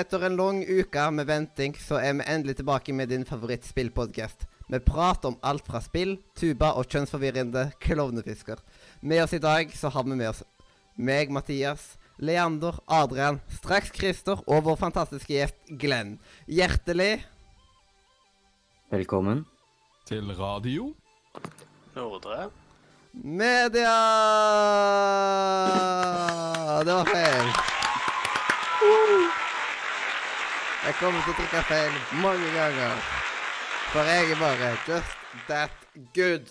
Etter en lang uke med venting, så er vi endelig tilbake med din favorittspillpodkast. Vi prater om alt fra spill, tuba og kjønnsforvirrende klovnefisker. Med oss i dag så har vi med oss meg, Mathias, Leander, Adrian, straks Christer og vår fantastiske gjest Glenn. Hjertelig Velkommen. Til radio. Nordre. media! Det var feil. Jeg kommer til å trykke feil mange ganger. For jeg er bare just that good.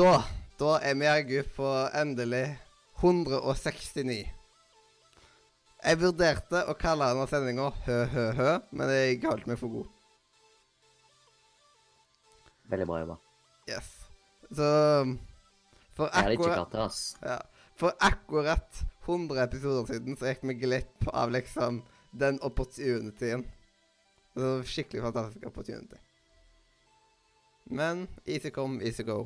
Da, da er vi jaggu på endelig 169. Jeg vurderte å kalle denne sendinga Hø-hø-hø, men jeg holdt meg for god. Veldig bra jobba. Yes. Så For Jeg hadde ikke akkurat klart det, ass. Ja. For akkurat 100 episoder siden så gikk vi glipp av liksom den opportunityen. Var skikkelig fantastisk opportunity. Men easy come, easy go.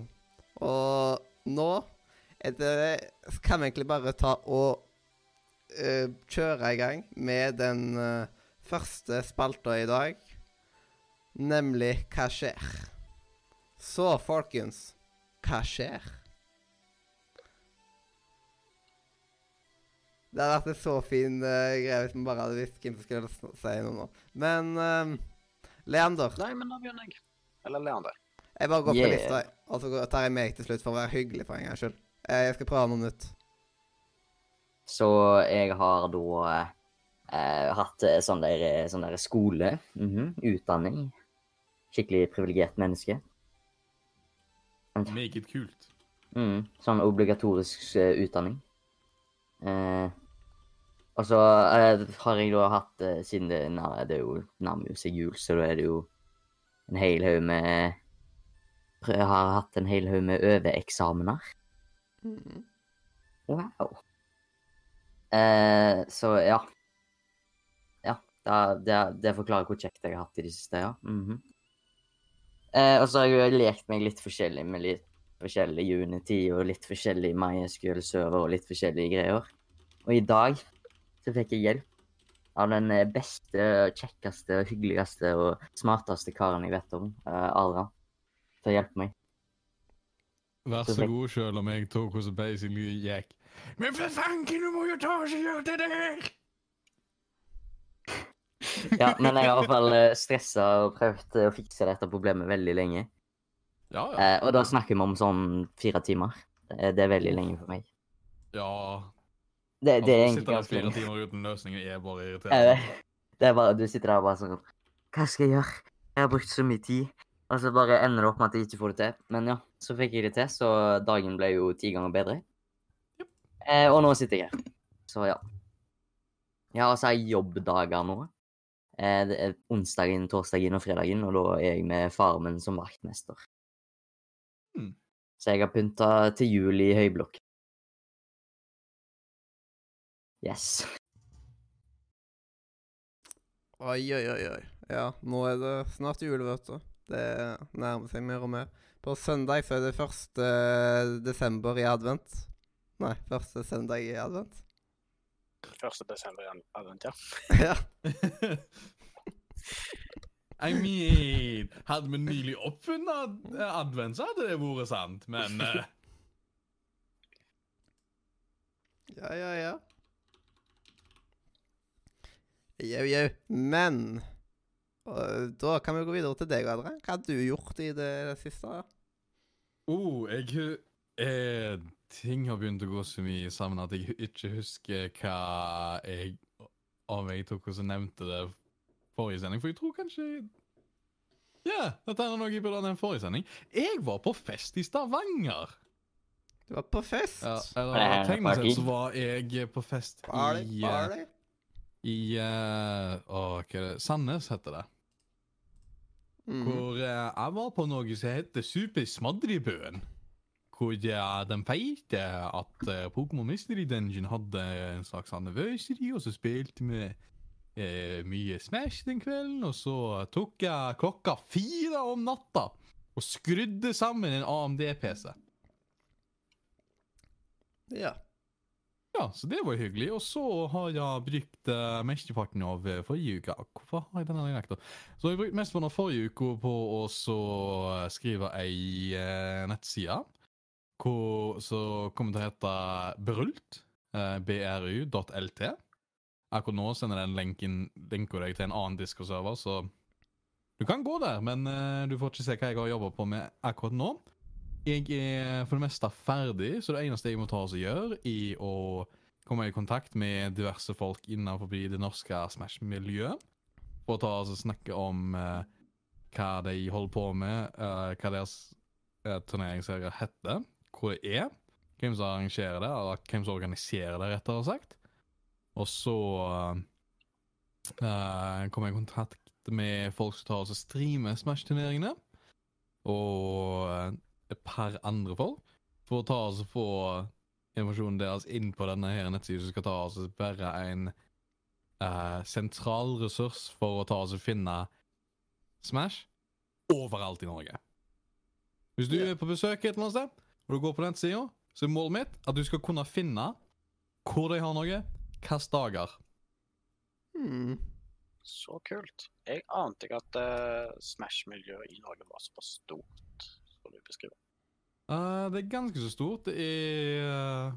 Og nå det, kan vi egentlig bare ta og uh, kjøre i gang med den uh, første spalta i dag, nemlig Hva skjer? Så, folkens, hva skjer? Det hadde vært en så fin uh, greie hvis vi bare hadde visst hvem som skulle si noe nå. Men uh, Leander, Nei, men da begynner jeg. Eller Leander. jeg bare går på Yeah. lista, og så tar jeg meg til slutt for å være hyggelig for en gangs skyld. Eh, Jeg skal prøve noe nytt. Så jeg har da eh, hatt eh, sånn der, sånn der skole, mhm, utdanning. Skikkelig privilegert menneske. Meget kult. Mm, sånn obligatorisk uh, utdanning. Eh, og så eh, har jeg da hatt, eh, siden det, nær- det er jo nærmer seg jul, så da er det jo en hel haug med Jeg har hatt en hel haug med overeksamener. Mm. Wow. Eh, så ja. Ja, det, det, det forklarer hvor kjekt jeg har hatt i det siste, ja. Mhm. eh, og så har jeg jo lekt meg litt forskjellig med litt forskjellig Unity og litt forskjellig MySQL server og litt forskjellige greier. Og i dag så fikk jeg hjelp av den eh, beste, kjekkeste, hyggeligste og smarteste karen jeg vet om, eh, Adrian, til å hjelpe meg. Vær Så så god, selv om jeg tok hos basically gikk. Men for fanken, du må jo ta og gjøre det der! Ja, men jeg har i hvert fall eh, stressa og prøvd å fikse dette problemet veldig lenge. Ja, ja. Eh, og da snakker vi om sånn fire timer. Det er veldig lenge for meg. ja. Det, det er Altså, egentlig sitter der ganske fire timer uten løsning er bare irriterende. Det er bare, du sitter der og bare sånn Hva skal jeg gjøre? Jeg har brukt så mye tid. Og så bare ender det opp med at jeg ikke får det til. Men ja, så fikk jeg det til, så dagen ble jo ti ganger bedre. Eh, og nå sitter jeg her. Så ja. Ja, altså, jeg har jeg jobbdager nå. Eh, det er onsdagen, torsdagen og fredagen, og da er jeg med faren min som vaktmester. Mm. Så jeg har pynta til jul i høyblokk. Yes. Oi, oi, oi, oi. Ja, nå er det snart jul, vet du. Det nærmer seg mer og mer. På søndag så er det 1. desember i advent. Nei, første søndag i advent. 1. desember i advent, ja. ja. I mean, hadde vi nylig oppfunnet eh, advent, så hadde det vært sant, men uh... Ja, ja, ja. Jau, jau. Men og da kan vi gå videre til deg, Adrian. Hva har du gjort i det siste? Oh, jeg eh, Ting har begynt å gå så mye sammen at jeg ikke husker hva jeg Om jeg tok og så nevnte det forrige sending, for jeg tror kanskje Ja, dette er noe jeg burde ha nevnt forrige sending. Jeg var på fest i Stavanger. Du var på fest. Ja, eller teknisk party. sett så var jeg på fest Party, i eh, party. I uh, Å, hva er det Sandnes heter det. Mm. Hvor uh, jeg var på noe som heter Supersmadribøen. Hvor uh, de feirte at uh, Pokémon Mystery Dungeon hadde en slags anniversary, og så spilte vi mye Smash den kvelden. Og så tok jeg klokka fire om natta og skrudde sammen en AMD-PC. Ja. Ja, så det var hyggelig. Og så har jeg brukt uh, mesteparten av eh, forrige uke Hvorfor har jeg denne dialekten? Så har jeg brukt mesteparten av forrige uke på å eh, skrive ei uh, nettside som kommer til å hete Brult. Bru.lt. Akkurat nå sender den lenken lenker deg til en annen Discord-server, så du kan gå der, men uh, du får ikke se hva jeg har jobba på med akkurat nå. Jeg er for det meste ferdig, så det eneste jeg må ta oss og gjøre, er å komme i kontakt med diverse folk innenfor det norske Smash-miljøet. For å ta oss og snakke om uh, hva de holder på med, uh, hva deres uh, turneringsserier heter, hvor det er, hvem som arrangerer det, eller hvem som organiserer det, rettere sagt. Og så uh, kommer jeg i kontakt med folk som tar oss og streamer Smash-turneringene. Og et par andre folk. For å ta oss og få informasjonen deres inn på denne her nettsiden, som skal ta oss og være en uh, sentral ressurs for å ta oss og finne Smash overalt i Norge. Hvis du er på besøk et eller annet sted, og du går på nettsida, så er målet mitt at du skal kunne finne hvor de har noe, hvilke dager. Hmm. Så kult. Jeg ante ikke at uh, Smash-miljøet i Norge var såpass stort som du beskrive? Uh, det er ganske så stort. Det er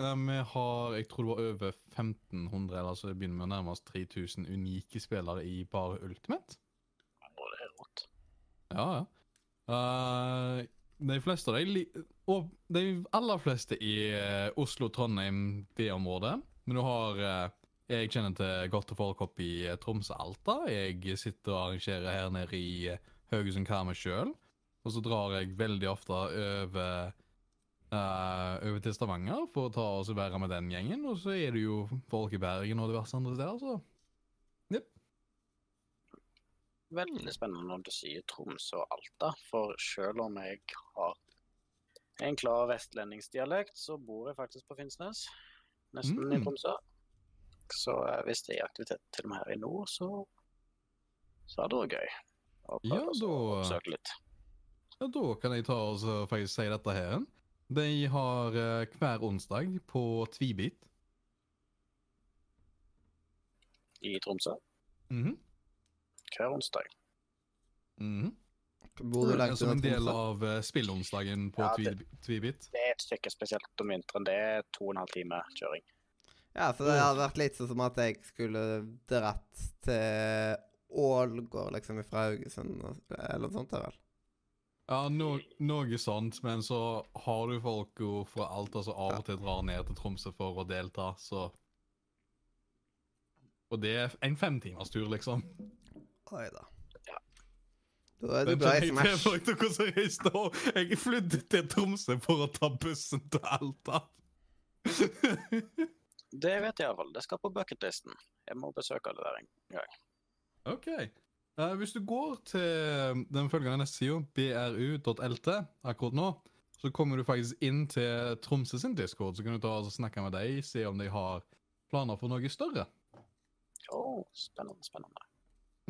uh, Vi har Jeg tror det var over 1500, eller så det begynner med å nærme oss 3000 unike spillere i bare Ultimate. Å, det er rått. Ja, ja. Uh, de fleste av dem Og de aller fleste i eh, Oslo-Trondheim, det området. Men du har Jeg kjenner til godt og forekopp i eh, Tromsø-Alta. Jeg sitter og arrangerer her nede i Haugesund Karmøy sjøl. Og så drar jeg veldig ofte over Uh, over til Stavanger for å ta oss og være med den gjengen. Og så er det jo folk i Bergen og diverse andre steder, så Veldig spennende når du sier Tromsø og Alta, for selv om jeg har en klar vestlendingsdialekt, så bor jeg faktisk på Finnsnes, nesten i Mm. Tromsø. Så eh, hvis det er aktivitet til og med her i nord, så, så er det også gøy. å prøve Ja, å søke litt. Ja, da kan jeg ta oss og faktisk si dette her. De har eh, hver onsdag på Tvibit. I Tromsø Mhm. hver onsdag. Mhm. Bor du langt Som en del av uh, spillonsdagen på Ja, det- Tvibit. Det er et stykke spesielt om vinteren. Det er to og en halv time kjøring. Ja, så det hadde vært litt sånn som at jeg skulle dratt til Ålgård, liksom, fra Haugesund, eller noe sånt, der vel? Ja, no, noe sånt, men så har du folk jo fra Alta som av og til drar ned til Tromsø for å delta, så Og det er en femtimerstur, liksom. Oi da. Ja. Da er du bra i Smash. jeg Jeg flydde til Tromsø for å ta bussen til Alta. Det vet jeg iallfall. Det skal på bucketlisten. Jeg må besøke det der en gang. OK. Eh, hvis du går til den følgende nettsida, bru.lt, akkurat nå, så kommer du faktisk inn til Tromsø sin Discord, så kan du ta og snakke med dem, se om de har planer for noe større. Oh, spennende, spennende.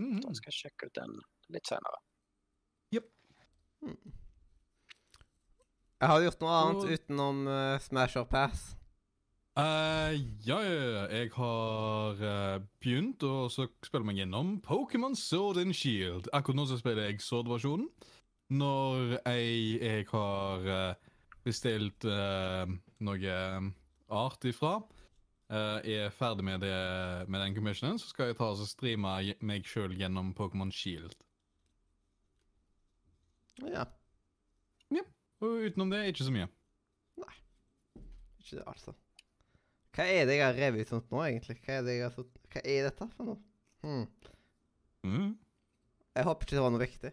Mhm. Da skal jeg sjekke ut den litt senere. Jeg har gjort noe annet Og- utenom uh, Smash or Pass. Eh, ja, ja, ja. Jeg har uh, begynt å spille meg gjennom Pokémon Sword and Shield. Akkurat nå så spiller jeg Sword-versjonen. Når jeg, jeg har uh, bestilt noe art ifra, er ferdig med, det, med den commissionen, så skal jeg ta og streame meg sjøl gjennom Pokémon Shield. Ja, ja. Og utenom det, ikke så mye. Nei. ikke det, altså. Hva er det jeg har revet ut sånt nå, egentlig? Hva er, det jeg har fått... Hva er dette for noe? Hmm. Mm. Jeg håper ikke det var noe viktig.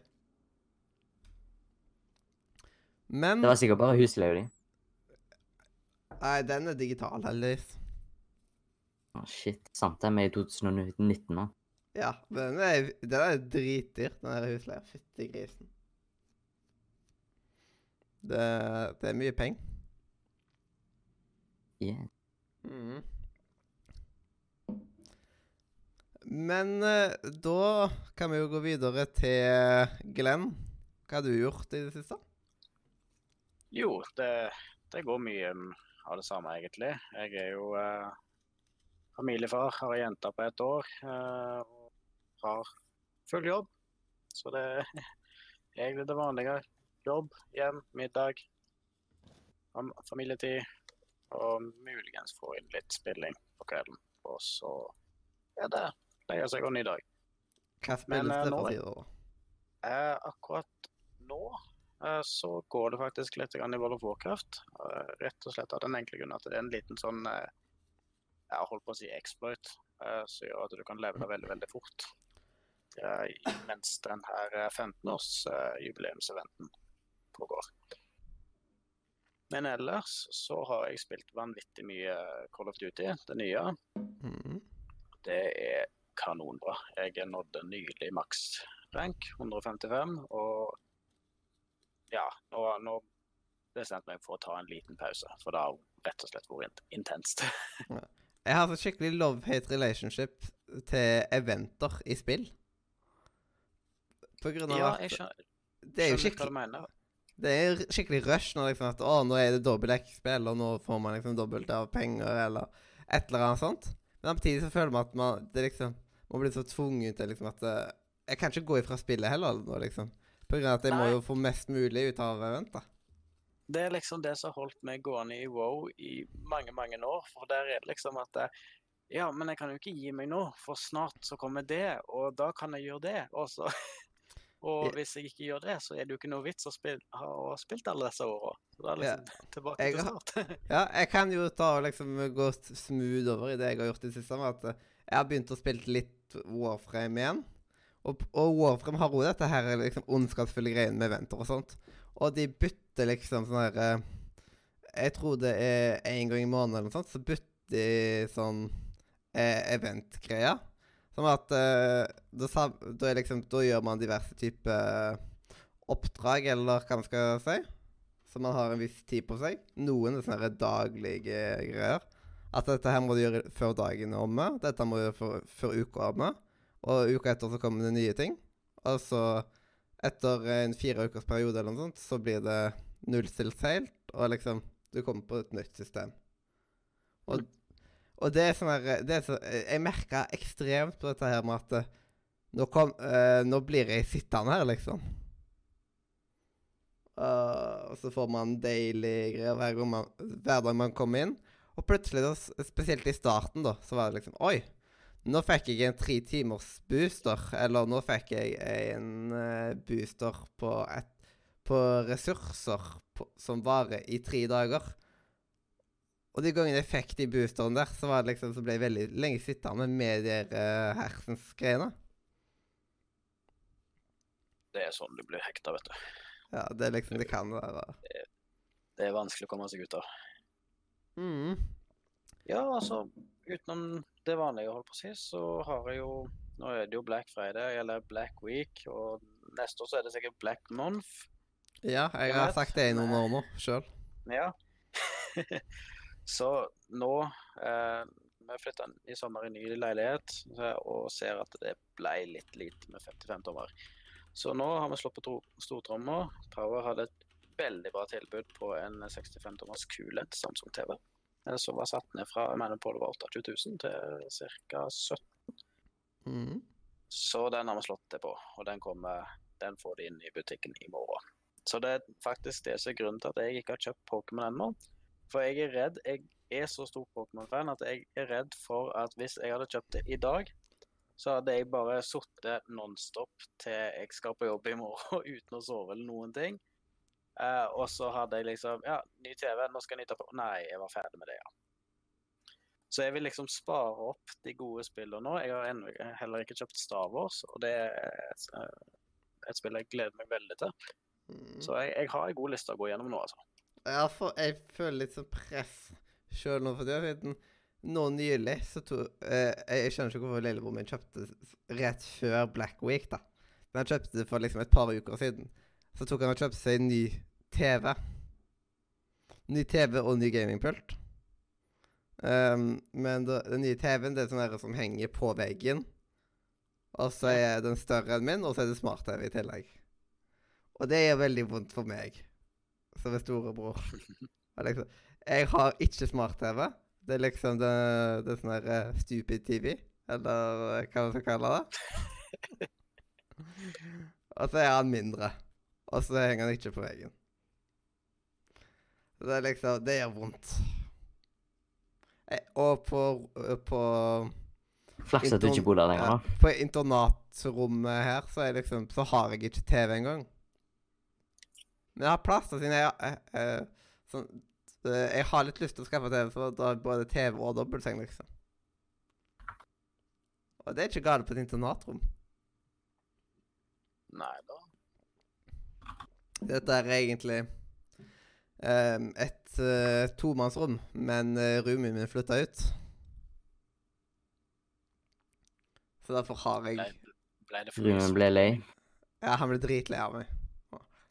Men Det var sikkert bare husleia. Nei, den er digital, heldigvis. Å, shit. Sant det, vi er i 2019 nå. Ja, den er, den er dritdyr, den der husleia. Fytti grisen. Det, det er mye penger. Yeah. Mhm. Men eh, da kan vi jo gå videre til Glenn. Hva har du gjort i det siste? Jo, det, det går mye av det samme, egentlig. Jeg er jo eh, familiefar, har ei jente på ett år eh, og har full jobb. Så det er egentlig det vanlige. Jobb, hjem, middag, familietid og muligens få inn litt spilling på kvelden. Og så er det legger seg og ny dag. Hva spilles eh, det for tida, da? Eh, akkurat nå eh, så går det faktisk litt i World of Warcraft. Eh, rett og slett av den enkle grunn at det er en liten sånn eh, Jeg holdt på å si exploit, eh, som gjør at du kan levele veldig, veldig fort. Eh, mens den her 15-års-jubileumseventen pågår. Men ellers så har jeg spilt vanvittig mye Call of Duty, det nye. Mm. Det er kanonbra. Jeg nådde nylig maks rank, 155, og ja, nå, nå bestemte jeg meg for å ta en liten pause, for det har rett og slett vært intenst. Jeg har et skikkelig love-hate relationship til eventer i spill. På grunn av Ja, at jeg skjønner, det er jo skikkelig, hva du mener. Det er skikkelig rush når liksom at å, nå er det dobbelt X-spill, og nå får man liksom dobbelt av penger, eller et eller annet sånt. Men samtidig så føler man at man det liksom Man blir så tvunget til liksom at eh, Jeg kan ikke gå ifra spillet heller nå, liksom. På grunn av at jeg må jo få mest mulig ut av eventer. Det er liksom det som har holdt meg gående i WoW i mange, mange år. For der er det liksom at eh, Ja, men jeg kan jo ikke gi meg nå, for snart så kommer det, og da kan jeg gjøre det. Og så Og hvis jeg ikke gjør det, så er det jo ikke noe vits å spille, ha spilt alle disse åra. Så da er liksom tilbake til start. Ja, jeg kan jo ta og liksom gå smooth over i det jeg har gjort i det siste. Med at eh, jeg har begynt å spille litt Warframe igjen. Og, og Warframe har jo dette her liksom ondskapsfulle greiene med eventer og sånt. Og de bytter liksom sånn her eh, Jeg tror det er én gang i måneden eller noe sånt, så bytter de sånn eh, event-greier. Som at uh, da, da, liksom, da gjør man diverse typer oppdrag, eller hva man skal si. Så man har en viss tid på seg. Noen er sånne daglige greier. At dette her må du gjøre før dagen er omme. Dette må du gjøre før, før uka er omme. Og uka etter så kommer det nye ting. Og så, etter en fire ukers periode eller noe sånt, så blir det nullstilt seilt, og liksom Du kommer på et nytt system. Og, og det er sånn her det er så, Jeg merka ekstremt på dette her med at eh, nå, kom, eh, nå blir jeg sittende her, liksom. Uh, og så får man deilige greier hver, gang man, hver dag man kommer inn. Og plutselig, da, spesielt i starten, da, så var det liksom Oi! Nå fikk jeg en tre timers booster. Eller nå fikk jeg en uh, booster på, et, på ressurser på, som varer i tre dager. Og de gangene jeg fikk de boosterne der, så var det liksom, så ble jeg veldig lenge sittende med de uh, hersens greiene. Det er sånn du blir hekta, vet du. Ja, det er liksom Det kan være Det er vanskelig å komme seg ut av. mm. Ja, altså, utenom det vanlige, holdt på å si, så har jeg jo Nå er det jo Black Friday, eller Black Week, og neste år så er det sikkert Black Month. Ja, jeg Jeg har sagt det i noen år nå sjøl. Ja. så nå eh, Vi flytta i sommer i ny leilighet eh, og ser at det ble litt lite med 55 tommer. Så nå har vi slått på tro- stortromma. Power hadde et veldig bra tilbud på en 65 tommers QLED Samsung TV. Som var satt ned fra jeg mener på det var 28 000 til ca. 17 Mm. Så den har vi slått det på, og den, kommer, den får de inn i butikken i morgen. Så det er faktisk det som er grunnen til at jeg ikke har kjøpt Pokémon ennå. For jeg er redd Jeg er så stor Pokémon-fan at jeg er redd for at hvis jeg hadde kjøpt det i dag, så hadde jeg bare sittet nonstop til jeg skal på jobb i morgen uten å sove eller noen ting. Uh, og så hadde jeg liksom Ja, ny TV, nå skal jeg nyte på Nei, jeg var ferdig med det, ja. Så jeg vil liksom spare opp de gode spillene nå. Jeg har ennå heller ikke kjøpt Star Wars, og det er et, eh, et spill jeg gleder meg veldig til. Mm. Så jeg, jeg har en god liste å gå gjennom nå, altså. Ja, for jeg føler litt sånn press sjøl nå for tida. Nå nylig så to, eh, Jeg skjønner ikke hvorfor lillebror min kjøpte rett før Black Week, da. Men han kjøpte det for liksom et par uker siden. Så tok han og kjøpte seg en ny TV. Ny TV og ny gamingpult. Um, men da, den nye TV-en det er sånn som henger på veggen. Og så er den større enn min, og så er det smart-TV i tillegg. Og det er veldig vondt for meg, som er storebror. Liksom, Jeg har ikke smart-TV. Det er liksom det, det er sånn her eh, stupid TV, eller hva man skal kalle det. Og så er han mindre. Og så henger han ikke på veggen. Så det er liksom Det gjør vondt. Eh, Og på, på Flaks at du ikke bor der lenger, da. På internatrommet her så, er liksom, så har jeg ikke TV engang. Men jeg har plass til siden jeg, jeg, eh, sånn, eh, jeg har litt lyst til å skaffe TV, for da er både TV og dobbeltseng, liksom. Og det er ikke galt på et internatrom. Nei da. Dette er egentlig um, et uh, tomannsrom, men uh, roomien min flytta ut. Så derfor har jeg Ble, ble det for frys? ble lei. Ja, han ble dritlei av meg.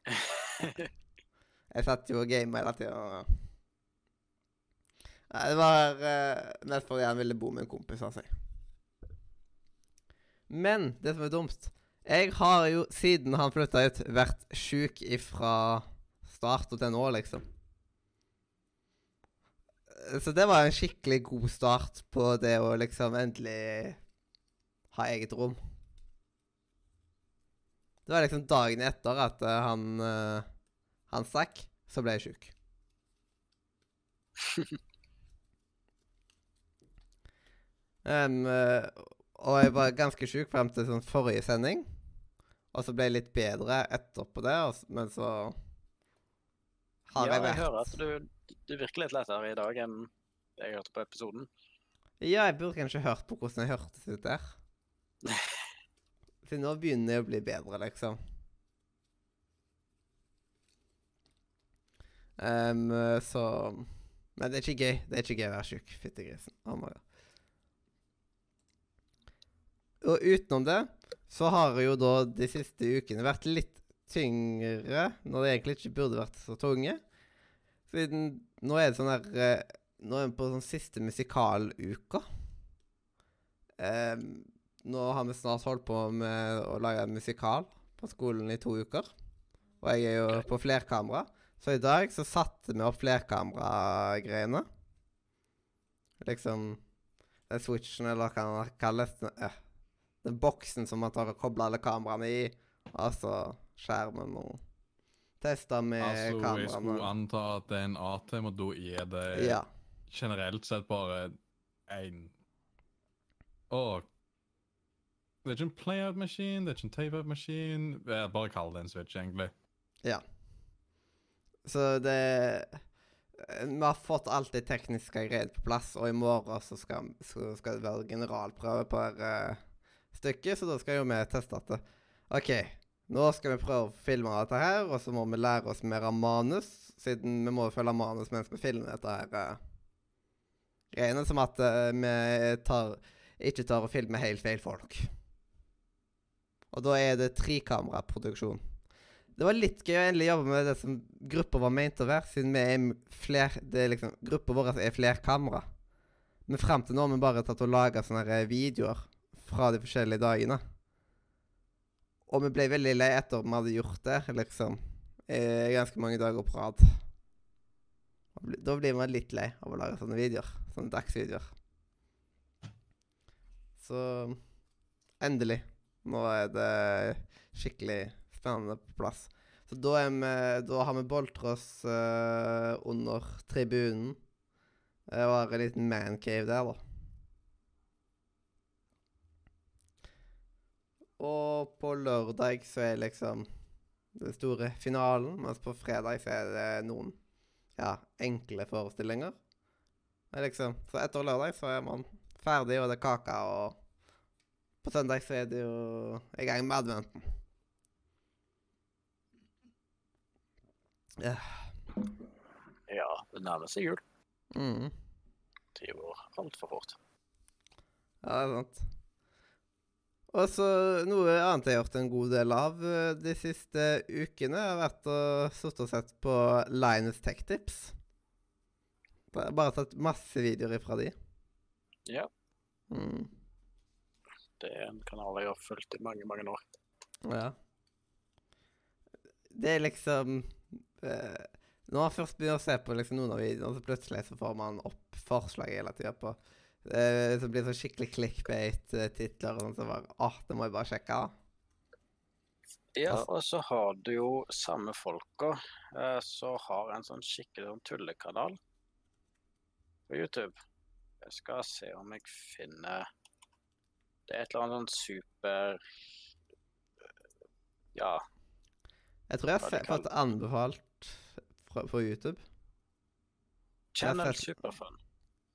Jeg satt jo og gama hele tida. Nei, det var uh, mest fordi han ville bo med en kompis av seg. Men det som er dumt Jeg har jo siden han flytta ut, vært sjuk ifra start og til nå, liksom. Så det var en skikkelig god start på det å liksom endelig ha eget rom. Det var liksom dagen etter at uh, han uh, han stakk, så ble jeg sjuk. um, og jeg var ganske sjuk frem til sånn forrige sending. Og så ble jeg litt bedre etterpå det, og men så har ja, jeg jeg hører at du, du virker litt lettere i dag enn jeg hørte på episoden. Ja, jeg burde kanskje hørt på hvordan jeg hørtes ut der. For nå begynner jeg å bli bedre, liksom. Um, så Men det er ikke gøy. Det er ikke gøy å være tjukk. Fyttegrisen. Oh my god. Og utenom det så har jo da de siste ukene vært litt tyngre, når det egentlig ikke burde vært så tunge. Siden nå er det sånn her eh, Nå er vi på sånn siste musikaluka. Em, nå har vi snart holdt på med å lage en musikal på skolen i to uker. Og jeg er jo på flerkamera. Så i dag så satte vi opp flerkameragreiene. Liksom den switchen, eller hva den kalles. Eh, den boksen som man tar og kobler alle kameraene i. Altså skjermen og Testa med Altså, jeg skulle anta at det er en AT, og da er det Ja. generelt sett bare en Å Det er ikke en playout-maskin, det er ikke en tape-out-maskin. Bare kall det en switch, egentlig. Ja. Så det Vi har fått alt det tekniske greiene på plass, og i morgen så skal, så skal det være generalprøve på uh, stykket, så da skal jo vi teste det. OK, nå skal vi prøve å filme dette her, og så må vi lære oss mer av manus, siden vi må følge manus mens vi filmer dette her. Uh, greiene som at uh, vi tar, ikke tar og filmer helt feil folk. Og da er det trekameraproduksjon. Det var litt gøy å endelig jobbe med det som gruppa var ment å være, siden vi er fler, det er liksom, gruppa vår er flerkamera. Men frem til nå har vi bare tatt og laga sånne videoer fra de forskjellige dagene. Og vi ble veldig lei etter at vi hadde gjort det, liksom, i ganske mange dager på rad. Da blir man litt lei av å lage sånne videoer. Sånne dagsvideoer. Så endelig. Nå er det skikkelig spennende på plass. Så da, vi, da har vi boltra oss eh, under tribunen. Det var en liten mancave der, da. Og på lørdag så er liksom den store finalen, mens på fredag så er det noen ja, enkle forestillinger. Er liksom, så etter lørdag så er man ferdig, og det er kake, og på søndag så er det jo i gang med adventen. Ja. Ja, det nærmer seg jul. Mm. Det går altfor fort. Ja, det er sant. Og så noe annet jeg har gjort en god del av eh, de siste ukene, har vært å sitte og sett på Linus Tech Tips. Bare, bare tatt masse videoer ifra de. Ja, Mm. Det er en kanal jeg har fulgt i mange, mange år. Ja. Det er liksom eh, Når man først begynner å se på liksom, noen av videoene, så plutselig så får man opp forslag hele tida på eh, Som blir så skikkelig clickbait-titler og sånn, så bare Åh, det må jeg bare sjekke. Ja, og så har du jo samme folka eh, som har en sånn skikkelig sånn tullekanal på YouTube. Jeg skal se om jeg finner Det er et eller annet sånn super Ja, Jeg tror jeg har fått anbefalt fra, på YouTube. Channel fett... Superfun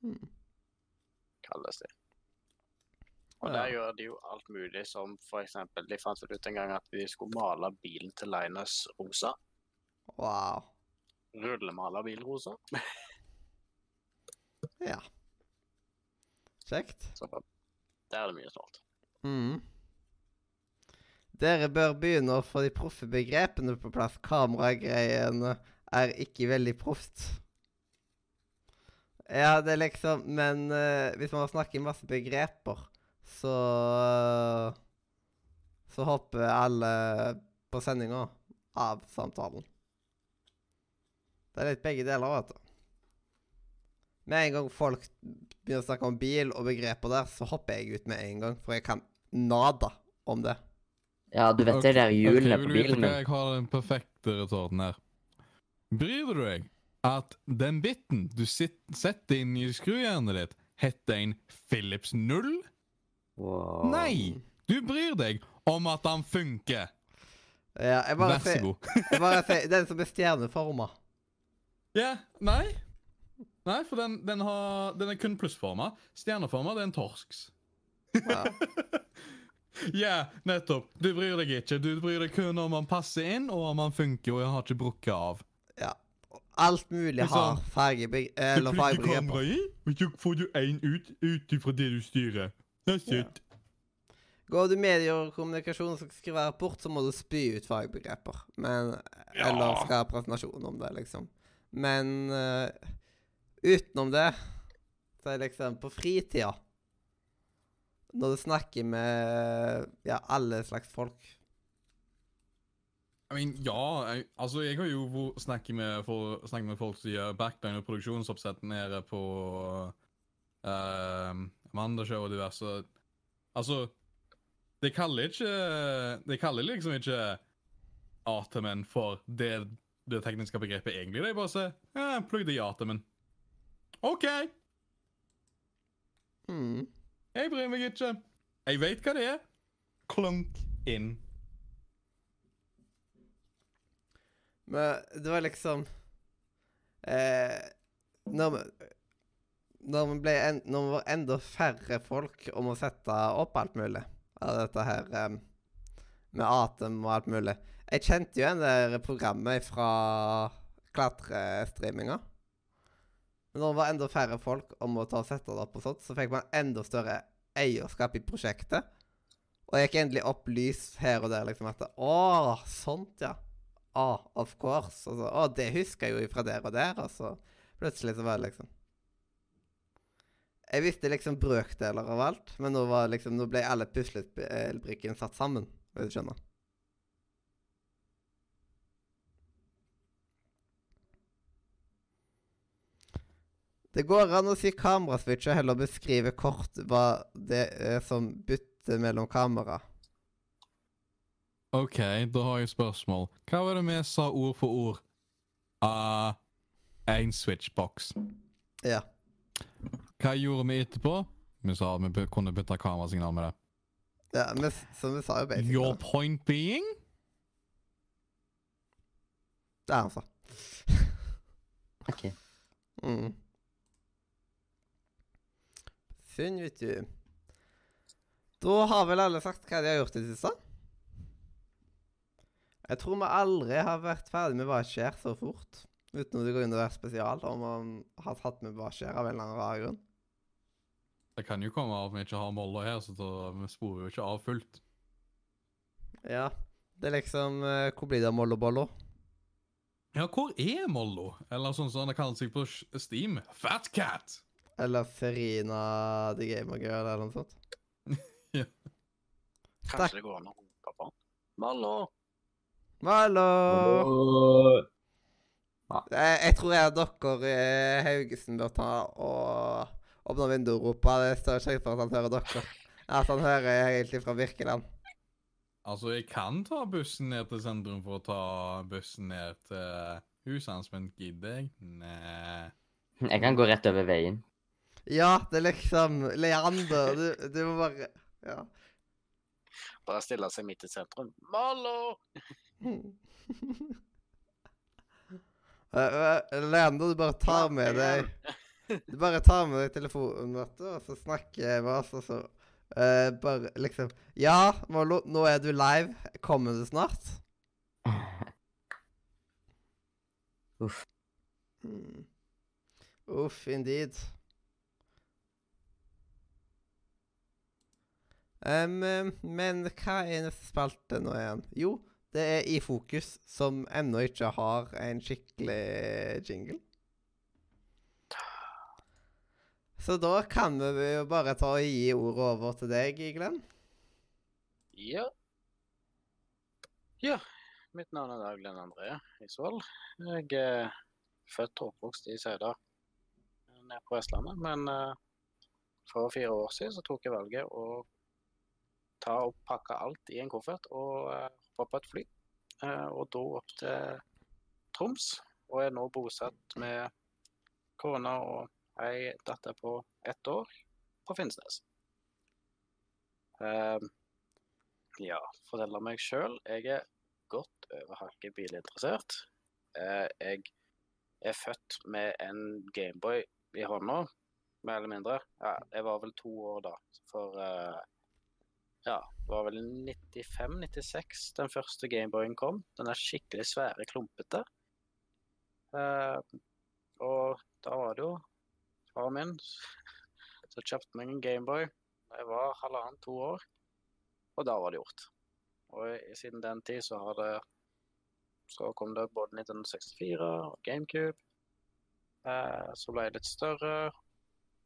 Hmm. kalles de. Og Ja. der gjør de jo alt mulig, som for eksempel De fant vel ut en gang at de skulle male bilen til Linus rosa. Wow. Rullemale bil rosa. Ja. Kjekt. Så der er det mye snålt. Mm. Dere bør begynne å få de proffe begrepene på plass. Kameragreiene er ikke veldig proft. Ja, det er liksom Men uh, hvis man snakker masse begreper, så Så hopper alle på sendinga av samtalen. Det er litt begge deler, vet du. Med en gang folk begynner å snakke om bil og begreper der, så hopper jeg ut med en gang, for jeg kan nada om det. Ja, du vet det der hjulene okay, på bilen min? Jeg har den perfekte retorten her. Bryr du deg at den biten du sit, setter inn i skrujernet ditt, heter en Philips 0? Wow. Nei! Du bryr deg om at den funker. Ja, jeg bare Vær så god. jeg bare sier Den som er stjerneforma. Ja, nei. Nei, for den, den, har, den er kun plussforma. Stjerneforma, det er en torsks. Ja. yeah, nettopp. Du bryr deg ikke. Du bryr deg kun om han passer inn, og om han funker, og jeg har ikke brukket av. ja. Alt mulig har. Du Eller plugger på. og så får du én ut ut ifra det du styrer. That's Ja. it. Går du medier og kommunikasjon og skal skrive rapport, så må du spy ut fagbegreper. Men Ja. Eller skal ha presentasjon om det, liksom. Men eh, utenom det, så er det liksom på fritida Når du snakker med ja, alle slags folk I mean, ja, jeg, altså jeg har jo snakket med, for, snakket med folk som gjør backline og produksjonsoppsett nede på uh, Mandashow og diverse. Altså, de kaller ikke De kaller liksom ikke Artemen for det, det tekniske begrepet egentlig. De bare sier ja, 'plugg det i Artemen'. OK, Mm. jeg bryr meg ikke. Jeg vet hva det er. Klunk inn. Men det var liksom eh, når, vi, når, ble en, når vi var enda færre folk om å sette opp alt mulig av dette her eh, med Atem og alt mulig Jeg kjente jo en der programmet fra klatrestreaminga. Men når det var enda færre folk om å ta og sette det opp og sånt, så fikk man enda større eierskap i prosjektet. Og jeg gikk endelig opp lys her og der, liksom at Å, sånt, ja. Ah, of course. Altså, å, det husker jeg jo fra der og der. Og så plutselig så var det liksom Jeg visste liksom brøkdeler av alt, men nå, var liksom, nå ble alle puslespillbrikkene satt sammen. Hvis du skjønner. Det går an å si kameraswitch og heller beskrive kort hva det er som bytter mellom kamera. OK, da har jeg et spørsmål. Hva var det vi sa ord for ord? Uh, en switchbox. Ja. Hva gjorde vi etterpå? Vi sa at vi kunne bytte kamerasignal med det. ja men, som vi sa jo basically. Your point being? Det er han sa. Ok. Mm. Synd, vet du. Da har vel alle sagt hva de har gjort i det siste? Jeg tror vi aldri har vært ferdig med hva skjer så fort. Uten at det går inn å være spesial, om man har tatt med hva skjer av en eller annen rar grunn. Det kan jo komme av at vi ikke har moller her, så da, vi sporer jo ikke av fullt. Ja. Det er liksom eh, Hvor blir det av Mollo Bollo? Ja, hvor er Mollo? Eller sånn som det kalt seg på Steam. Fat Cat! Eller Serina The Gamer Girl, eller noe sånt? Takk. Kanskje det går an å rope på han. Mallo! Mallo! Jeg, jeg tror jeg dere i Haugesund bør ta og åpne vinduet og rope. Det større sjanse for at han hører dere. At han hører egentlig fra Birkeland. Altså, jeg kan ta bussen ned til sentrum for å ta bussen ned til huset hans, men gidder jeg? Nei. Jeg kan gå rett over veien. Ja, det er liksom Leander, du, du må bare Ja. Bare stille seg midt i sentrum. Mallo! Eh, eh, Leander, du bare tar med deg Du bare tar med deg telefonen, vet du, og så snakker jeg med oss, og så uh, bare liksom Ja, Malo, nå er du live. Kommer du snart? Uff. Mm. Uff, indeed. Em, men hva er neste spalte nå igjen? Jo, det er I fokus, som ennå ikke har en skikkelig jingle. Så da kan vi jo bare ta og gi ordet over til deg, Glenn. Ja. Ja. Mitt navn er da Glenn André Isvold. Jeg er født og oppvokst i Seidar nede på Vestlandet. Men eh, for fire år siden så tok jeg valget å ta og pakke alt i en koffert og uh, hoppe på et fly. eh, og dro opp til Troms. Og er nå bosatt med kone og ei datter på ett år på Finnsnes. Eh, ja, fortelle meg sjøl. Jeg er godt over hakket bilinteressert. Eh, jeg er født med en Gameboy i hånda, mer eller mindre. Ja, jeg var vel to år da. For eh, ja, det var vel 95-96 den første Gameboyen kom. Den er skikkelig svære, klumpete. Uh, og da var det jo faren min som kjøpte meg en Gameboy. Jeg var halvannet-to år, og da var det gjort. Og siden den tid så har det Så kom det både 1964 og GameCube. Uh, så ble jeg litt større.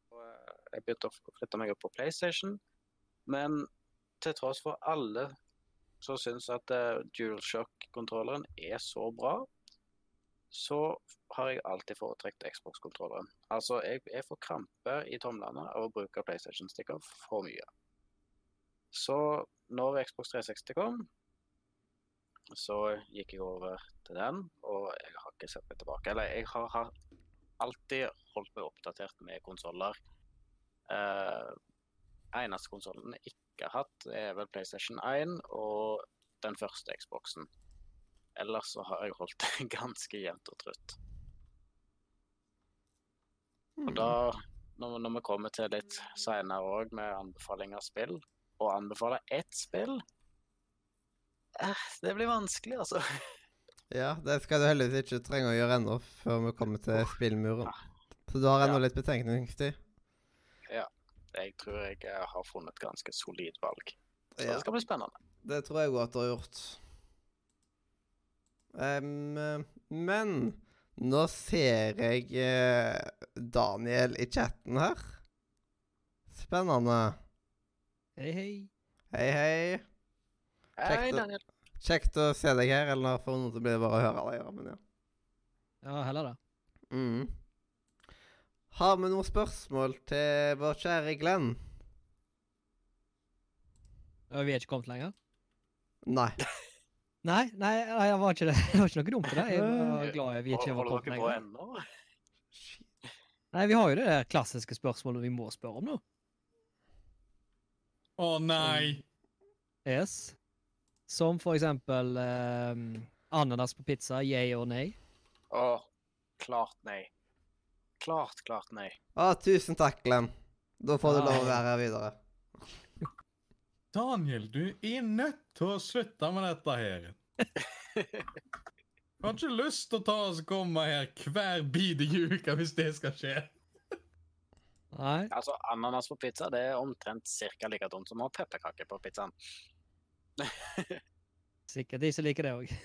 Og jeg begynte å flytte meg opp på PlayStation. Men til tross for alle som syns at eh, DualShock-kontrolleren er så bra, så har jeg alltid foretrukket Xbox-kontrolleren. Altså, jeg, jeg får krampe i tomlene av å bruke PlayStation-stikker for mye. Så når Xbox 360 kom, så gikk jeg over til den, og jeg har ikke sett meg tilbake. Eller jeg har, alltid holdt meg oppdatert med konsoller. Eh, eneste konsollen jeg ikke har hatt, er vel PlayStation 1 og den første Xboxen. Ellers så har jeg holdt det ganske jevnt og trutt. Og da, når, når vi kommer til litt seinere òg med anbefaling av spill, og anbefale ett spill eh, Det blir vanskelig, altså. Ja, det skal du heldigvis ikke trenge å gjøre ennå, før vi kommer til spillmuren. Så du har ennå Ja. litt betenkningstid. Jeg tror jeg eh, har funnet et ganske solid valg. Så Ja. det skal bli spennende. Det tror jeg godt du har gjort. Eh, men nå ser jeg eh, Daniel i chatten her. Spennende. Hei, hei. Hei, hei. Hei, Kjekt å- Daniel. Kjekt å se deg her, eller for noen så blir det bare å høre deg. Ja, men ja. Ja, heller det. Mm. Har vi noen spørsmål til vår kjære Glenn? Vi er ikke kommet lenger? Nei. Nei, nei, nei, det var ikke det. Det var ikke noe dumt i det. Jeg var glad vi ikke var kommet lenger. Nei, vi har jo det der klassiske spørsmålet vi må spørre om nå. Å nei! Yes. Som for eksempel um, ananas på pizza, yay or nei. Å, klart nei. Klart, klart nei. Å, tusen takk, Glenn. Da får du lov å være her videre. Daniel, du er nødt til å slutte med dette her. Jeg har ikke lyst til å ta oss og komme her hver bidige uke hvis det skal skje. Nei. Altså, ananas på pizza det er omtrent cirka like dumt som å ha pepperkaker på pizzaen. Sikkert de som liker det òg.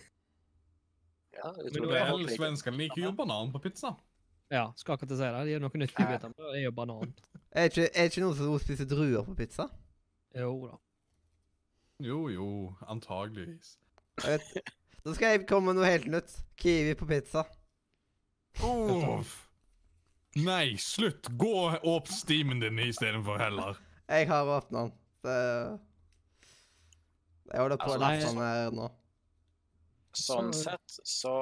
Ja, Men vel, svenskene liker jo banan på pizza. Ja, skal akkurat si det. Det er noe nytt i biten. Det er jo banan. Er ikke, er ikke noen som spiser druer på pizza? Jo da. Jo, jo, antageligvis. Jeg vet- Da skal jeg komme med noe helt nytt. Kiwi på pizza. Oh. Nei, slutt! Gå og åpne steamen din istedenfor heller. Jeg har åpna den. Det Jeg holder på å Altså, laste den her nå. Sånn sett, så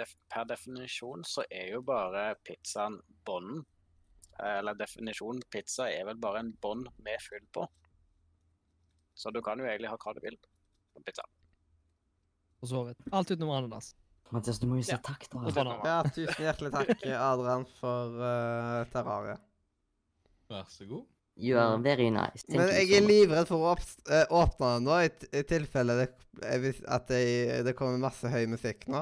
def, per definisjon så er jo bare pizzaen bånden. Eller definisjonen pizza er vel bare en bånd med fyll på. Så du kan jo egentlig ha hva du vil på pizza. For så vidt. Alt utenom ananas. Mathias, du må jo si Ja. takk, da. Ja, tusen hjertelig takk, Adrian, for uh, terrariet. Vær så god. You are very nice. Thank Men jeg er livredd for å eh, åpne den nå, i, i tilfelle det, at det, det kommer masse høy musikk nå.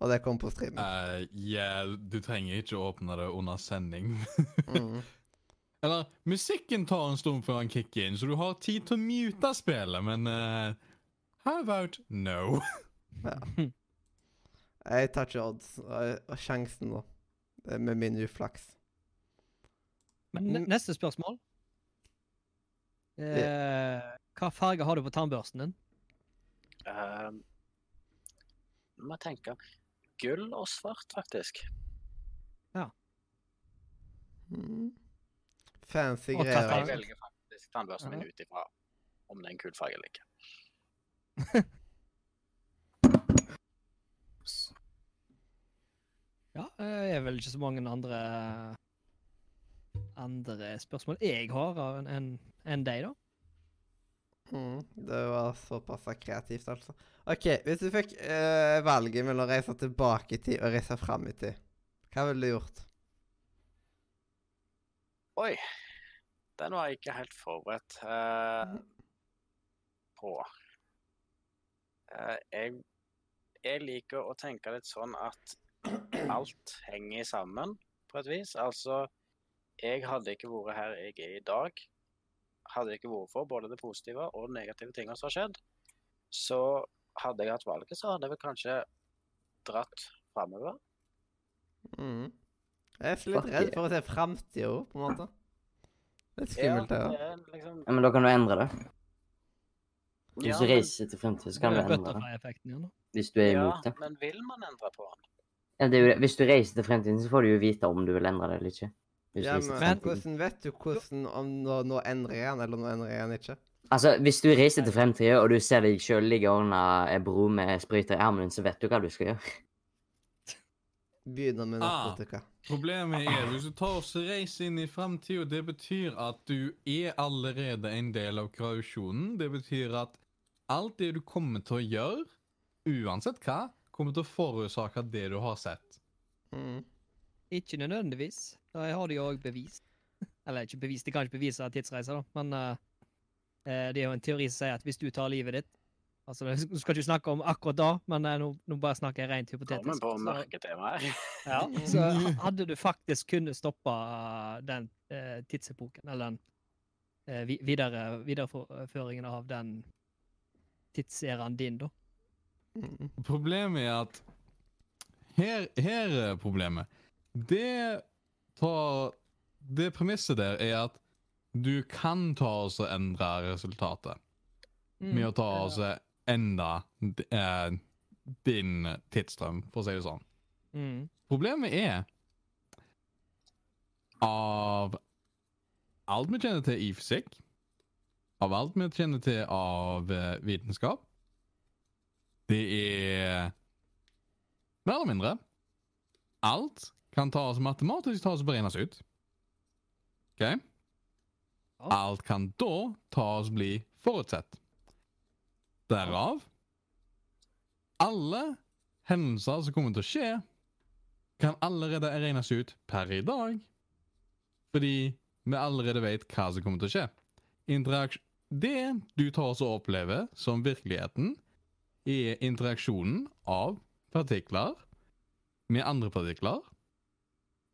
Og det kom på streamen. uh, ja, du trenger ikke åpne det under sending. Mm. Eller, musikken tar en stund før han kicker inn, så du har tid til å mute spillet, men uh, How about no? Jeg tar ikke odds og, sjansen nå. Med min uflaks. Men Mm. neste spørsmål. Eh, hva farge har du på tannbørsten din? Uh, må jeg tenke Gull og svart, faktisk. Mm. Fancy Og greier. Jeg velger faktisk tannbørsten min ut ifra om det er en kul farge eller ikke. Ja, det er vel ikke så mange andre andre spørsmål jeg har enn en, enn deg, da. Mm. Det var såpass kreativt, altså. OK, hvis du fikk eh, valget mellom å reise tilbake i tid og reise fram i tid, hva ville du gjort? Oi, den var jeg ikke helt forberedt uh, på. Uh, jeg, jeg liker å tenke litt sånn at alt henger sammen på et vis. Altså, jeg hadde ikke vært her jeg er i dag, hadde det ikke vært for både det positive og de negative tingene som har skjedd. Så hadde jeg hatt valget, så hadde jeg vel kanskje dratt framover. Mm. Jeg er litt redd for å se framtida, på en måte. Litt Ja, skummelt, det. det òg. liksom Ja, men da kan du endre det. Hvis Ja, du reiser til fremtiden, så kan du endre det. Hvis du er imot det. Ja, men vil man endre på den? Ja, det er jo det. Hvis du reiser til fremtiden, så får du jo vite om du vil endre det eller ikke. Ja, men hvordan vet du hvordan om nå, nå endrer jeg den, eller nå endrer jeg ikke? Altså, hvis du reiser til fremtiden, og du ser deg sjøl ligge under ei bro med sprøyter i armen din, så vet du hva du skal gjøre. Begynner med Ah. narkotika. Problemet er hvis du tar oss reiser inn i fremtiden, det betyr at du er allerede en del av kreasjonen. Det betyr at alt det du kommer til å gjøre, uansett hva, kommer til å forårsake det du har sett. Mm. Ikke nødvendigvis. Jeg har det jo òg bevist. Eller ikke bevist, de kan ikke bevise tidsreiser, da, men eh, eh, det er jo en teori som sier at hvis du tar livet ditt Altså, Du skal ikke snakke om akkurat da, men eh, nå, nå bare snakker jeg rent hypotetisk. Kommer på Så, til meg. ja, så hadde du faktisk kunnet stoppe den eh, tidsepoken, eller den eh, videre, videreføringen av den tidseraen din, da. Problemet er at her, her er problemet. Det tar Det premisset der er at du kan ta oss og endre resultatet med å ta oss og endre eh, din tidsstrøm, for å si det sånn. Mm. Problemet er Av alt vi kjenner til i fysikk, av alt vi kjenner til av eh, vitenskap Det er mer eller mindre Alt kan tas matematisk tas og beregnes ut. OK? Alt kan da tas bli forutsett. Derav Alle hendelser som kommer til å skje, kan allerede regnes ut per i dag. Fordi vi allerede vet hva som kommer til å skje. Det du tar oss og opplever som virkeligheten, er interaksjonen av partikler med andre partikler.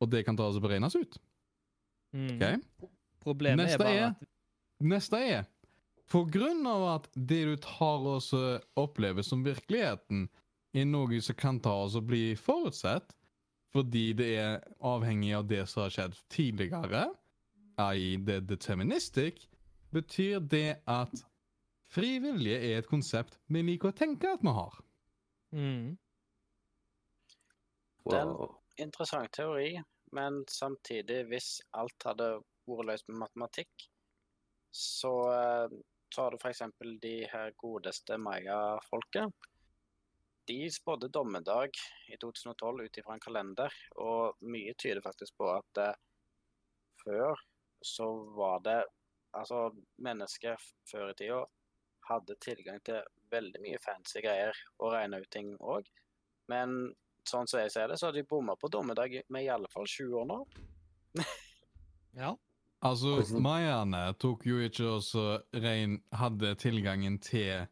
Og det kan tas og beregnes ut. Mm. ok? Problemet Neste er bare er- at Neste er På grunn av at det du tar oss og opplever som virkeligheten, er noe som kan ta oss og bli forutsett, fordi det er avhengig av det som har skjedd tidligere, i det deterministic, betyr det at fri vilje er et konsept vi liker å tenke at vi har. mm. Wow. Interessant teori, men samtidig, hvis alt hadde vært løst med matematikk, så, eh, så har du f.eks. de her godeste maya-folket. De spådde dommedag i 2012 ut ifra en kalender, og mye tyder faktisk på at eh, før så var det Altså, mennesker før i tida hadde tilgang til veldig mye fancy greier og regna ut ting òg. Men sånn som jeg ser det, så har de bomma på dommedag med i alle fall sju år nå. Ja. Altså, mayaene tok jo ikke også rein Hadde tilgangen til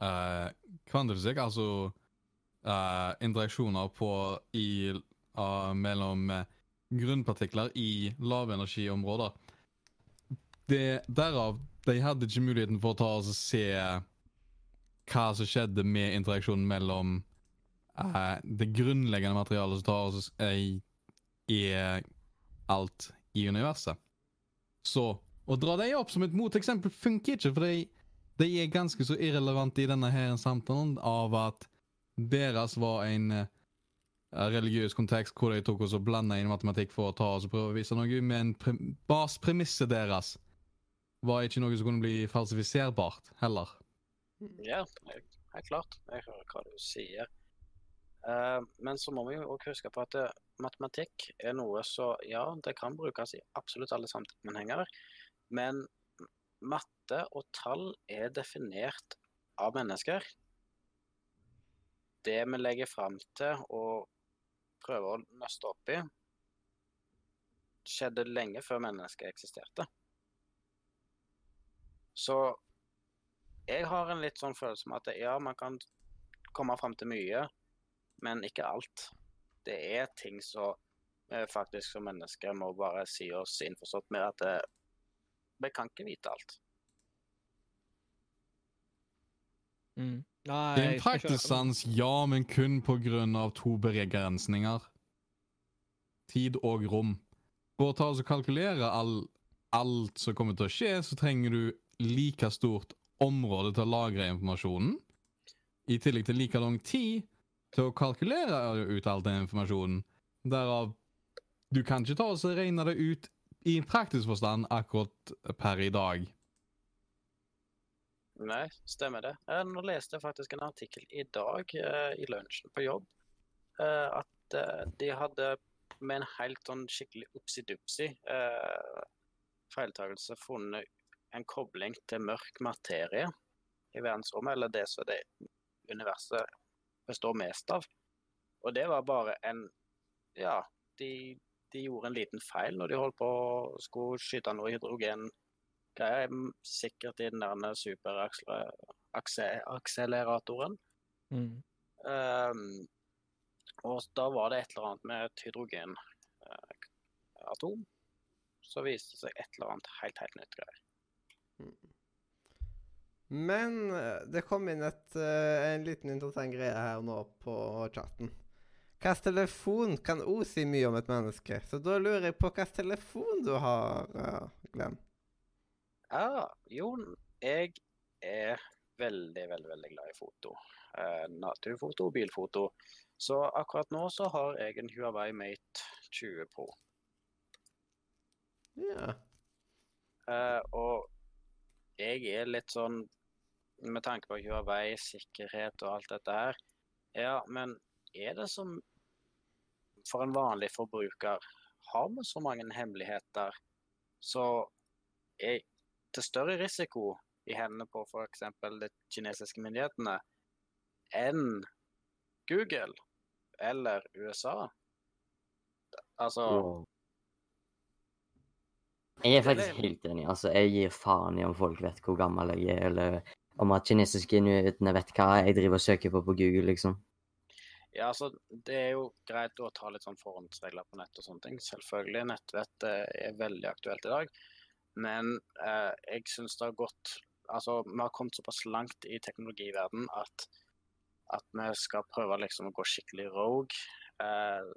uh, kvantefysikk, altså uh, interaksjoner på i uh, mellom eh, grunnpartikler i lavenergiområder. Det, derav de hadde ikke muligheten for å ta oss og se hva som skjedde med interaksjonen mellom eh, det grunnleggende materialet som tar oss i, i alt i universet. Så å dra dem opp som et moteksempel funker ikke, for de, de er ganske så irrelevante i denne her samtalen av at deres var en eh, religiøs kontekst hvor de tok oss og blanda inn matematikk for å ta oss og prøve å vise noe, men pre baspremisset deres var ikke noe som kunne bli falsifiserbart heller. Ja, helt helt klart. Jeg hører hva du sier. Eh, men så må vi jo også huske på at eh, matematikk er noe som Ja, det kan brukes i absolutt alle sammenhenger, men matte og tall er definert av mennesker. Det vi legger fram til og prøver å nøste opp i, skjedde lenge før mennesket eksisterte. Så jeg har en litt sånn følelse med at ja, man kan komme fram til mye, men ikke alt. Det er ting som vi faktisk som mennesker må bare si oss innforstått med at det, vi kan ikke vite alt. Mm. Nei, Det er en jeg praktisk sans, ja, men kun av to begrensninger. Tid og rom. For å ta oss og kalkulere all, alt som kommer til å skje, så trenger du like stort område til å lagre informasjonen. I tillegg til like lang tid til å kalkulere ut all den informasjonen. Derav Du kan ikke ta og regne det ut i en praktisk forstand akkurat per i dag. Nei, stemmer det. Eh, Nå leste jeg faktisk en artikkel i dag eh, i lunsjen på jobb eh, at de hadde med en helt sånn skikkelig upsi-dupsi eh, feiltagelse funnet en kobling til mørk materie i verdensrommet, eller det som det universet består mest av. Og det var bare en Ja, de, de gjorde en liten feil når de holdt på å skulle skyte noe hydrogen greier, sikkert i den der superakseleratoren. Mm. Um, og da var det et eller annet med et hydrogenatom. Så viste det seg et eller annet helt, helt nytt greier. Men eh, det kom inn et, uh, en liten interessant greie her nå på chatten. Hvilken telefon kan òg si mye om et menneske? Så da lurer jeg på hvilken telefon du har, uh, Glenn. Ja, jo, jeg er veldig, veldig, veldig glad i foto. Eh, naturfoto, bilfoto. Så akkurat nå så har jeg en Huawei Mate 20 Pro. Ja. Eh, og jeg er litt sånn Med tanke på Huawei, sikkerhet og alt dette her. Ja, men er det som For en vanlig forbruker har vi så mange hemmeligheter, så er til større risiko i hendene på f.eks. de kinesiske myndighetene enn Google eller USA. Altså Wow. Jeg er faktisk helt enig. Altså, jeg gir faen i om folk vet hvor gammel jeg er, eller om at kinesiske nyhetene vet hva jeg driver og søker på på Google, liksom. Ja, altså, Det er jo greit å ta litt sånn forhåndsregler på nett og sånne ting. Selvfølgelig, nettvett eh, er veldig aktuelt i dag. Men eh, jeg syns det har gått Altså, vi har kommet såpass langt i teknologiverden at, at vi skal prøve liksom å gå skikkelig rogue eh,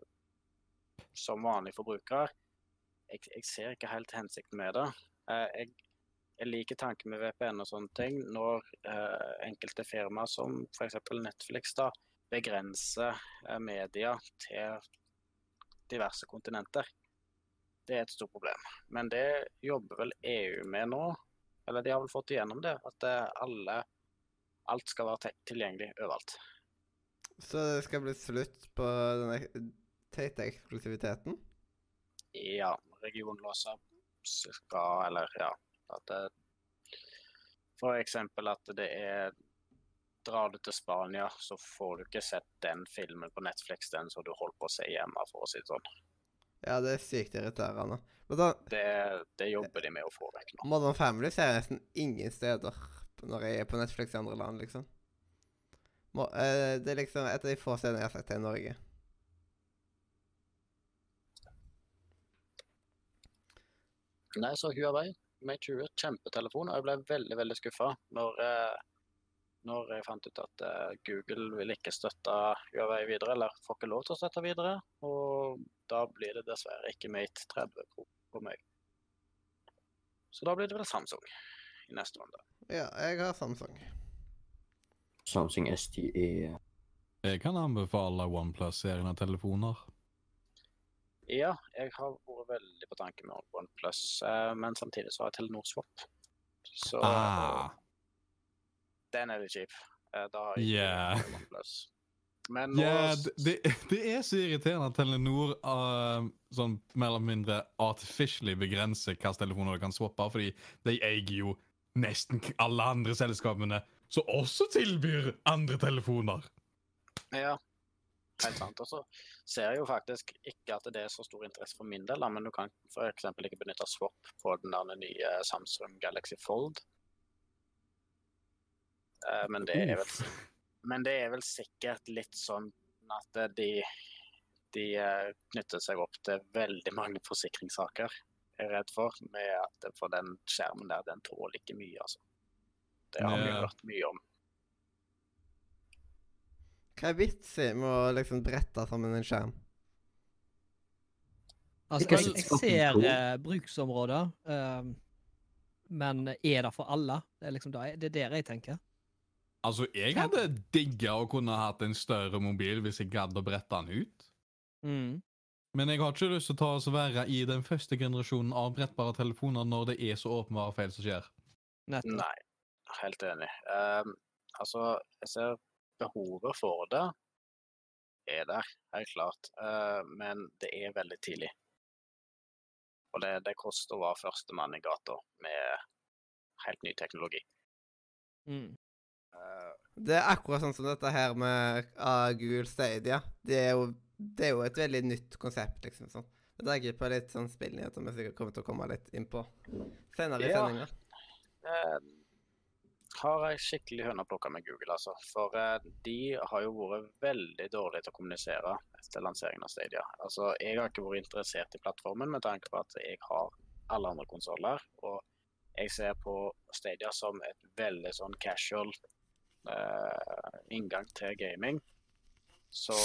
som vanlige forbrukere. Jeg, jeg ser ikke helt hensikten med det. Eh, jeg, jeg liker tanken med VPN og sånne ting når eh, enkelte firmaer som f.eks. Netflix da, begrenser eh, media til diverse kontinenter. Det er et stort problem. Men det jobber vel EU med nå. Eller de har vel fått igjennom det. At eh, alle Alt skal være tilgjengelig overalt. Så det skal bli slutt på denne teite eksklusiviteten? Ja, regionlåser skal Eller ja. At for eksempel at det er Drar du til Spania, så får du ikke sett den filmen på Netflix den som du holder på å se hjemme, for å si det sånn. Ja, det er sykt irriterende. Men da, Det, det jobber de med å få vekk nå. Modern Family ser jeg nesten ingen steder når jeg er på Netflix i andre land, liksom. Må, eh, det er liksom et av de få stedene jeg har sett det i Norge. Nei, så Huawei Mate 20, kjempetelefon, og jeg ble veldig, veldig skuffa når, eh, når jeg fant ut at eh, Google vil ikke støtte Huawei videre, eller får ikke lov til å støtte videre. Og da blir det dessverre ikke Mate 30 Pro på meg. Så da blir det vel Samsung i neste runde. Ja, jeg har Samsung. Samsung STE. Jeg kan anbefale OnePlus-serien av telefoner. Ja, jeg har vært veldig på tanke med OnePlus, eh, men samtidig så har jeg Telenor Swap. Så Ah, den er litt kjip. Eh, Da har jeg Yeah. OnePlus. Men nå ja, det, det, er så irriterende at Telenor uh, sånn mer eller mindre artificially begrenser hvilke telefoner de kan swappe, fordi de eier jo nesten alle andre selskapene som også tilbyr andre telefoner. Ja, helt sant. Og så ser jeg jo faktisk ikke at det er så stor interesse for min del, men du kan f.eks. ikke benytte swap på den der nye Samsung Galaxy Fold. Eh, Men det er vel Men det er vel sikkert litt sånn at eh, de, de eh, knytter seg opp til veldig mange forsikringssaker, jeg er redd for. Med at for den skjermen der, den tåler ikke mye, altså. Det har vi hørt mye om. Hva er vitsen med å liksom brette sammen en skjerm? Altså, jeg, jeg ser eh, bruksområder, ehm, men er det for alle? Det er liksom det er der jeg tenker. Altså, jeg hadde digga å kunne hatt en større mobil hvis jeg gadd å brette den ut. Mm. Men jeg har ikke lyst til å ta oss være i den første generasjonen av brettbare telefoner når det er så åpenbare feil som skjer. Nettopp. Nei, helt enig. Um, altså, jeg ser behovet for det er der, helt klart. Eh, men det er veldig tidlig. Og det, det koster å være førstemann i gata med helt ny teknologi. Mm. Eh, Det er akkurat sånn som dette her med ah, Google Stadia. Det er, jo, det er jo et veldig nytt konsept, liksom. sånn. Jeg tenker på litt sånn spillnyheter vi sikkert kommer til å komme litt inn på senere i Ja. sendinga. Har jeg skikkelig høna plukka med Google, altså. For eh, de har jo vært veldig dårlige til å kommunisere etter lanseringen av Stadia. Altså, jeg har ikke vært interessert i plattformen med tanke på at jeg har alle andre konsoller. Og jeg ser på Stadia som et veldig sånn casual eh, inngang til gaming. Så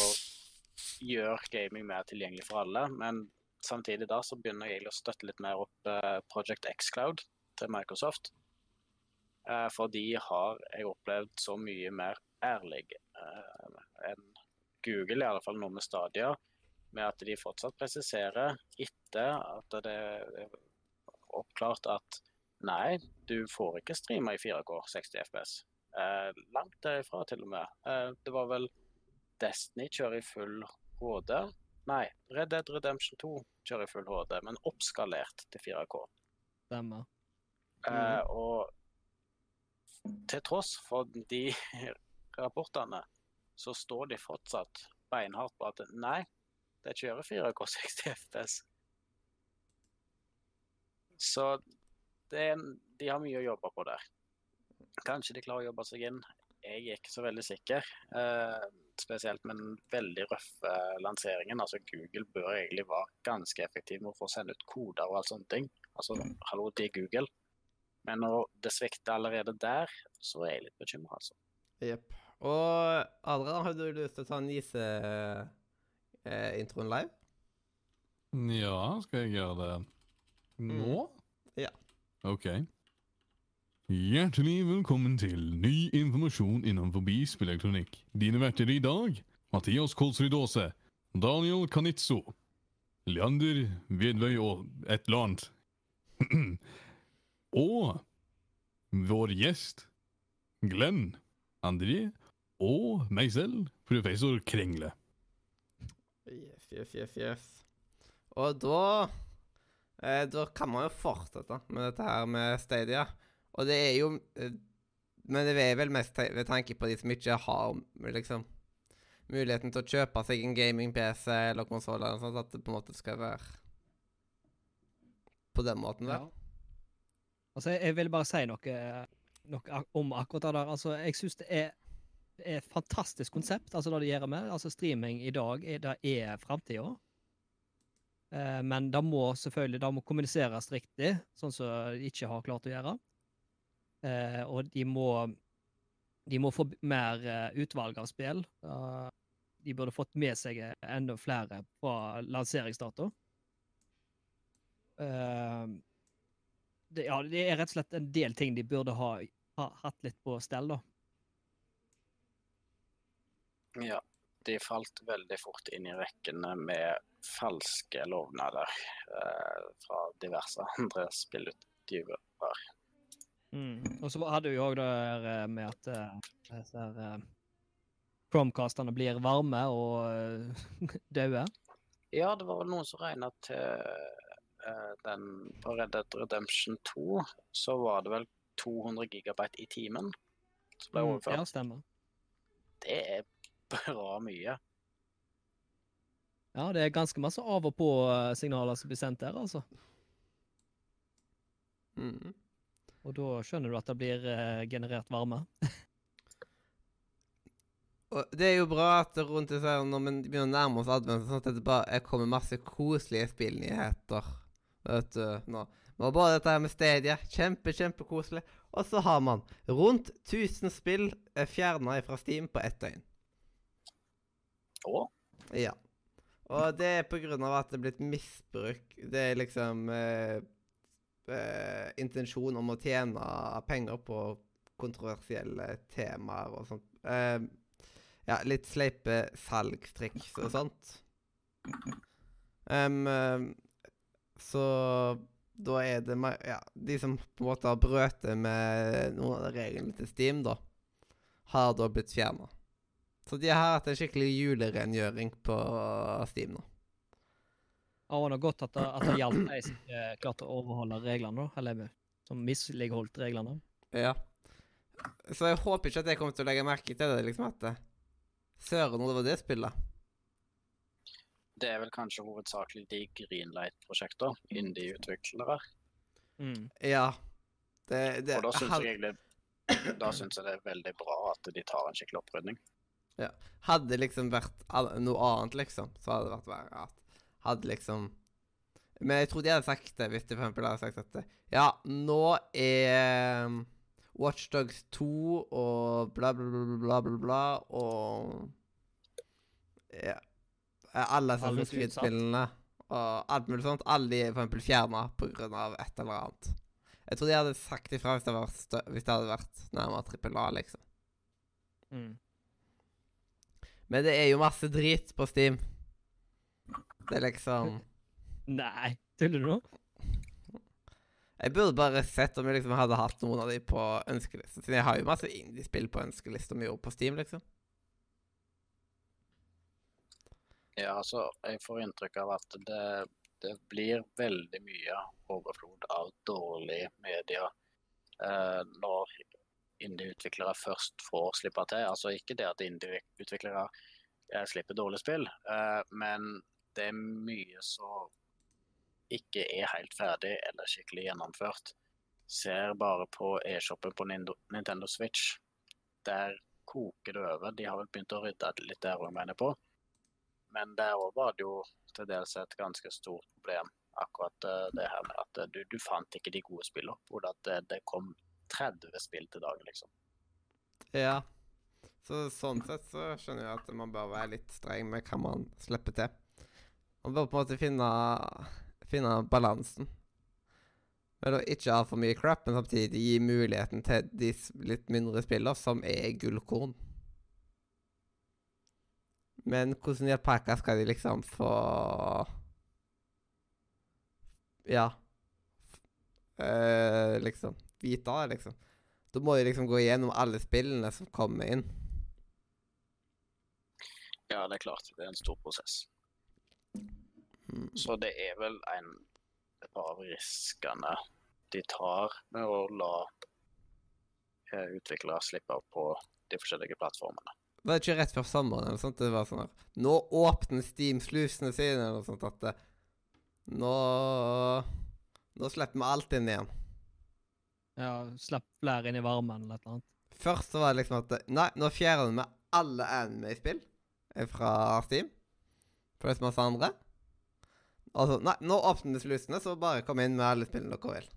gjør gaming mer tilgjengelig for alle. Men samtidig da så begynner jeg å støtte litt mer opp eh, Project Xcloud til Microsoft. Eh, for de har jeg opplevd så mye mer ærlig eh, enn Google, i alle fall nå med Stadia, med at de fortsatt presiserer etter at det er oppklart at nei, du får ikke streame i 4K 60 FPS. Eh, langt derifra, til og med. Eh, det var vel Destiny kjører i full HD. Nei, Red Dead Redemption 2 kjører i full HD, men oppskalert til 4K. Stemmer. Eh, og til tross for de rapportene, så står de fortsatt beinhardt på at nei, det kjører 4K 60 FPS. Så det de har mye å jobbe på der. Kanskje de klarer å jobbe seg inn. Jeg er ikke så veldig sikker. Eh, spesielt med den veldig røffe lanseringen. Altså Google bør egentlig være ganske effektiv med å få sende ut koder og alt sånne ting. Altså, hallo, det er Google. Men når det svikter allerede der, så er jeg litt bekymra, altså. Jepp. Og Adrian, har du lyst til å ta en Nise-introen live? Ja, skal jeg gjøre det nå? Ja. Ok. Hjertelig velkommen til ny informasjon innenfor spillelektronikk. Dine verter i dag, Mathias Kolsrud Aase, Daniel Canizzo, Leander Vedvøy og et eller annet. og vår gjest Glenn André og meg selv, professor Krengle. Yes, yes, yes, yes. Og da eh, Da kan man jo fortsette med dette her med Stadia. Og det er jo eh, Men det er vel mest te- ved tanke på de som ikke har liksom muligheten til å kjøpe seg en gaming-PC eller konsoll, sånn at det på en måte skal være på den måten der. Altså, jeg, vil bare si noe, noe om akkurat det der. Altså, jeg syns det er, et fantastisk konsept, altså det de gjør med. Altså, streaming i dag, det er framtida. Eh, men det må selvfølgelig det må kommuniseres riktig, sånn som de ikke har klart å gjøre. Eh, og de må de må få mer eh, utvalg av spill. De burde fått med seg enda flere fra lanseringsdato. Eh, det, ja, det er rett og slett en del ting de burde ha, ha hatt litt på stell, da. Ja, de falt veldig fort inn i rekkene med falske lovnader eh, fra diverse andre spillutgivere. Og så hadde vi òg det eh, med at eh, disse her eh, Chromecastene blir varme og uh, daue. Ja, det var vel noen som regna til eh, den på Red Dead Redemption 2, så var det vel 200 gigabyte i timen som ble Mm, overført. Ja, stemmer. Det er bra mye. Ja, det er ganske masse av og på-signaler som blir sendt der, altså. Mm. Og da skjønner du at det blir eh, generert varme. Og det er jo bra at rundt disse her, når vi begynner å nærme oss advent, sånn at det bare kommer masse koselige spillnyheter. Vet du, nå. Men bare dette her med Stadia. Kjempe, kjempekoselig. Og så har man rundt 1000 spill fjerna fra Steam på ett døgn. Å? Ja. Og det er på grunn av at det er blitt misbruk. Det er liksom eh, eh, intensjon om å tjene penger på kontroversielle temaer og sånt. Eh, ja, litt sleipe salgstriks og sånt. Um, eh, så da er det Ja, de som på en måte har brøtet med noen av reglene til Steam, da, har da blitt fjerna. Så de har hatt en skikkelig julerengjøring på Steam nå. Det var nå godt at det, at det gjaldt de som klarte å overholde reglene, da. Eller som misligholdt reglene. Ja. Så jeg håper ikke at jeg kommer til å legge merke til det, liksom at Søren, det var det spillet. Det er vel kanskje hovedsakelig de Greenlight-prosjekter, indie-utviklere. Mm. Ja. Det, det Og da syns jeg, egentlig- da synes jeg det er veldig bra at de tar en skikkelig opprydning. Ja. Hadde det liksom vært noe annet, liksom, så hadde det vært verre. At hadde liksom Men jeg tror de hadde sagt det hvis de for eksempel hadde sagt at Ja, nå er um, Watchdogs 2 og bla, bla, bla, bla, bla, bla, og Ja. Alle Alle Assassin's. Creed-spillene og alt mulig sånt. Alle de er for eksempel fjerna pga. et eller annet. Jeg tror de hadde sagt ifra hvis det, var hvis det hadde vært nærmere trippel A, liksom. Mm. Men det er jo masse drit på Steam. Det er liksom Nei, tuller du nå? Jeg burde bare sett om jeg liksom hadde hatt noen av de på ønskelista. Siden jeg har jo masse indiespill på ønskelista og på Steam, liksom. Ja, altså, jeg får inntrykk av at det, det blir veldig mye overflod av dårlig media eh, når indie-utviklere først får slippe til. Altså ikke det at indie-utviklere eh, slipper dårlig spill, eh, men det er mye som ikke er helt ferdig eller skikkelig gjennomført. Ser bare på e-shoppen på Nintendo Switch. Der koker det over. De har vel begynt å rydde litt der òg, mener jeg på. Men der òg var det jo til dels et ganske stort problem, akkurat eh, det her med at eh, du, du fant ikke de gode spillene. Hvor det, det kom 30 spill til dagen, liksom. Ja. Så sånn sett så skjønner jeg at man bør være litt streng med hva man slipper til. Man bør på en måte finne, finne balansen. Å ikke ha for mye crap, men samtidig gi muligheten til de litt mindre spillene, som er gullkorn. Men hvordan i alpakka skal de liksom få Ja. Uh, liksom. Vite det, liksom. Da må de liksom gå igjennom alle spillene som kommer inn. Ja, det er klart. Det er en stor prosess. Mm. Så det er vel en av riskene de tar med å la eh, utviklere slippe på de forskjellige plattformene. Var det ikke rett før sommeren eller sånt? Det var sånn her Nå åpner Steam slusene sine, eller noe sånt at det, Nå Nå slipper vi alt inn igjen. Ja, Slipp flere inn i varmen eller et eller annet. Først så var det liksom at Nei, nå fjerner vi alle anime-spill eh, fra Steam. For det er så masse andre. Og så Nei, nå åpner vi slusene, så bare kom inn med alle spillene dere vil.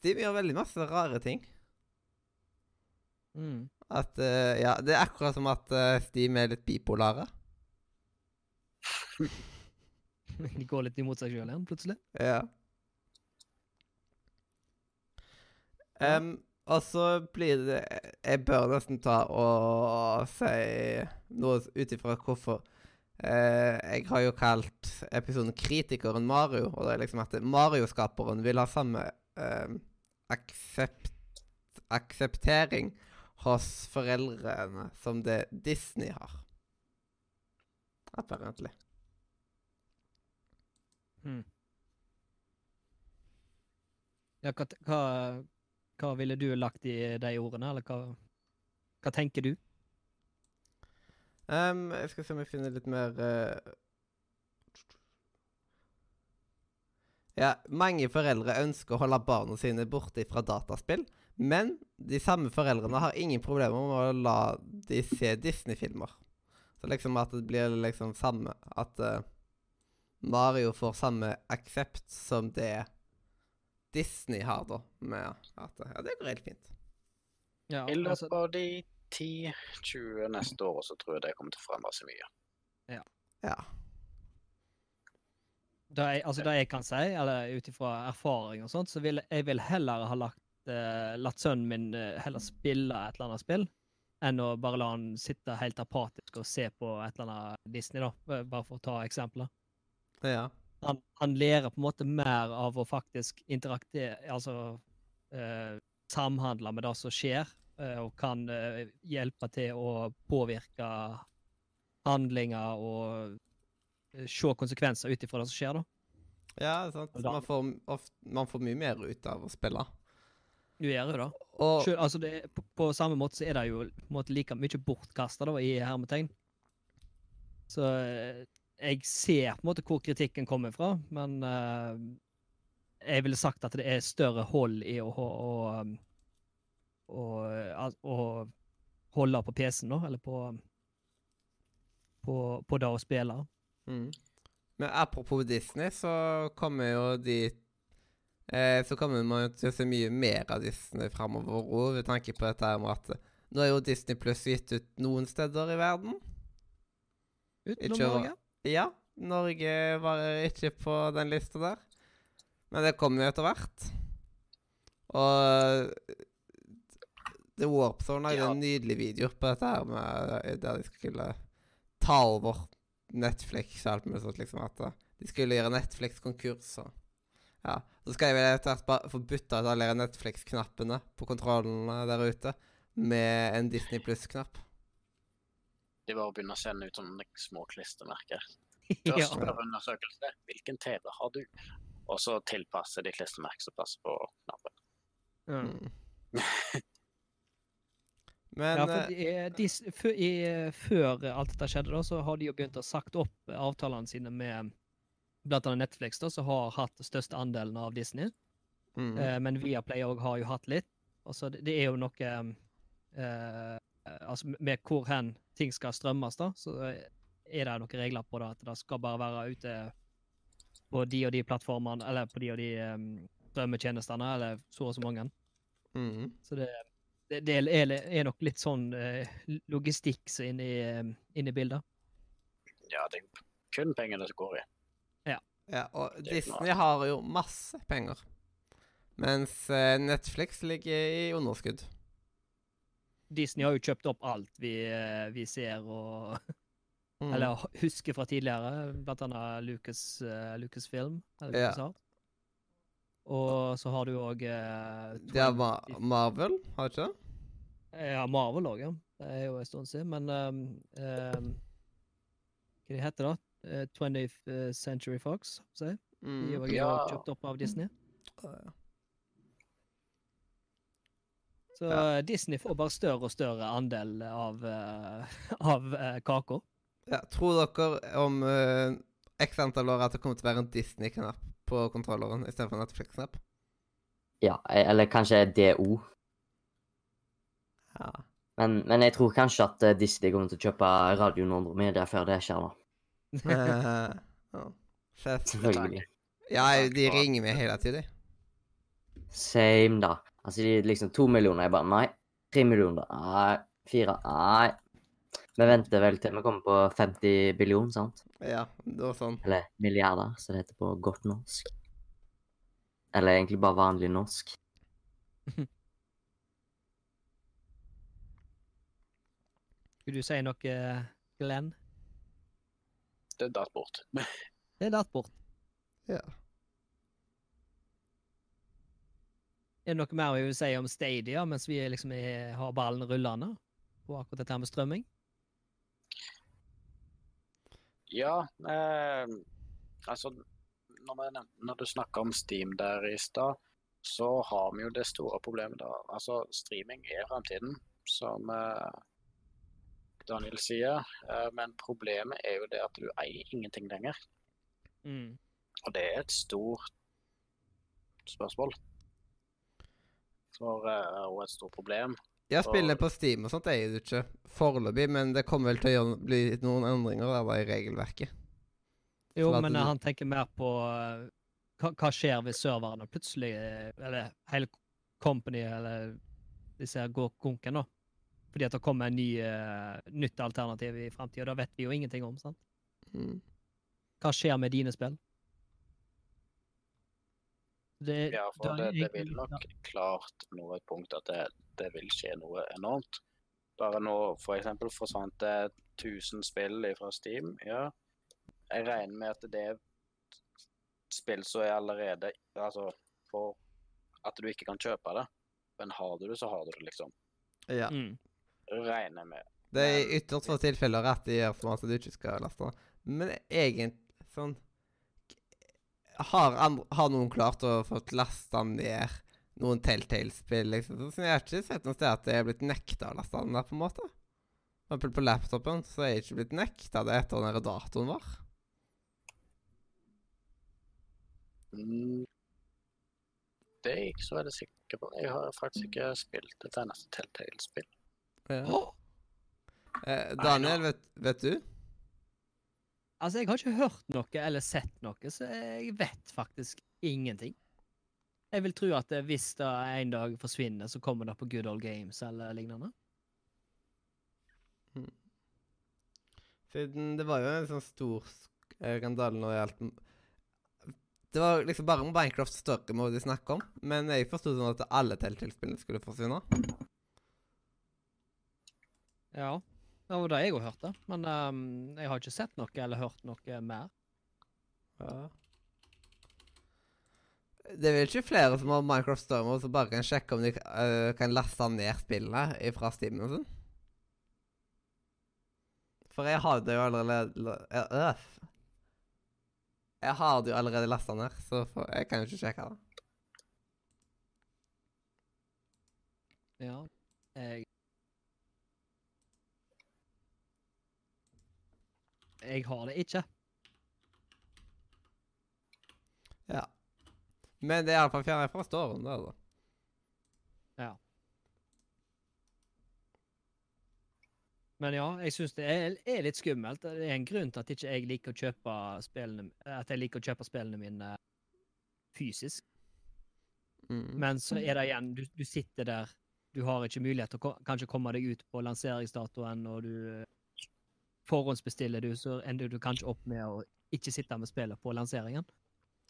Steam gjør veldig masse rare ting. Mm. At uh, Ja, det er akkurat som at uh, Steam er litt bipolare. De går litt imot seg sjøl igjen, plutselig. Ja. Um, og så blir det Jeg bør nesten ta og si noe ut ifra hvorfor Uh, Jeg har jo kalt episoden 'Kritikeren Mario', og det er liksom at Mario-skaperen vil ha samme uh, aksept, akseptering hos foreldrene som det Disney har. Apparently. Hmm. Ja, hva, hva, hva ville du lagt i de ordene, eller hva, hva tenker du? Um, jeg skal se om jeg finner litt mer uh... Ja, mange foreldre ønsker å holde barna sine borte fra dataspill, men de samme foreldrene har ingen problemer med å la de se Disney-filmer. Så liksom at det blir liksom samme At uh, Mario får samme aksept som det Disney har, da. Med at Ja, det går helt fint. Ja, I løpet altså, av de 10-20 neste år så tror jeg det kommer til å forandre seg mye. Ja. det, jeg, altså, det jeg kan si, eller ut ifra erfaring og sånt, så vil jeg vil heller ha lagt, eh, latt sønnen min uh, heller spille et eller annet spill, enn å bare la han sitte helt apatisk og se på et eller annet Disney, da. Bare for å ta eksempler. ja. han, han lærer på en måte mer av å faktisk interaktere Altså uh, samhandle med det som skjer, og kan hjelpe til å påvirke handlinger og se konsekvenser ut ifra det som skjer, da. Ja, sant. Man får, ofte, man får mye mer ut av å spille. Du gjør jo det. Og Selv, altså det, på, på samme måte så er det jo måte like mye bortkasta, i hermetegn. Så eh, jeg ser på en måte hvor kritikken kommer fra, men uh, jeg ville sagt at det er større hold i å, å, å, å, å holde på PC-en, da, eller på, på, på det å spille. Mm. Men apropos Disney, så kommer jo de eh, Så kommer man jo til å se mye mer av Disney framover òg, ved tanke på dette med at eh, nå er jo Disney Pluss gitt ut noen steder i verden. Utenom Norge. Ja, Norge var ikke på den lista der. Men det kommer jo etter hvert. Og The Warp Zone lagde Ja. en nydelig video på dette her med eh, der de skulle ta over Netflix og alt mulig sånt, liksom. At eh, de skulle gjøre Netflix konkurs og Ja. Så skal jeg vel etter hvert bare få bytta ut alle Netflix-knappene på kontrollene der ute med en Disney Pluss-knapp. De bare begynner å sende ut sånne små klistremerker. ja. Først spør undersøkelse. Hvilken TV har du? Og så tilpasser de klistremerker som passer på knappen. Mm. Men Ja, for de, de, i, før alt dette skjedde, da, så har de jo begynt å sagt opp avtalene sine med blant annet Netflix, da, som har hatt største andelen av Disney. mm. Eh, men Viaplay òg har jo hatt litt. Altså, det, det er jo noe eh, Altså, med hvor hen ting skal strømmes, da, så er det noen regler på det. At det skal bare være ute på de og de plattformene, eller på de og de um, strømmetjenestene, eller så og så mange. Mm. Så det, det, det er, er nok litt sånn eh, logistikk som er inne i, inne i bildet. Ja, det er kun pengene som går i. Ja, og Disney har jo masse penger. Mens eh, Netflix ligger i underskudd. Disney har jo kjøpt opp alt vi, eh, vi ser, og Mm. Eller husker fra tidligere, blant annet Lucas, uh, Lucasfilm. Eller Ja. LucasArts. Og så har du òg eh, Det er Ma Marvel, har ikke det? Ja, Marvel òg, ja. Det er jo en stund siden. Men um, um, Hva heter det? Uh, 20th Century Fox, si. De Mm. jo Ja. kjøpt opp av Disney. Så Ja. uh, Disney får bare større og større andel av, uh, av uh, kaka. Ja, tror dere om uh, x antall år at det kommer til å være en Disney-knapp på kontrolleren istedenfor Netflix-knapp? Ja, eller kanskje DO. Ja. Men, men jeg tror kanskje at eh, Disney kommer til å kjøpe radioen Andromeda før det skjer, da. Eh, ja. Selvfølgelig. Ja, de ringer meg hele tiden. Same, da. Altså, de liksom to millioner. Jeg bare nei. Tre millioner. Nei. Fire. Nei. Vi venter vel til vi kommer på 50 billioner, sant? Ja, det var sånn. Eller milliarder, som det heter på godt norsk. Eller egentlig bare vanlig norsk. Vil du si noe, Glenn? Det datt bort. Det datt bort. Ja. Er det noe mer vi vil si om Stadia mens vi liksom er, har ballen rullende på akkurat dette med strømming? Ja, eh, altså når, vi, når du snakker om Steam der i stad, så har vi jo det store problemet da. Altså, streaming er fremtiden, som eh, Daniel sier. Eh, men problemet er jo det at du eier ingenting lenger. Mm. Og det er et stort spørsmål. For, eh, og et stort problem. Ja, spiller på Steam og sånt eier du ikke foreløpig, men det kommer vel til å gjøre, bli noen endringer der da, i regelverket. Jo, men du- han tenker mer på uh, hva, hva skjer hvis serverne plutselig eh, Eller hele company eller disse går konken, da. Fordi at det kommer en ny, uh, nytt alternativ i framtida. Det vet vi jo ingenting om. sant? Mm. Hva skjer med dine spill? Det, Ja, for det, det vil nok klart nå et punkt at det, det vil skje noe enormt. Bare nå for eksempel forsvant det 1000 spill fra Steam. Ja, jeg regner med at det er spill som er allerede Altså for at du ikke kan kjøpe det. Men har du det, så har du det, liksom. Ja. Mm. Regner jeg med. Det er i ytterst få tilfeller at de gjør sånn at du ikke skal laste. Men egentlig sånn Har, andre, har noen klart å få lasta ned noen Telltale-spill, liksom? Så jeg har ikke sett noe sted at jeg er blitt nekta å laste den der, på en måte. For eksempel på laptopen så er jeg ikke blitt nekta det etter den datoen var. Mm, Det er jeg ikke så veldig sikker på. Jeg har faktisk ikke spilt et eneste Telltale-spill. Ja. Eh, Daniel, vet, vet du? Altså, jeg har ikke hørt noe eller sett noe, så jeg vet faktisk ingenting. Jeg vil tro at eh, hvis det en dag forsvinner, så kommer det på Good Old Games eller lignende. Siden det var jo en sånn stor eh, skandale når det gjaldt Det var liksom bare Minecraft Story Mode de snakka om, men jeg forsto sånn at alle Telltale-spillene skulle forsvinne. Ja, det var det jeg òg hørte. Men um, jeg har ikke sett noe eller hørt noe mer. Ja. Det er vel ikke flere som har Minecraft Stormer som bare kan sjekke om de uh, kan laste ned spillene fra Steam og sånn? For jeg har det jo allerede øh. Jeg har det jo allerede lasta ned, så for, jeg kan jo ikke sjekke det. Ja, jeg Jeg har det ikke. Ja. Men det er iallfall fjernet fra storen, det, altså. Men ja, jeg syns det er, er litt skummelt. Det er en grunn til at ikke jeg liker å kjøpe spillene At jeg liker å kjøpe spillene mine fysisk. Mm. Men så er det igjen, du, du sitter der, du har ikke mulighet til å kanskje komme deg ut på lanseringsdatoen, og du forhåndsbestiller du, så ender du kanskje opp med å ikke sitte med spillet på lanseringen.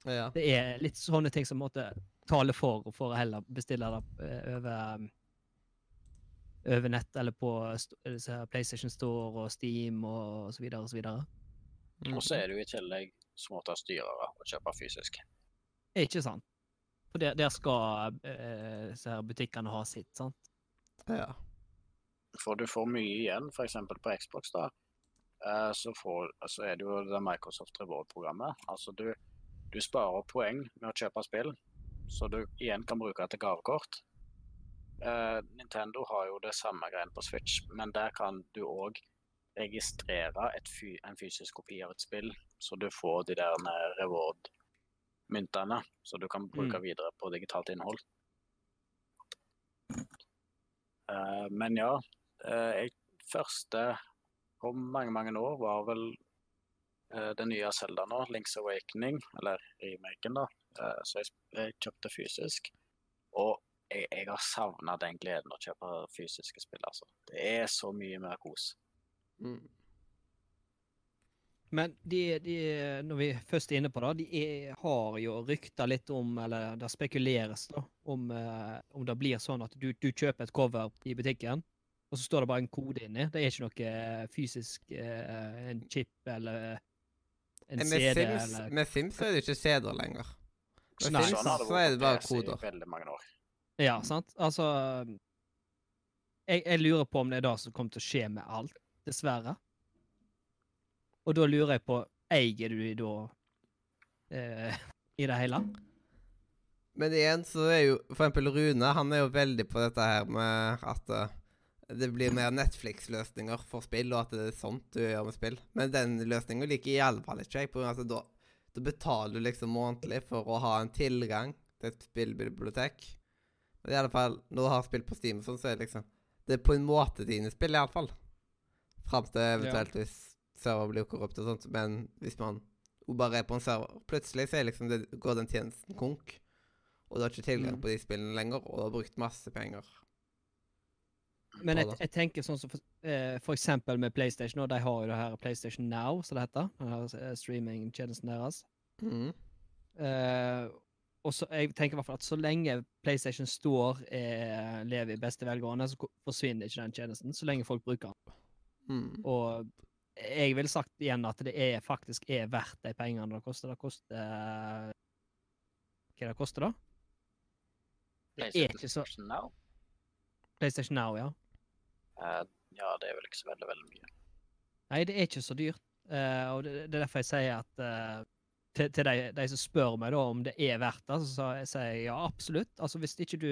Ja. Det er litt sånne ting som måtte tale for, for å heller bestille det eh, over, over nett eller på PlayStation Store og Steam og så videre og så videre. Og så er det jo i tillegg smått styrere, å kjøpe fysisk. Ikke sant? For der, der skal eh, butikkene ha sitt, sant? Ja. For du får mye igjen, f.eks. på Xbox. da, så, får, så er det jo det Microsoft Reward-programmet. Altså du, du sparer poeng med å kjøpe spill, så du igjen kan bruke det til gavekort. Uh, Nintendo har jo det samme greien på Switch, men der kan du òg registrere et fy, en fysisk kopi av et spill, så du får de der reward-myntene, så du kan bruke Mm. videre på digitalt innhold. Uh, men ja, uh, jeg, første på mange, mange år var vel eh, det nye Zelda nå, Link's Awakening, eller remaken, da. Eh, så jeg, jeg kjøpte fysisk. Og jeg, jeg har savna den gleden å kjøpe fysiske spill, altså. Det er så mye mer kos. Mm. Men de, de, når vi først er inne på det, de er, har jo rykter litt om, eller det spekuleres da, om, eh, om det blir sånn at du, du kjøper et cover i butikken, og så står det bare en kode inni. Det er ikke noe eh, fysisk eh, en chip eller en Med CD Sims, eller med Sims er det ikke CD-er lenger. Med Nei. Sims Sånn så er det bare koder. mange år. Ja, sant? Altså jeg, jeg lurer på om det er det som kommer til å skje med alt, dessverre. Og da lurer jeg på Eier du de da eh, i det hele? Men igjen så er jo for eksempel Rune han er jo veldig på dette her med at eh, det blir mer Netflix-løsninger for spill, og at det er sånt du gjør med spill. Men den løsninga liker i alle fall ikke jeg. på grunn av at da, da betaler du liksom månedlig for å ha en tilgang til et spillbibliotek. Men i alle fall, når du har spill på Steam, sånn, så er det liksom Det er på en måte dine spill, i alle fall. Fram til eventuelt hvis server blir korrupt og sånt. Men hvis man bare er på en server Plutselig så er liksom det, går den tjenesten konk. Og du har ikke tilgang Mm. på de spillene lenger, og du har brukt masse penger. Men jeg, jeg tenker sånn som for, eh, for eksempel med PlayStation, og de har jo det her PlayStation Now, som det heter. Den her eh, streamingtjenesten deres. Mm. Eh, og så jeg tenker i hvert fall at så lenge PlayStation står eh, lever i beste velgående, så forsvinner ikke den tjenesten. Så lenge folk bruker den. Mm. Og jeg ville sagt igjen at det er, faktisk er verdt de pengene det koster. Det koster Hva det koster da? Det er ikke så PlayStation Now? PlayStation Now, ja. Eh, ja, det er vel ikke så veldig, veldig mye. Nei, det er ikke så dyrt. Eh, og det, det er derfor jeg sier at eh, til, til de, de som spør meg da om det er verdt det, så sier jeg ja, absolutt. Altså hvis ikke du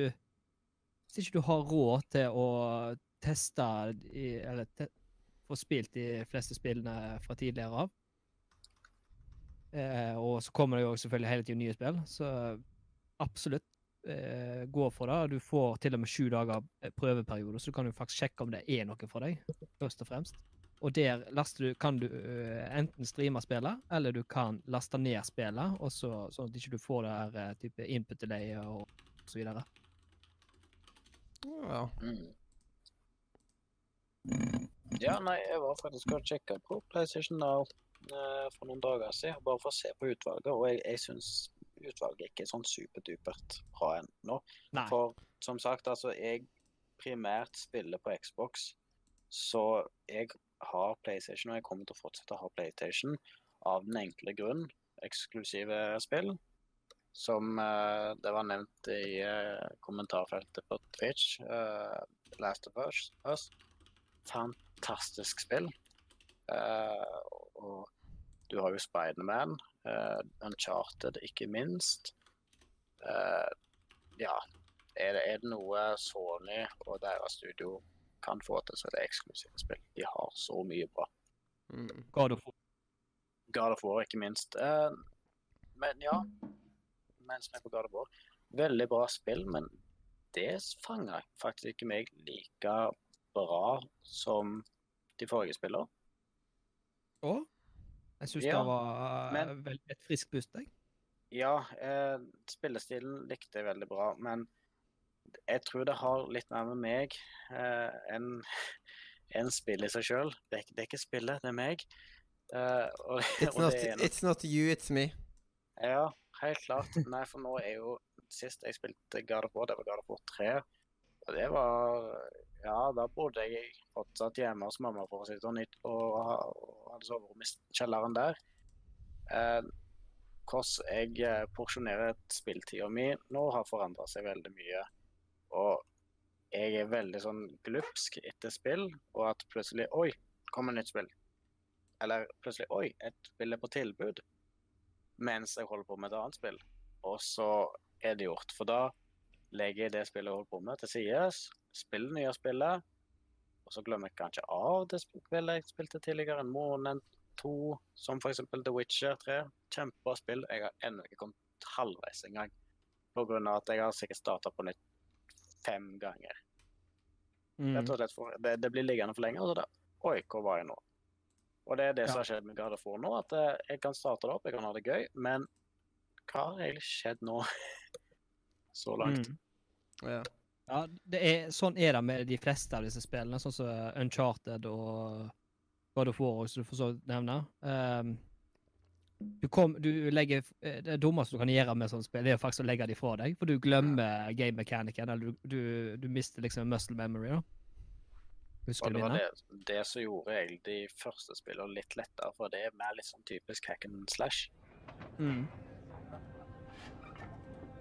Hvis ikke du har råd til å teste i, eller te, få spilt de fleste spillene fra tidligere av, eh, og så kommer det jo selvfølgelig hele tiden nye spill, så absolutt eh, går for det. Du får til og med sju dager eh, prøveperiode, så du kan jo faktisk sjekke om det er noe for deg, først og fremst. Og der laster du, kan du eh, enten streame spillet, eller du kan laste ned spillet, og så, sånn at ikke får det her eh, type input delay og så videre. Ja. Mm. Ja, nei, jeg var faktisk og sjekka på PlayStation Now eh, for noen dager siden, bare for å se på utvalget, og jeg, jeg syns utvalget ikke sånn superdupert bra ennå. For som sagt, altså, jeg primært spiller på Xbox, så jeg har PlayStation, og jeg kommer til å fortsette å ha PlayStation av den enkle grunn, eksklusive spill, som uh, det var nevnt i uh, kommentarfeltet på Twitch, uh, Last of Us. Us. Fantastisk spill. Og du har jo Spiderman, uh, Uncharted ikke minst. Uh, ja, er det, er det noe Sony og deres studio kan få til, så er det eksklusive spill. De har så mye bra. God of War. God of War, ikke minst. Uh, men ja, mens vi er på God of War Veldig bra spill, men det fanger faktisk ikke meg like bra som de forrige spillene. Og jeg syns Ja, det var men- eh, et friskt pust, jeg. Ja, eh, spillestilen likte jeg veldig bra, men jeg tror det har litt mer med meg eh, enn en spill i seg sjøl. Det, det er ikke spillet, det er meg. Eh, og, It's, not, det er it's not you, it's me. Ja, helt klart. Nei, for nå er jo Sist jeg spilte God of War, det var God of War 3. Og det var ja, da bodde jeg fortsatt hjemme hos mamma for å si det sånn, og, og hadde soverom i kjelleren der. Eh, hvordan jeg eh, porsjonerer spilltida mi nå har forandra seg veldig mye. Og jeg er veldig sånn glupsk etter spill, og at plutselig Oi, kommer nytt spill. Eller plutselig Oi, et spill er på tilbud. Mens jeg holder på med et annet spill. Og så er det gjort. For da legger jeg det spillet jeg holder på med, til sides. Spiller nye spillet. Og så glemmer jeg kanskje av det spillet jeg spilte tidligere, en måned, to, som f.eks. The Witcher 3. Kjempebra spill. Jeg har ennå ikke kommet halvveis engang. Pga. at jeg har sikkert starta på nytt fem ganger. Mm. For, det, det blir liggende for lenge. Og så da Oi, hvor var jeg nå? Og det er det som har skjedd med God of War nå. At eh, jeg kan starte det opp, jeg kan ha det gøy, men hva har egentlig skjedd nå? Så langt. Mm. Ja. Ja, det er, sånn er det med de fleste av disse spillene, sånn som Uncharted og God of War, som du får så vidt nevne. Um, du, kom, du legger, eh, det dummeste du kan gjøre med sånne spill, det er faktisk å legge dem fra deg, for du glemmer game mechanicen, eller du, du, du mister liksom muscle memory, da. Husker Og du det var det, det som gjorde egentlig de første spillene litt lettere, for det er mer litt sånn typisk hack and slash. Mm.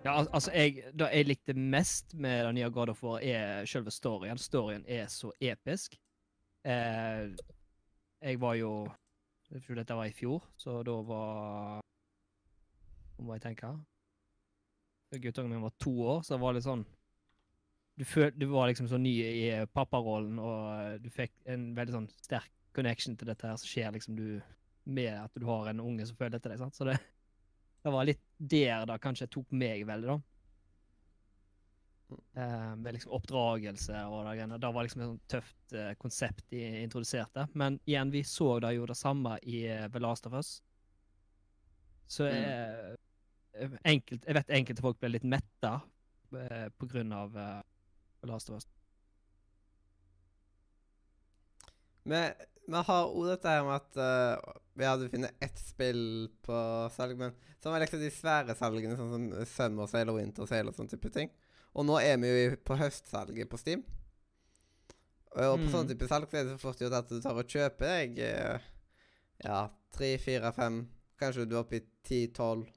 Ja, al altså, jeg, det jeg likte mest med den nye God of War, er selve storyen. Storyen er så episk. Eh, jeg var jo Jeg tror dette var i fjor, så da var Nå må jeg tenke. Guttungen min var to år, så det var litt sånn Du, føl, du var liksom så ny i papparollen, og du fikk en veldig sånn sterk connection til dette her som skjer liksom du med at du har en unge som føler etter deg. sant? Så det, det var litt der det kanskje tok meg veldig, da. Eh, med liksom oppdragelse og det greiene. Det var liksom et sånt tøft eh, konsept de introduserte. Men igjen, vi så da jo det samme i eh, The Last of Us. Så eh, enkelt, jeg vet enkelte folk ble litt metta på grunn av The Last of Us. Vi, vi har òg dette her med at vi hadde funnet ett spill på salg, men så var liksom de svære salgene, sånn som Summer Sale og Winter Sale og sånn type ting. Og nå er vi jo på høstsalget på Steam. Og på sånn Mm. type salg så er det så fort gjort at du tar og kjøper deg eh, ja, tre, fire, fem Kanskje du er oppe i ti-tolv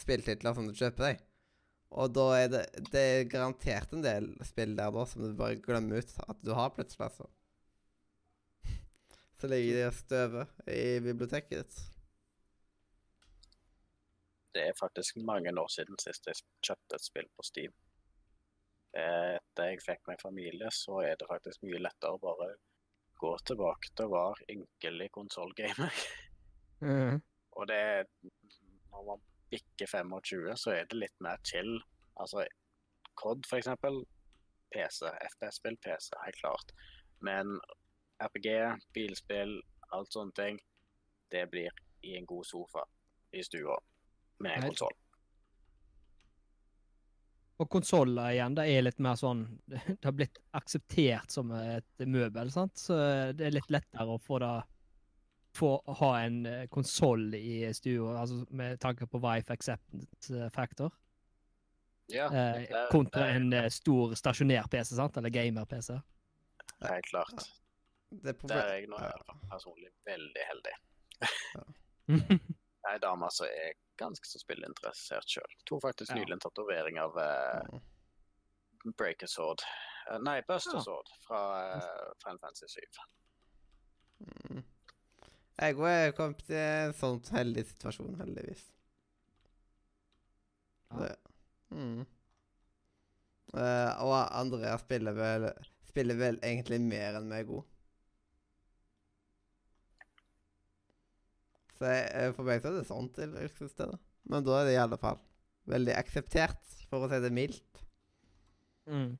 spilltitler som du kjøper deg. Og da er det, det er garantert en del spill der da som du bare glemmer ut at du har plutselig, altså. Så ligger de og støver i biblioteket ditt. Det er faktisk mange år siden sist jeg kjøpte et spill på Steam. Eh, Etter jeg fikk meg familie, så er det faktisk mye lettere å bare gå tilbake til å være ynkelig konsollgamer. Mm. Og det er Når man bikker 25, så er det litt mer chill. Altså COD, for eksempel. PC. FPS-spill, PC, helt klart. Men RPG, bilspill, alt sånne ting, det blir i en god sofa i stua med en konsoll. Og konsoller igjen, det er litt mer sånn Det har blitt akseptert som et møbel, sant? Så det er litt lettere å få det Få ha en konsoll i stua, altså med tanke på wife acceptance factor, Ja, eh, det- kontra det- en eh, stor stasjonær PC, sant? Eller gamer-PC. Helt klart. Det er Der er jeg nå i Ja. hvert fall personlig veldig heldig. Ei dame som er ganske så spillinteressert sjøl. Tok faktisk Ja. nylig en tatovering av uh. Breaker Sword. uh, nei, Buster Ja. Sword fra uh, Final Fantasy 7. Mm. Jeg òg er kommet i en sånn heldig situasjon, heldigvis. Ja. Det. Mm. Uh, og Andrea spiller vel Spiller vel egentlig mer enn meg er god. Så jeg, for meg så er det sånn til. Men da er det i alle fall veldig akseptert, for å si det mildt. Mm.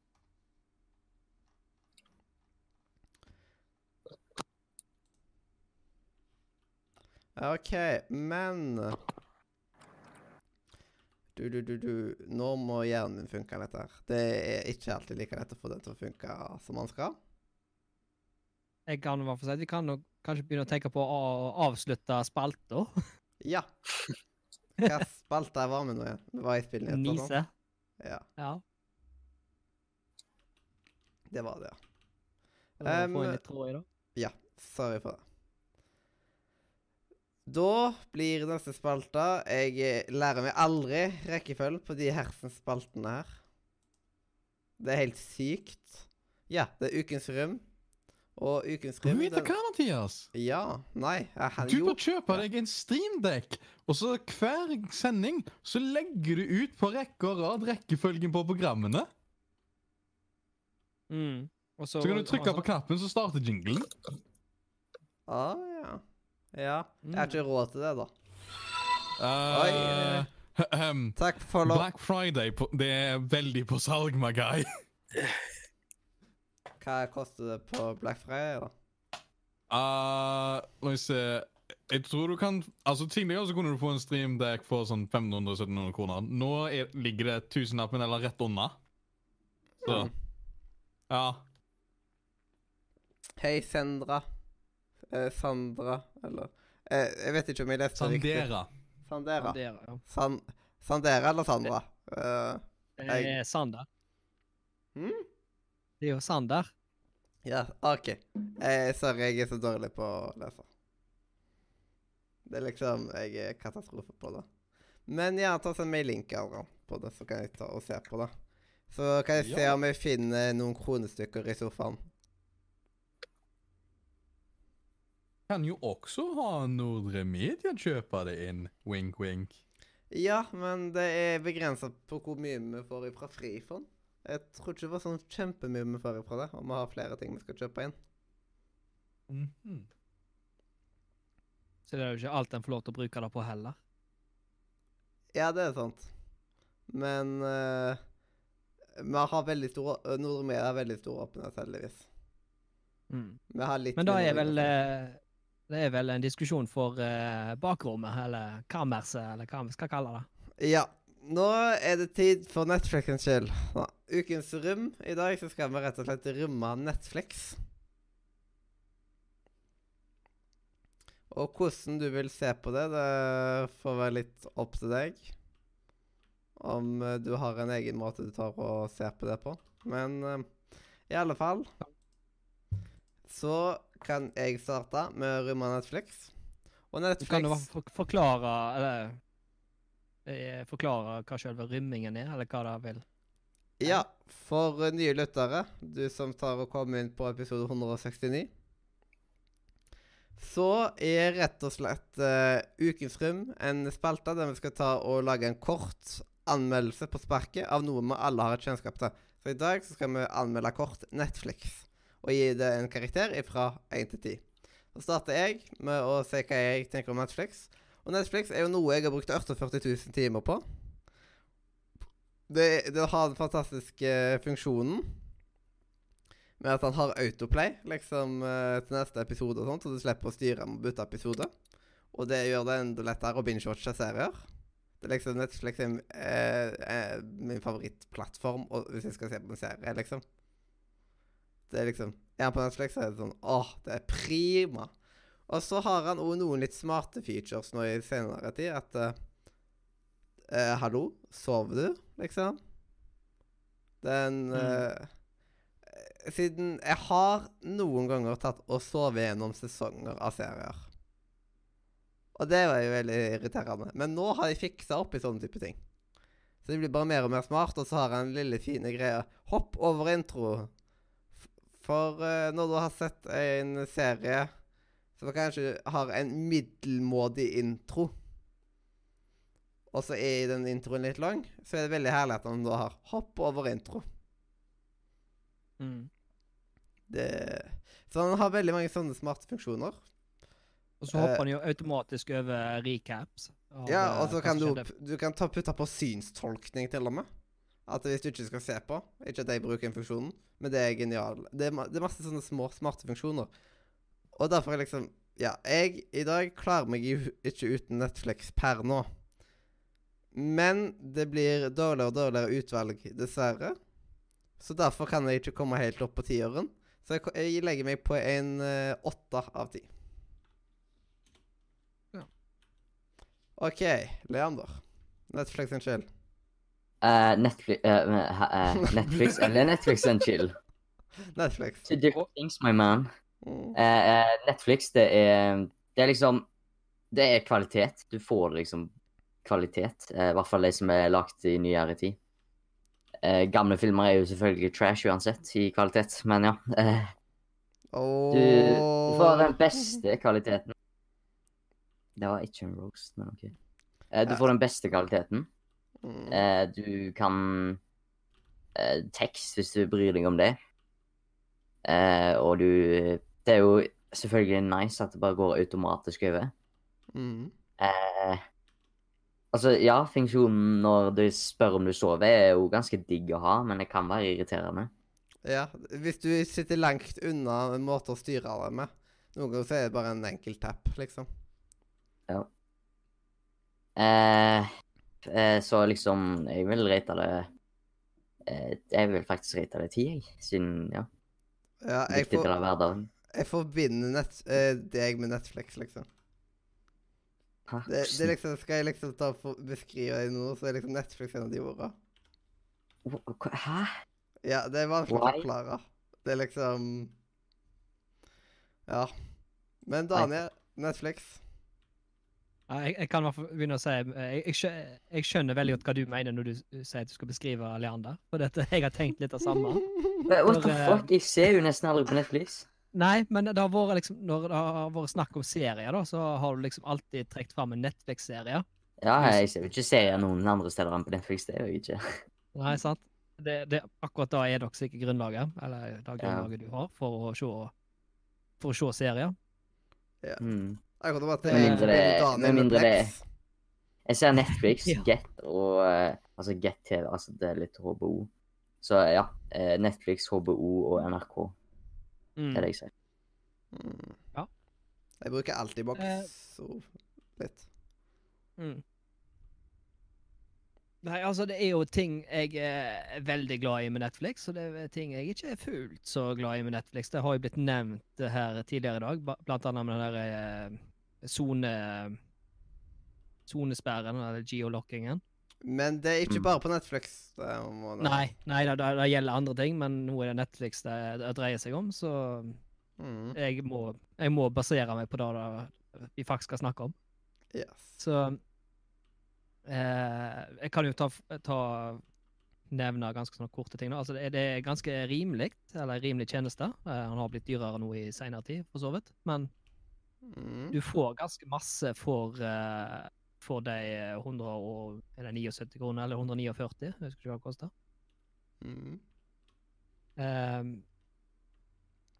OK, men Du, du, du, du. Nå må hjernen min funke litt her. Det er ikke alltid like lett å få den til å funke som man skal. Jeg kan i hvert fall si at vi kan nok kanskje begynne å tenke på å avslutte spalta. Ja. Hva spalte var med nå igjen? Vi var i spillnyheter sånn? Nise. Ja, Ja. det var det, ja. Um, få inn litt tråd i, da. Ja, sorry for det. Da blir neste spalta Jeg eh, lærer meg aldri rekkefølge på de hersens spaltene her. Det er helt sykt. Ja, det er Ukens rom. Og Ukens Du vet hva, Mathias? Ja. Nei. Jeg, Du bør kjøpe deg en streamdekk, og så hver sending så legger du ut på rekke og rad rekkefølgen på programmene. Mm. Og Så kan du trykke på knappen, så starter jinglen. Ah, ja. Ja. Jeg har ikke råd til det, da. Uh, ahem, Takk for lov. Black Friday, på, det er veldig på salg, my guy. Hva koster det på Black Friday, da? Uh, la vi se Jeg tror du kan Altså Tidligere så kunne du få en stream deck for sånn 500-1700 kroner. Nå er, ligger det 1000-appen eller rett unna. Så Mm. ja. Hei, Sandra. Eh, Sandra, eller eh, Jeg vet ikke om jeg leste riktig. Sandera. Sandera. Sandera, ja. San Sandera eller Sandra? Eh, Det er Sander. hm? Det er jo Sander. Ja, OK. Eh, sorry, jeg er så dårlig på å lese. Det er liksom Jeg er katastrofe på det. Men ja, ta send meg link Adrian, på det, så kan jeg ta og se på det. Så kan jeg se om jeg finner noen kronestykker i sofaen. Kan jo også ha Nordre Media kjøpe det inn. Wink, wink. Ja, men det er begrensa på hvor mye vi får fra Frifond. Jeg tror ikke det var sånn kjempemye vi får ifra det, og vi har flere ting vi skal kjøpe inn. Mhm. Så det er jo ikke alt en får lov til å bruke det på heller. Ja, det er sant. Men uh, vi har veldig stor uh, Nordre har veldig stor åpenhet, heldigvis. Mm. Vi har litt Men da er vel eh, Det er vel en diskusjon for uh, bakrommet, eller kammerset, eller hva vi skal kalle det. Ja. Nå er det tid for Netflixens skyld. Ukens rom. I dag så skal vi rett og slett romme Netflix. Og hvordan du vil se på det, det får være litt opp til deg. Om eh, du har en egen måte du tar og ser på det på. Men eh, i alle fall så kan jeg starte med å romme Netflix. Og Du Netflix kan for forklare eller Forklare hva selve rymmingen er, eller hva det vil. Ja, for eh, nye lyttere, du som tar og kommer inn på episode 169, så er rett og slett uh, Ukens Rym en spalte der vi skal ta og lage en kort anmeldelse på sparket av noe vi alle har et kjennskap til. Så i dag så skal vi anmelde kort Netflix og gi det en karakter fra 1 til 10. Så starter jeg med å si hva jeg tenker om Netflix. Og Netflix er jo noe jeg har brukt 48 000 timer på. Det, det har den fantastiske funksjonen med at han har autoplay liksom eh, til neste episode og sånt, så du slipper å styre med å bytte episode. Og det gjør det enda lettere å binge-watche serier. Det er liksom Netflix er er eh, min favorittplattform hvis jeg skal se på en serie, liksom. Det er liksom Er han på Netflix, så er det sånn Åh, det er prima. Og så har han òg noen litt smarte features nå i senere tid. At eh, eh, Hallo, sover du, liksom? Den eh, Siden jeg har noen ganger tatt og sovet gjennom sesonger av serier. Og det var jo veldig irriterende. Men nå har de fiksa opp i sånne type ting. Så det blir bare mer og mer smart, og så har jeg en lille, fine greie. Hopp over intro. For eh, når du har sett en serie som kanskje har en middelmådig intro, og så er den introen litt lang, så er det veldig herlig at han da har hopp over intro. Mm. Det, så han har veldig mange sånne smarte funksjoner. Og så hopper han jo automatisk over recaps. Og Ja, eh, og så kan du, du kan ta, putte på synstolkning til og med. At hvis du ikke skal se på Ikke at jeg bruker den funksjonen, men det er genial. Det er, det er masse sånne små, smarte funksjoner. Og derfor er liksom Ja, jeg i dag klarer meg jo ikke uten Netflix per nå. Men det blir dårligere og dårligere utvalg, dessverre. Så derfor kan jeg ikke komme helt opp på tiåren. Så jeg, jeg legger meg på en åtte uh, av ti. Ja. OK, Leander. Netflix and chill. Uh, Netflix, uh, eh, Netflix eller Netflix and chill? Netflix. To different things, my man. Mm. Eh, eh, Netflix, det er Det er liksom Det er kvalitet. Du får liksom kvalitet. eh, I hvert fall de som er lagd i nyere tid. Eh, gamle filmer er jo selvfølgelig trash uansett i kvalitet, men ja. Eh, Åh. du, du får den beste kvaliteten. Det var ikke en roast, men OK. Eh, du får den beste kvaliteten. Mm. Eh, du kan eh, Tekst, hvis du bryr deg om det. Eh, og du Det er jo selvfølgelig nice at det bare går automatisk over. Mm. Eh, altså, ja, funksjonen når du spør om du sover, er jo ganske digg å ha, men det kan være irriterende. Ja, hvis du sitter langt unna en måte å styre det med. Noen ganger så er det bare en enkel tap, liksom. Eh, eh, så liksom Jeg vil rate det eh, Jeg vil faktisk rate det ti, jeg. Siden, ja. Ja, jeg, Viktig får... til å av hverdagen. Jeg forbinder nett, eh, deg med Netflix, liksom. Hæ? Det, det er liksom, Skal jeg liksom ta for, beskrive deg nå, så er liksom Netflix en av de hva- Hæ? Ja, det er vanskelig å Why? forklare. Det er liksom Ja. Men Daniel, Netflix Ja, jeg, jeg kan i hvert fall begynne å si eh, jeg, jeg, skjø- jeg skjønner veldig godt hva du mener når du s- sier at du skal beskrive Leander. For dette, jeg har tenkt litt av samme. What the eh, fuck? Jeg ser jo nesten aldri på Netflix. Nei, men det har vært liksom, når det har vært snakk om serier, da, så har du liksom alltid trukket fram en Netflix-serie. Ja, jeg ser jo ikke serier noen andre steder enn på Netflix. Det gjør jeg ikke. Nei, sant? Det, det, akkurat da er dere sikkert grunnlaget, eller det grunnlaget du har, for å se, for å se serier. Mm. Jeg kunne bare Med mindre det- med mindre det- er. Jeg ser Netflix, Ja. Get og eh, Altså Get TV, altså det er litt HBO. Så ja. eh, Netflix, HBO og NRK. Mm. Det er det jeg ser. Mm. Ja. Jeg bruker alltid boks Eh. så litt. Mm. Nei, altså, det er jo ting jeg er veldig glad i med Netflix, og det er ting jeg ikke er fullt så glad i med Netflix. Det har jo blitt nevnt her tidligere i dag, blant annet med den der eh, sone... Sonesperren, eller geolockingen. Men det er ikke Mm. bare på Netflix. Det må Nei, nei det, det, gjelder andre ting, men nå er det Netflix det, det dreier seg om, så Mm. jeg må, jeg må basere meg på det, det vi faktisk skal snakke om. Yes. Så eh, Jeg kan jo ta, ta nevne ganske sånne korte ting. Altså, det er ganske rimelig, eller rimelig tjeneste. Eh, han har blitt dyrere nå i seinere tid, for så vidt. Men Mm. du får ganske masse for, eh, for de 179 kroner, eller 149, jeg husker ikke hva det koster. Mm. Um,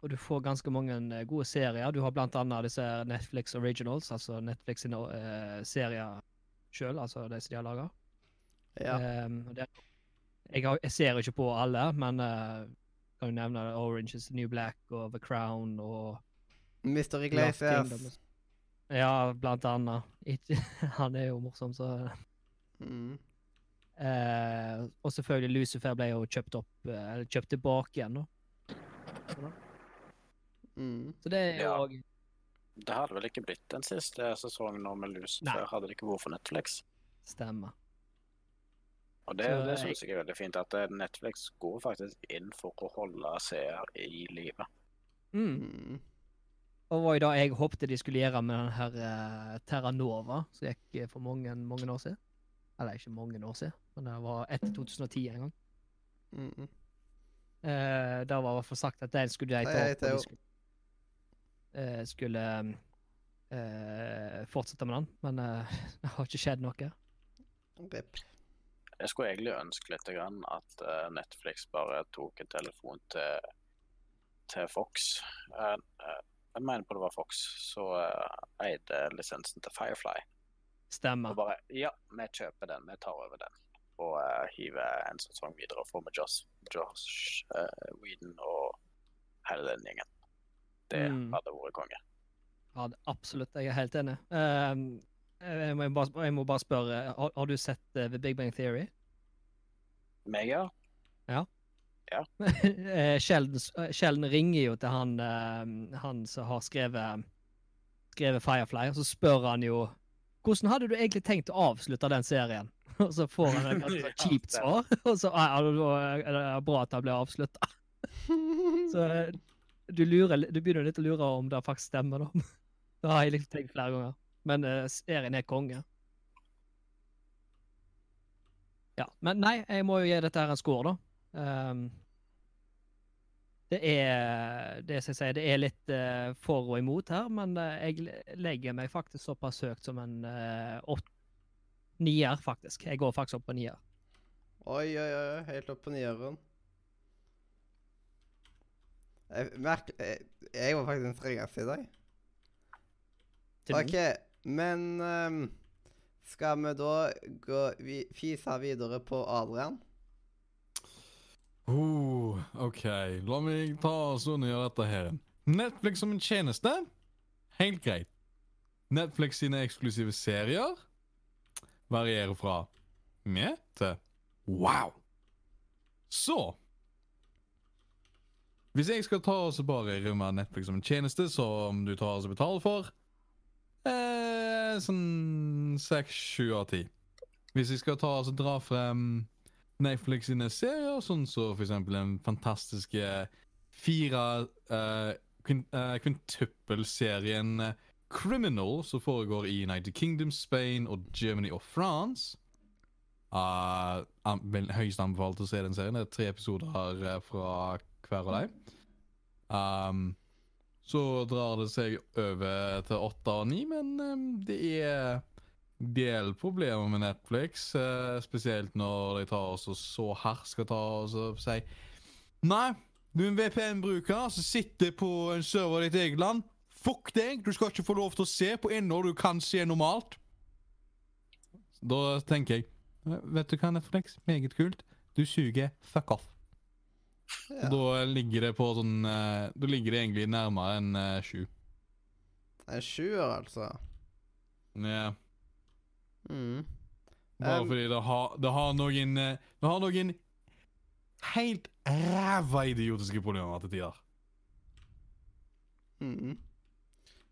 og du får ganske mange eh, gode serier. Du har blant annet disse Netflix Originals, altså Netflix sine uh, serier sjøl, altså de som de har laga. Ja. Um, jeg, jeg ser ikke på alle, men uh, kan jo nevne Orange is the New Black og The Crown og Mr. Iglesias. Ja, blant annet. Ikke, han er jo morsom, så Mm. eh, Og selvfølgelig Lucifer ble jo kjøpt opp, eh, eller kjøpt tilbake igjen, da. Mm. Så det er jo Ja. òg Det hadde vel ikke blitt den siste sesongen nå med Lucifer, Nei. hadde det ikke vært for Netflix. stemmer. Og det, Så det syns jeg er veldig fint, at eh, Netflix går faktisk inn for å holde seer i live. Mm. Og var jo da jeg håpte de skulle gjøre med den her uh, Terra Nova, som gikk eh, for mange, mange år siden. Eller ikke mange år siden, men det var etter 2010 en gang. Mm. -mm. Uh, det var i hvert fall sagt at den skulle de ta opp, og de skulle, uh, skulle uh, fortsette med den, men eh, det har ikke skjedd noe. Rip. Jeg skulle egentlig ønske litt grann at eh, Netflix bare tok en telefon til, til Fox. Jeg mener på det var Fox så eh, eide lisensen til Firefly. Stemmer. Og bare Ja, vi kjøper den, vi tar over den. Og uh, hiver en sesong videre og får med Josh, Josh uh, Whedon og hele den gjengen. Det Mm. hadde vært konge. Ja, absolutt. Jeg er helt enig. Uh, jeg, må bare, jeg må bare spørre, har, har du sett uh, The Big Bang Theory? Meg, ja. Eh, Sheldon, eh, ringer jo til han, eh, han som har skrevet, skrevet Firefly, og så spør han jo hvordan hadde du egentlig tenkt å avslutte den serien? Og så får han et ganske sånn kjipt svar, og så er det bra at han ble avslutta. Så eh, du, lurer, du begynner litt å lure om det faktisk stemmer, da. Det har jeg liksom tenkt flere ganger. Men serien er konge. Ja. Men nei, jeg må jo gi dette her en score, da. Um, det er det sier, det er litt uh, for og imot her, men uh, jeg legger meg faktisk såpass høyt som en uh, nier, faktisk. Jeg går faktisk opp på nier. Oi, oi, oi. Helt opp på nieren. Jeg, merker, jeg, jeg var faktisk den strengeste i dag. OK, men um, skal vi da gå vi, fise videre på Adrian? Oh, OK, la meg ta oss under dette her. Netflix som en tjeneste? Helt greit. Netflix sine eksklusive serier varierer fra med til wow. Så Hvis jeg skal ta oss bare rømme Netflix som en tjeneste som du tar oss og betaler for eh, Sånn seks, sju av ti. Hvis jeg skal ta oss og dra frem Netflix sine serier, sånn så for eksempel den fantastiske fire uh, quintuple-serien eh, Criminal, som foregår i United Kingdom, Spain og Germany og France. Uh, høyest anbefalt å se den serien. Det er tre episoder uh, fra hver av dem. Um, så drar det seg over til åtte og ni, men um, det er del problemer med Netflix, eh, spesielt når de tar oss og så hardt skal ta oss og si Nei, du er en VPN-bruker som sitter på en server i ditt eget land. Fuck deg! Du skal ikke få lov til å se på innhold du kan se normalt. Da tenker jeg Vet du hva, Netflix? Meget kult. Du suger. Fuck off. Ja. Da ligger det på sånn eh, Da ligger det egentlig nærmere enn eh, sju. En sjuer, altså. Ja. Mm. Bare Um, fordi det har, det har noen eh, Det har noen helt ræva idiotiske problemer til tider. Mm.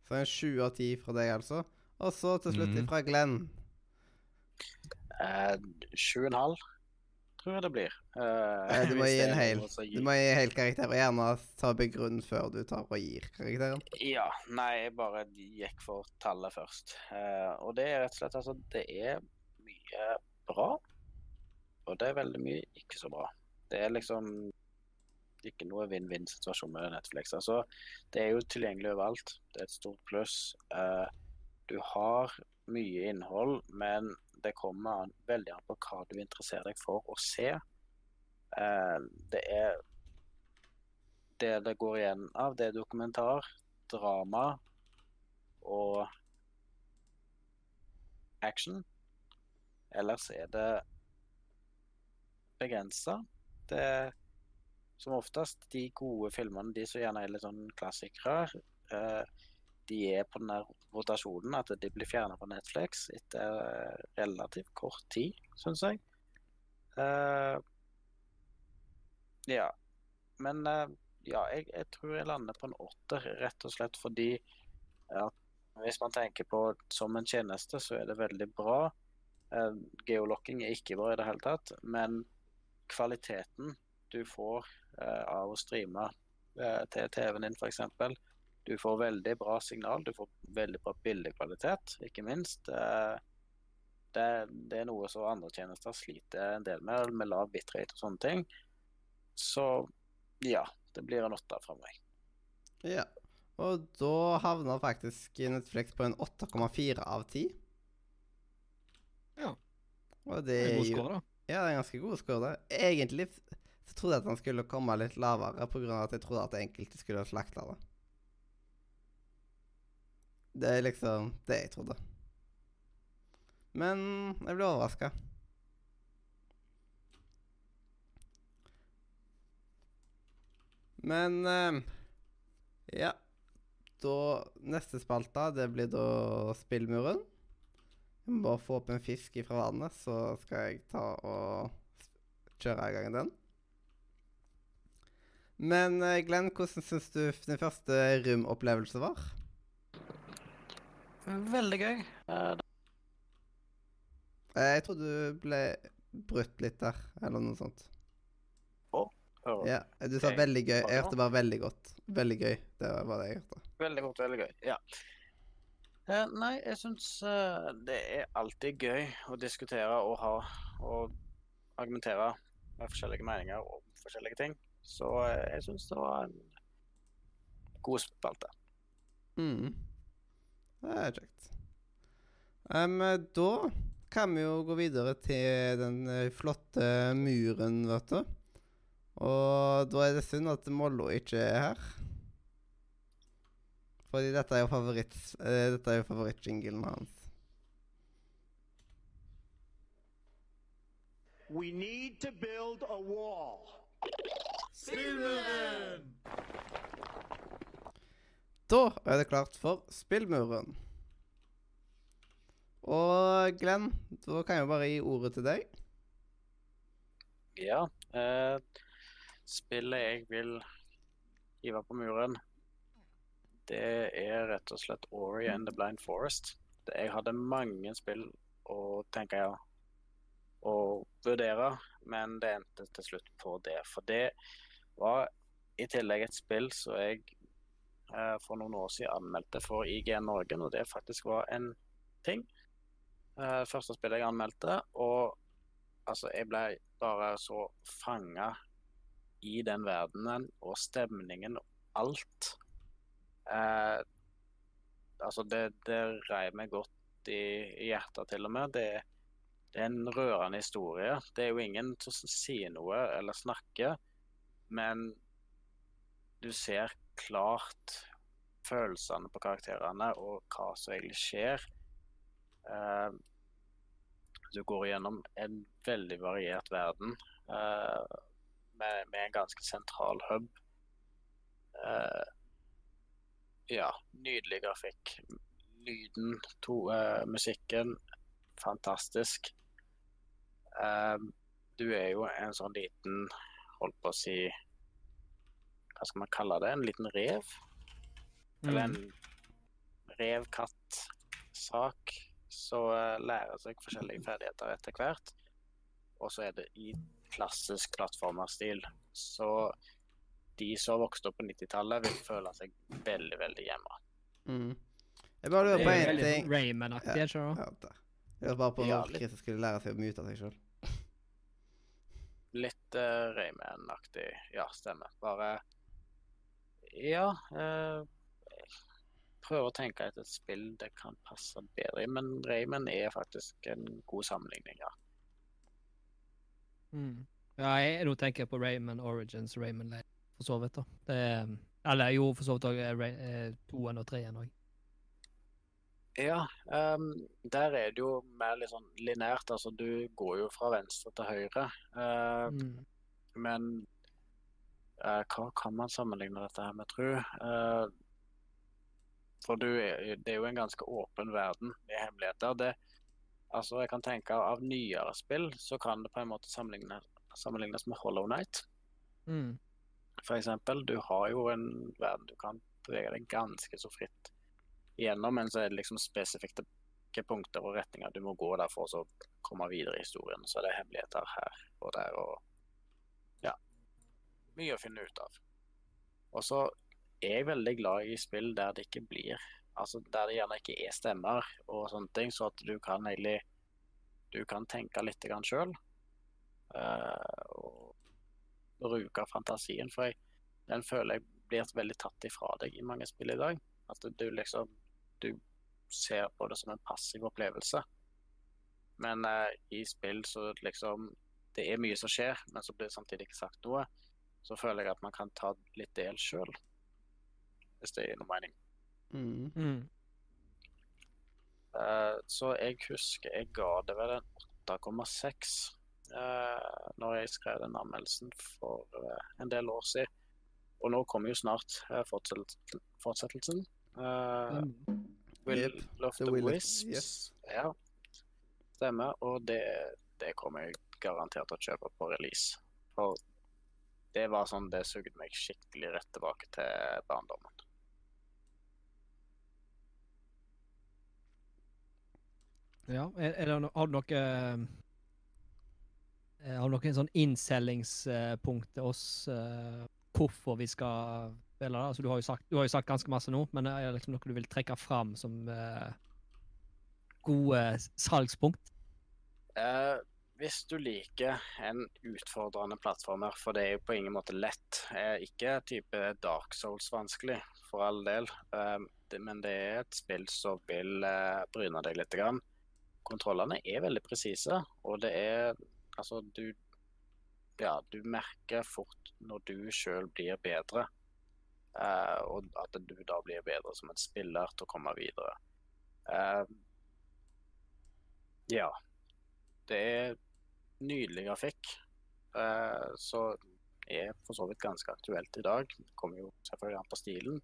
Så en sju av ti fra deg, altså. Og så til slutt mm. fra Glenn. Eh, Sju og en halv, tror jeg det blir. Eh, Eh, du må gi en hel. Du må gi hel karakter, og gjerne ta begrunn før du tar og gir karakteren. Ja, nei, jeg bare gikk for tallet først. Eh, og det er rett og slett altså Det er mye bra, og det er veldig mye ikke så bra. Det er liksom ikke noe vinn-vinn-situasjon med Netflix. Altså, det er jo tilgjengelig overalt. Det er et stort pluss. Eh, du har mye innhold, men det kommer veldig an på hva du interesserer deg for å se. Eh, det er det det går igjen av, det er dokumentar, drama og action. Ellers er det begrensa. Det er som oftest de gode filmene, de som gjerne er litt sånn klassikere, eh, de er på den der rotasjonen at de blir fjerna på Netflix etter eh, relativt kort tid, syns jeg. Uh, ja. Men uh, ja, jeg, jeg tror jeg lander på en åtter, rett og slett fordi at hvis man tenker på som en tjeneste, så er det veldig bra. Uh, geolocking er ikke bra i det hele tatt, men kvaliteten du får av å streame til TV-en din, f.eks. Du får veldig bra signal, du får veldig bra bildekvalitet, ikke minst. Eh, det, det er noe som andre tjenester sliter en del med, med lav bitrate og sånne ting. Så ja, det blir en åtter fra meg. Ja. Og da havna faktisk Netflix på en 8,4 av 10. Ja. Og det er en god score, da. Ja, det er en ganske god score. da. Egentlig så trodde jeg at han skulle komme litt lavere, pga. at jeg trodde at enkelte skulle slakte det. Det er liksom det jeg trodde. Men jeg ble overraska. Men eh, Ja. Da Neste spalte, det blir da Spillmuren. Jeg må bare få opp en fisk fra vannet, så skal jeg ta og kjøre i gang den. Men eh, Glenn, hvordan syns du den første rum-opplevelse var? Veldig gøy. Eh, Eh, Jeg tror du ble brutt litt der, eller noe sånt. hører Ja, du sa okay. veldig gøy. Jeg hørte bare veldig godt. Veldig gøy. Det var det jeg hørte. Veldig godt, veldig gøy. Ja. Eh, nei, jeg syns eh, det er alltid gøy å diskutere og ha og argumentere med forskjellige meninger om forskjellige ting. Så eh, jeg syns det var en god spalte. Mm. Det er kjekt. Um, da kan vi jo gå videre til den eh, flotte muren, vet du. Og da er det synd at Mollo ikke er her. Fordi dette er jo favoritt, uh, dette er jo favorittjinglen hans. We need to build a wall. Da er det klart for spillmuren. Og Glenn, da kan jeg jo bare gi ordet til deg. Ja. Eh, spillet jeg vil hive på muren, det er rett og slett Ori and the Blind Forest. Jeg hadde mange spill å tenke ja, å vurdere, men det endte til slutt på det. For det var i tillegg et spill som jeg for noen år siden anmeldte for IGN Norge, når det faktisk var en ting. Eh, første spillet jeg anmeldte, og altså, jeg ble bare så fanga i den verdenen og stemningen og alt. Eh, altså, det, det rei meg godt i, i hjertet, til og med. Det, det er en rørende historie. Det er jo ingen som sier noe eller snakker, men du ser klart følelsene på karakterene og hva som egentlig skjer. Uh, du går gjennom en veldig variert verden uh, med, med en ganske sentral hub. Uh, ja, nydelig grafikk. Lyden, to, musikken, fantastisk. Du er jo en sånn liten, holdt på å si Hva skal man kalle det? En liten rev? Eller en rev-katt-sak. Så eh, lærer seg forskjellige ferdigheter etter hvert. Og så er det i klassisk plattformerstil. Så de som vokste opp på 90-tallet, vil føle seg veldig, veldig hjemme. Mm. Jeg bare lurer på én ting. Rayman-aktig, jeg tror. Ja. Jeg lurer bare på når. Chris skulle lære seg å mute seg sjøl. Litt uh, Rayman-aktig. Ja, stemmer. Bare Ja. eh, prøver å tenke etter et spill det kan passe bedre i, men Rayman er faktisk en god sammenligning, ja. Mm. Ja, jeg, nå tenker jeg på Rayman Origins, Rayman Lane, for så vidt. da. Det er, eller jo, for så vidt òg toen og treen òg. Ja, um, der er det jo mer litt sånn linært. Altså, du går jo fra venstre til høyre. Uh, Mm. Men eh, hva kan man sammenligne dette her med, tro? Eh, for du er, det er jo en ganske åpen verden med hemmeligheter. Det, altså, jeg kan tenke av nyere spill så kan det på en måte sammenlignes, sammenlignes med Hollow Night. Mm. For eksempel, du har jo en verden du kan bevege deg ganske så fritt gjennom, men så er det liksom spesifikke punkter og retninger du må gå der for å komme videre i historien. Så er det hemmeligheter her og der og mye å finne ut av. Og så er jeg veldig glad i spill der det ikke blir Altså der det gjerne ikke er stemmer og sånne ting, så at du kan egentlig Du kan tenke litt sjøl. Uh, og bruke fantasien. For jeg, den føler jeg blir veldig tatt ifra deg i mange spill i dag. At du liksom Du ser på det som en passiv opplevelse. Men uh, i spill så liksom Det er mye som skjer, men så blir det samtidig ikke sagt noe. Så føler jeg at man kan ta litt del sjøl. Hvis det gir noe mening. Mm. Mm. Uh, så jeg husker jeg ga det vel en 8,6 uh, når jeg skrev den anmeldelsen for uh, en del år siden. Og nå kommer jo snart uh, fortsett- fortsettelsen. Uh, Mm. Will Yep, of The the, Will Wisps. yes. Ja, stemmer. Og det, det kommer jeg garantert til å kjøpe på release. For det var sånn det sugde meg skikkelig rett tilbake til barndommen. Ja, er, er det har du noe eh, Har du noen sånn innselgingspunkt til oss eh, hvorfor vi skal spille det? Altså, du, har jo sagt, du har jo sagt ganske masse nå, men er det liksom noe du vil trekke fram som eh, gode salgspunkt? Eh, hvis du liker en utfordrende plattformer, for det er jo på ingen måte lett, eh, ikke type Dark Souls vanskelig, for all del, eh, men det er et spill som vil eh, bryne deg litt. Kontrollene er veldig presise, og det er altså du ja, du merker fort når du sjøl blir bedre, og at du da blir bedre som en spiller til å komme videre. Ja. Det er nydelig grafikk, eh, så er for så vidt ganske aktuelt i dag. Kommer jo selvfølgelig an på stilen.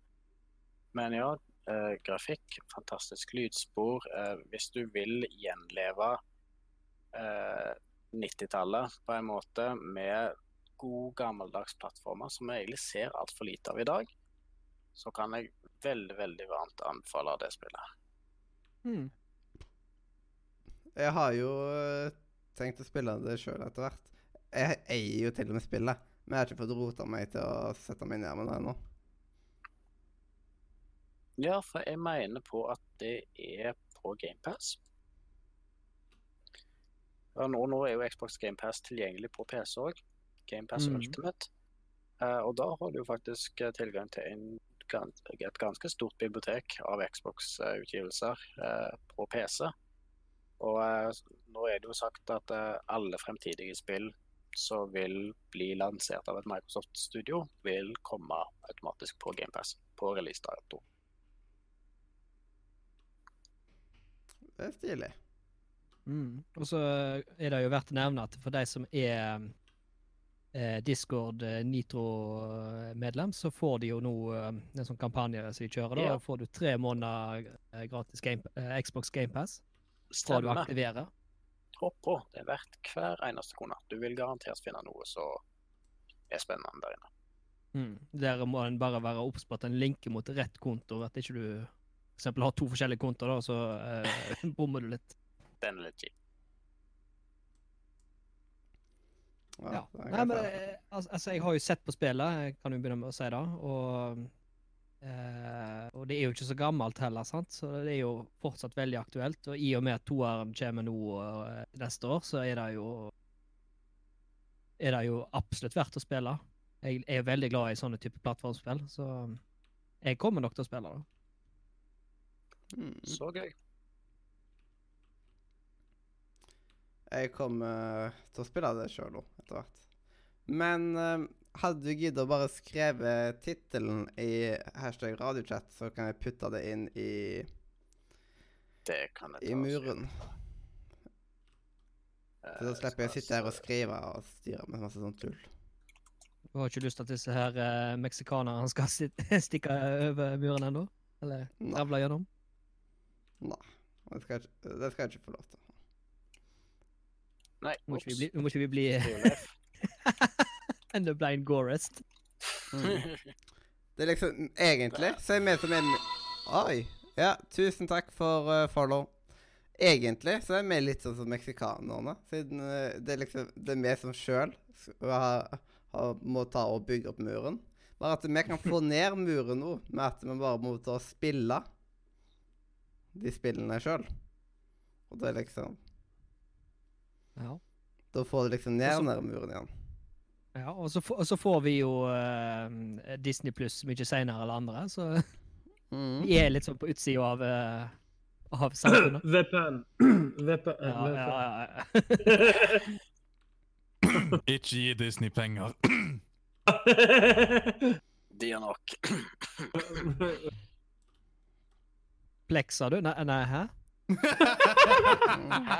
Men ja, eh, grafikk, fantastisk lydspor. Eh, hvis du vil gjenleve eh, 90-tallet på en måte med god, gammeldags plattformer som jeg egentlig ser altfor lite av i dag, så kan jeg veldig, veldig varmt anbefale det spillet. Mm. Jeg har jo tenkt å spille det sjøl etter hvert. Jeg eier jo til og med spillet, men jeg har ikke fått rota meg til å sette meg ned med det ennå. Ja, for jeg mener på at det er på GamePass. Ja, nå, nå er jo Xbox GamePass tilgjengelig på PC òg. GamePass Mhm. Ultimate. Uh, og da har du jo faktisk eh, tilgang til en, et ganske stort bibliotek av Xbox-utgivelser uh, på PC. Og eh, nå er det jo sagt at eh, alle fremtidige spill som vil bli lansert av et Microsoft-studio, vil komme automatisk på GamePass på releasedato. Det er stilig. Mm. Og så er det jo verdt å nevne at for de som er eh, Discord eh, Nitro-medlem, så får de jo nå eh, en sånn kampanje som de kjører. Da Ja. Får du tre måneder gratis game, eh, Xbox GamePass fra du aktiverer. Hopp på. Det er verdt hver eneste krone. Du vil garantert finne noe som er spennende der inne. Mm. Der må en bare være obs på at en linker mot rett konto. At ikke du f.eks. har to forskjellige kontoer, da, så eh, bommer du litt. Den er litt kjip. Ja. ja. Nei, men eh, altså, altså, jeg har jo sett på spillet, jeg kan jo begynne med å si det. Og, eh, og det er jo ikke så gammelt heller, sant? så det er jo fortsatt veldig aktuelt. Og i og med at toeren kommer nå eh, neste år, så er det jo er det jo absolutt verdt å spille. Jeg er veldig glad i sånne type plattformspill, så jeg kommer nok til å spille det. Mm. Så gøy. Jeg kommer til å spille det sjøl nå, etter hvert. Men eh, hadde du giddet å bare skrive tittelen i hashtag radiochat, så kan jeg putte det inn i, Det kan jeg ta i muren. Eh, Så da slipper jeg å sitte her og skrive og styre med masse sånt tull. Du har ikke lyst til at disse her eh, meksikanerne skal stikke over muren ennå? Eller Nei. gjennom? gjennom? Det skal, ikke, det skal jeg ikke få lov til. Nei, Nå må ikke vi bli, må ikke vi bli Real enda blind gorest. Det er liksom Egentlig så er vi som er Oi! Ja, tusen takk for uh, follow. Egentlig så er vi litt sånn som meksikanerne, siden uh, det er liksom Det er vi som sjøl må ta og bygge opp muren. Bare at vi kan få ned muren nå, med at vi bare må ta og spille de spillene sjøl. Og det er liksom Ja. Da får du liksom ned den muren igjen. Ja og, så, og så får vi jo uh, Disney pluss mye seinere eller andre, så Mm. vi er litt sånn på utsida av, uh, av samfunnet. VPN. VPN. Ja, ja, ja. Ikke gi Disney penger. De er nok. Plekser du? Nei, nei hæ? Hæ?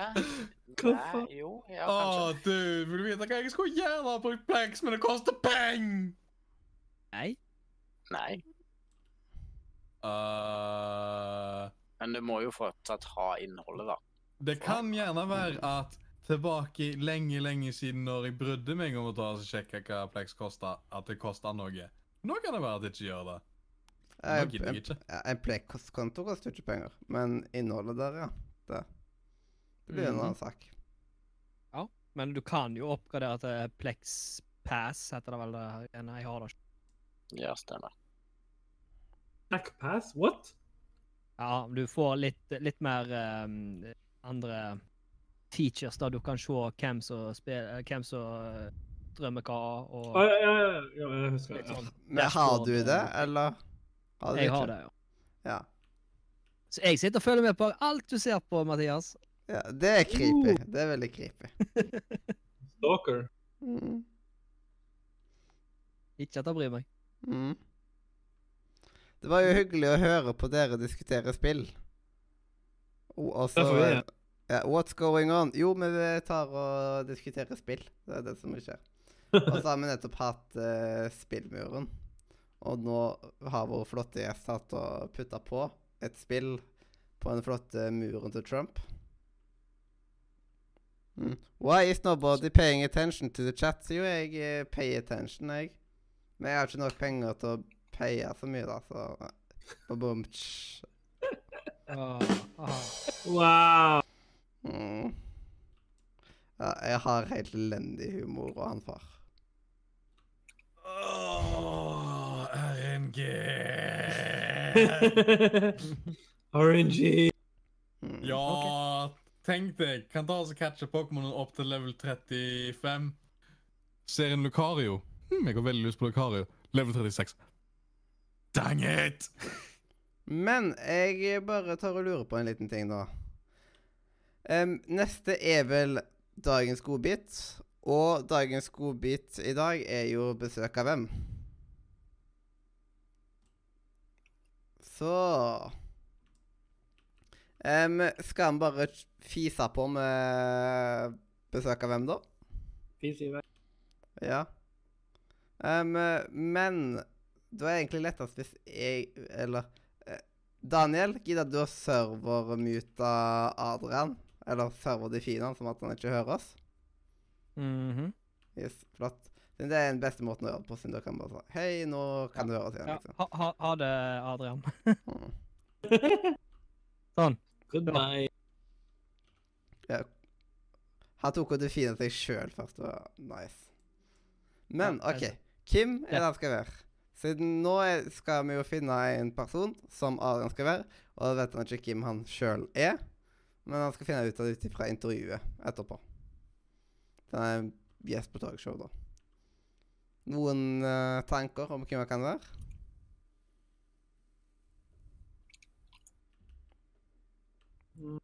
Hvorfor? Nei, jo, ja, Å, kanskje. du, vil du vite hva jeg skulle gjerne ha brukt Plex, men det koster penger! Nei? Nei. Uh, Men du må jo fortsatt ha innholdet, da. det kan gjerne være at tilbake lenge, lenge siden når jeg brydde meg om å ta og sjekke hva Plex kosta, at det kosta noe. Nå kan det være at det ikke gjør det. Nå gidder jeg ikke. Ja, en Plex-konto koster ikke penger, men innholdet der, ja. Det, det blir en Mhm. annen sak. Men du kan jo oppgradere til Plex Pass, heter det vel. det. Nei, jeg har det ikke. Ja, stemmer. Black Pass? What? Ja, du får litt, litt mer um, andre teachers, da du kan se hvem som, spiller, hvem som eh, drømmer hva, og Å, ja, ja, ja, ja, jeg husker det. Ja. sånn. Men har du det, eller? Har du Jeg har det, ja. Ja. Så jeg sitter og følger med på alt du ser på, Mathias. Ja. Det er creepy. Det er veldig creepy. Stalker. Mm. Ikke at jeg bryr meg. Mm. Det var jo hyggelig å høre på dere diskutere spill. Og og så Derfor er ja, What's going on? Jo, men vi tar og diskuterer spill. Det er det som skjer. Og så har vi nettopp hatt uh, Spillmuren. Og nå har vår flotte gjest hatt og putta på et spill på den flotte muren til Trump. Mm. Why is nobody paying attention to the chat? Sier jo jeg eh, pay attention, jeg. Men jeg har ikke nok penger til å paye så mye, da, så Ba-bum, tsch. oh. aha. Wow. mm. Ja, jeg har helt elendig humor og han far. Åh, RNG. RNG. Mm. Ja, tenk deg. Kan ta oss og catche Pokémon opp til level 35. Serien Lucario. Hm, jeg har veldig lyst på Lucario. Level 36. Dang it! Men jeg bare tar og lurer på en liten ting, da. Um, neste er vel dagens godbit. Og dagens godbit i dag er jo besøk av hvem? Så Em, Skal han bare fise på med besøk av hvem, da? Fis i vei. Ja. Um, men da er det egentlig lettest hvis jeg Eller eh, Daniel, gidder du å servermute Adrian? Eller serverdefine han, som at han ikke hører oss? Mhm. Yes, flott. Det er den beste måten å gjøre det på, siden du kan bare si Hei, nå kan du høre oss igjen, ja. liksom. ha, ha, ha det, Adrian. Sånn. Goodbye. Han tok og definet seg sjøl først. Det var nice. Men OK. Hvem Kim er Ja. det han skal være. Siden nå skal vi jo finne en person som Adrian skal være, og da vet han ikke hvem han sjøl er. Men han skal finne ut av det ut ifra intervjuet etterpå. Den er gjest på talkshow, da. Noen uh, tanker om hvem han kan være?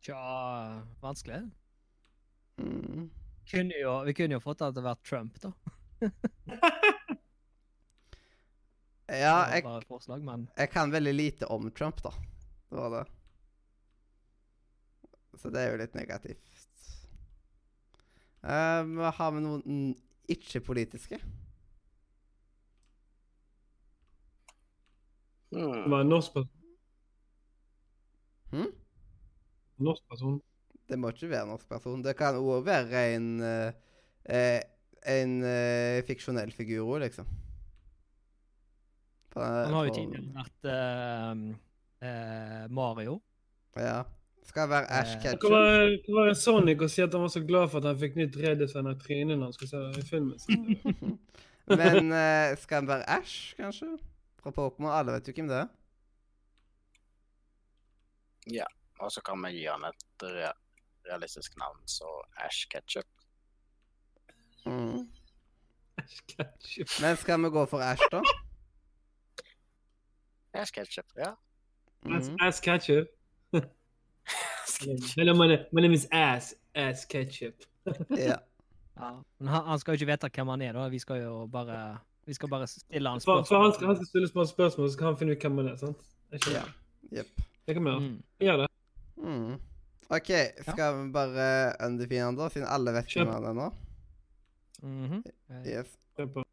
Tja, vanskelig. Mm. Kunne jo, vi kunne jo fått det til å være Trump, da. Ja, jeg, forslag, men jeg kan veldig lite om Trump, da. Det var det. Så det er jo litt negativt. Um, har vi noen mm, ikke-politiske? Det Hmm. var en norsk person. Hm? Norsk person. Det må ikke være en norsk person. Det kan òg være en eh, eh, En eh, fiksjonell figur òg, liksom. For- han har jo tidligere vært uh, uh, Mario. Ja. Skal være Ash Det Ketchum. være, kan være Sonic og si at han var så glad for at han fikk nytt redesign av trynet når han skulle se i filmen? Men uh, skal han være Ash, kanskje? Fra Pokémon? Alle vet jo hvem det er. Og så kan vi gi han et re realistisk navn, så Ash Ketchup. Mm. Ketchup. Men skal vi gå for Ash, da? Ash Ketchup, ja. Ass, Mm. ass ketchup. Eller my, name- my name is Ass. Ass ketchup. Ja. Ja. Men han, han skal jo ikke vite hvem han er, da. Vi skal jo bare Vi skal bare stille han For, for han, spørsmål. skal, han skal stille spørsmål, spørsmål, så skal han finne ut hvem han er. sant? Ikke Ja. Yep. Det kan vi gjøre. Mm. Vi gjør det. OK, skal vi bare undefine den, da? Siden alle vet hvem han er nå? Mm -hmm. Yes. Kjør på.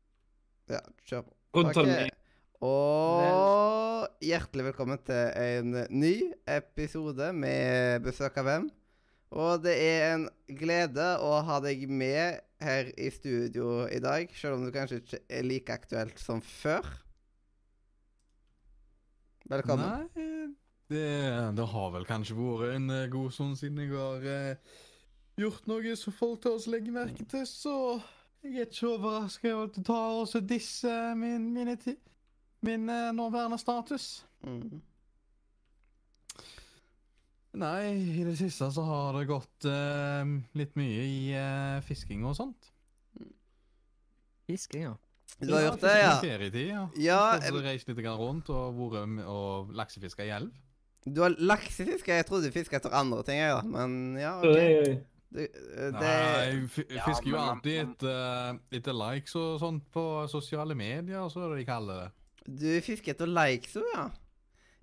Ja, kjør på. Okay. Ok. Og hjertelig velkommen til en ny episode med besøk av hvem. Og det er en glede å ha deg med her i studio i dag, selv om du kanskje ikke er like aktuelt som før. Velkommen. Nei, det, det har vel kanskje vært en eh, god stund siden jeg har eh, gjort noe som folk tar oss legger merke til, så jeg er ikke overraska over at du tar oss og disse min, mine ti, min eh, nåværende status. Mm. Nei, i det siste så har det gått eh, litt mye i eh, fisking og sånt. Fisking, ja. Du har gjort det, ja? I ferietid, ja. Ja, Så har jeg reist litt rundt og vært med og laksefiska i elv. Du har laksefiske. Jeg trodde du fiska etter andre ting, jeg, da. Men ja, OK. Du, det... Nei, jeg fisker jo alltid etter, etter likes og sånt på sosiale medier, så er det de kaller det. Du fisker etter likes òg, ja?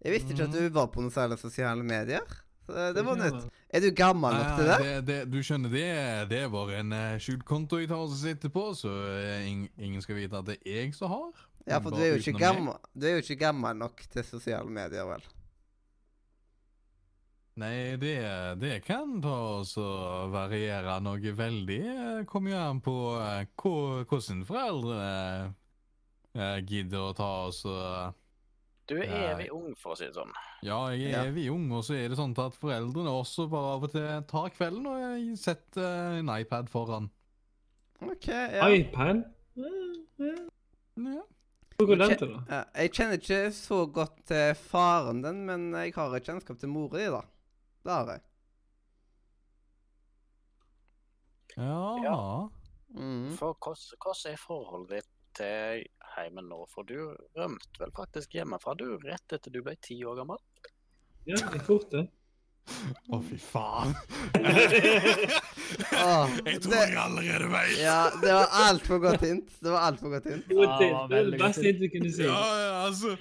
Jeg visste ikke at du var på noen særlig sosiale medier. Så det var nytt. Er du gammel nok til det? det, det, du skjønner, det, det er bare en uh, skjult konto jeg tar og sitter på, så eh, ing, ingen skal vite at det er jeg som har. Ja, for du er jo ikke gammel, du er jo ikke gammel nok til sosiale medier, vel? Nei, det, det kan ta oss og variere noe veldig. Kommer jo an på eh, hvordan foreldrene eh, gidder å ta oss og Du er evig ung, for å si det sånn. Ja, jeg Ja. er evig ung, og så er det sånn at foreldrene også bare av og til tar kvelden og jeg setter en iPad foran. OK, ja. iPad? Ja, ja. Ja. Til, da? Jeg kjenner ikke så godt til faren din, men jeg har kjennskap til mora di, da. Det har jeg. Ja. Ja. Mm. For hvordan hvordan er forholdet ditt til heimen nå? For du rømte vel faktisk hjemmefra du rett etter du ble ti år gammel? Ja, det er fort, det. Å, fy faen. Åh, jeg tror det- jeg allerede vet. Ja, det var altfor godt hint. Det var altfor godt hint. Ja, det var Det det beste hint du kunne si. Ja, ja, altså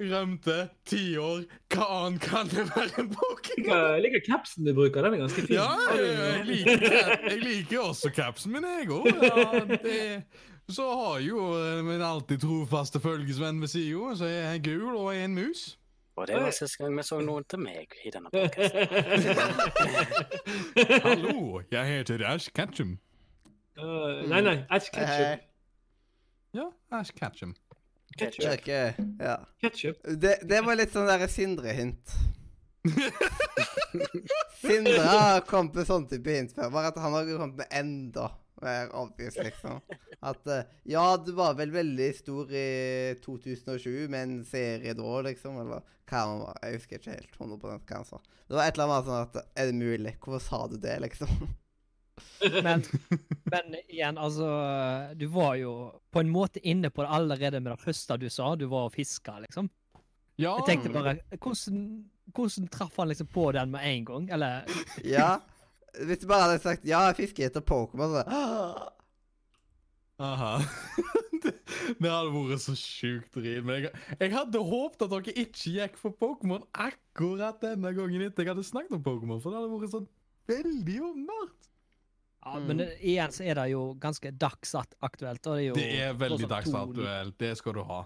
Rømte, ti år. Hva annet kan det være en bok? Pokémon? jeg liker capsen du bruker. Den er ganske fin. Ja, jeg liker, jeg liker også capsen min, jeg òg. Ja, det- så har jo eh, min alltid trofaste følgesvenn ved sida, så er jeg gul og er en mus. Og det var siste gang vi så noen til meg i denne podkasten. Hallo, jeg heter Ash Ketchum. Uh, nei, nei. Ash Ketchum. Ja, Ash Ketchum. Ketchup. Okay, ja. Ketchup. Det, det var litt sånn der Sindre-hint. Sindre har kommet med sånn type hint før, bare at han har kommet med enda mer obvious, liksom. At eh, ja, du var vel veldig stor i 2007 med en serie da, liksom, eller hva han var. Jeg husker ikke helt 100 hva han sa. Det var et eller annet sånn at Er det mulig? Hvorfor sa du det, liksom? Men, men igjen, altså Du var jo på en måte inne på det allerede med det første du sa. Du var og fiska, liksom. Ja, Jeg tenkte bare Hvordan, hvordan traff han liksom på den med en gang? Eller Ja. Hvis du bare hadde sagt ja, jeg fisker etter Pokémon, så Aha. det, det hadde vært så sjukt drit. Men jeg, jeg hadde håpet at dere ikke gikk for Pokémon akkurat denne gangen etter jeg hadde snakket om Pokémon, for det hadde vært sånn veldig åpenbart. ja, Men det, igjen så er det jo ganske dagsaktuelt. Og det er jo Det er veldig dagsaktuelt. Det skal du ha.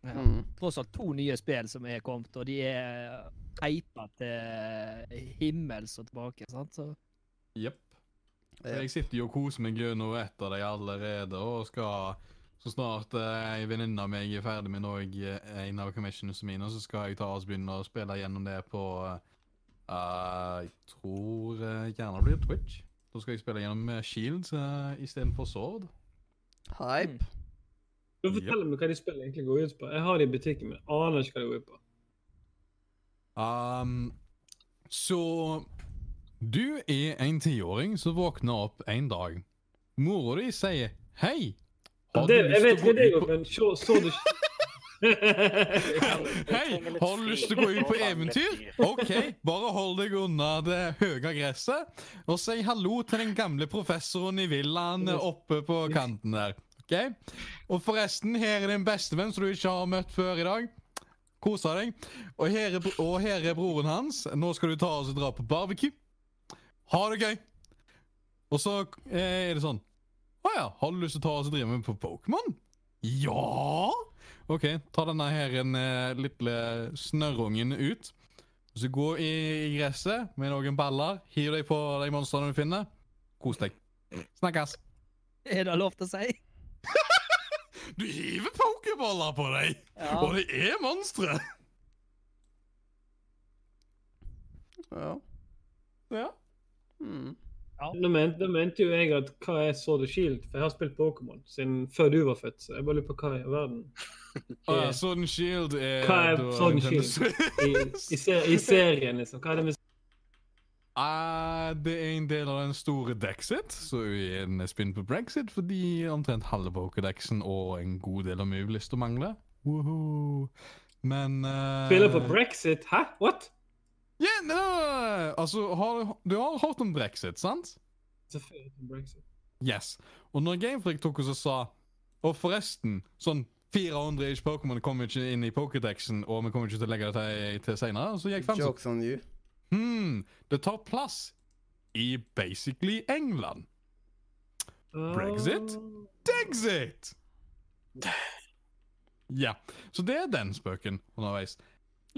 Ja, mm. tross alt to nye spill som er kommet, og de er hypa til himmels og tilbake. sant? Så Jepp. Jeg sitter jo og koser meg gjennom et av deg allerede, og skal så snart eh, ei venninne av meg er ferdig med noe, eh, en av commissionene mine, så skal jeg ta oss begynne å spille gjennom det på uh, Jeg tror uh, gjerne det blir Twitch. Da skal jeg spille gjennom eh, Shields uh, istedenfor Sword. Hype. Du forteller meg hva de spillet egentlig går ut på. Jeg har det i butikken, men aner ikke hva de går ut på. Um, så du er en tiåring som våkner opp en dag. Mora di sier 'hei'. Har Det, jeg vet å det på men så, så du Hei, har du lyst til å gå ut på eventyr? OK, bare hold deg unna det høye gresset, og si hallo til den gamle professoren i villaen oppe på kanten der. OK? Og forresten, her er din bestevenn som du ikke har møtt før i dag. Kosa deg. Og her, er, og her er broren hans. Nå skal du ta oss og dra på barbecue. Ha det gøy. Og så eh, er det sånn Å ja, har du lyst til å ta oss og drive med på Pokémon? Ja! OK, ta denne her en eh, lille snørrungen ut. Så gå i, i gresset med noen baller. Hiv deg på de monstrene du finner. Kos deg. Snakkes. er det lov til å si? Du hiver pokerballer på deg! Ja. Og det er monstre! Ja. Ja. Mm. Nå mente, nå mente jo jeg at hva er Sword and Shield? For jeg har spilt Pokémon siden før du var født, så jeg bare lurer på hva i verden. Å ja, er- Sword and Shield er Hva er Sword and Shield? I, i, ser, I serien, liksom. Hva er det med Uh, det er en del av den store Dexit, så er en spinn på brexit fordi omtrent halve Pokédexen og en god del av movelista mangler. Woohoo. Men uh, Spiller på brexit? Hæ? What? Ja, no, altså, har, du har hørt om brexit, sant? Selvfølgelig om brexit. Yes. Og når Gamefreak tok oss og sa Og forresten, sånn 400 ish Pokémon kommer ikke inn i Pokédexen, og vi kommer ikke til å legge det til, til senere, så gikk så Jokes on you. Hmm, det tar plass i basically England. Brexit? Ah. Dexit! Ja, så det er den spøken underveis.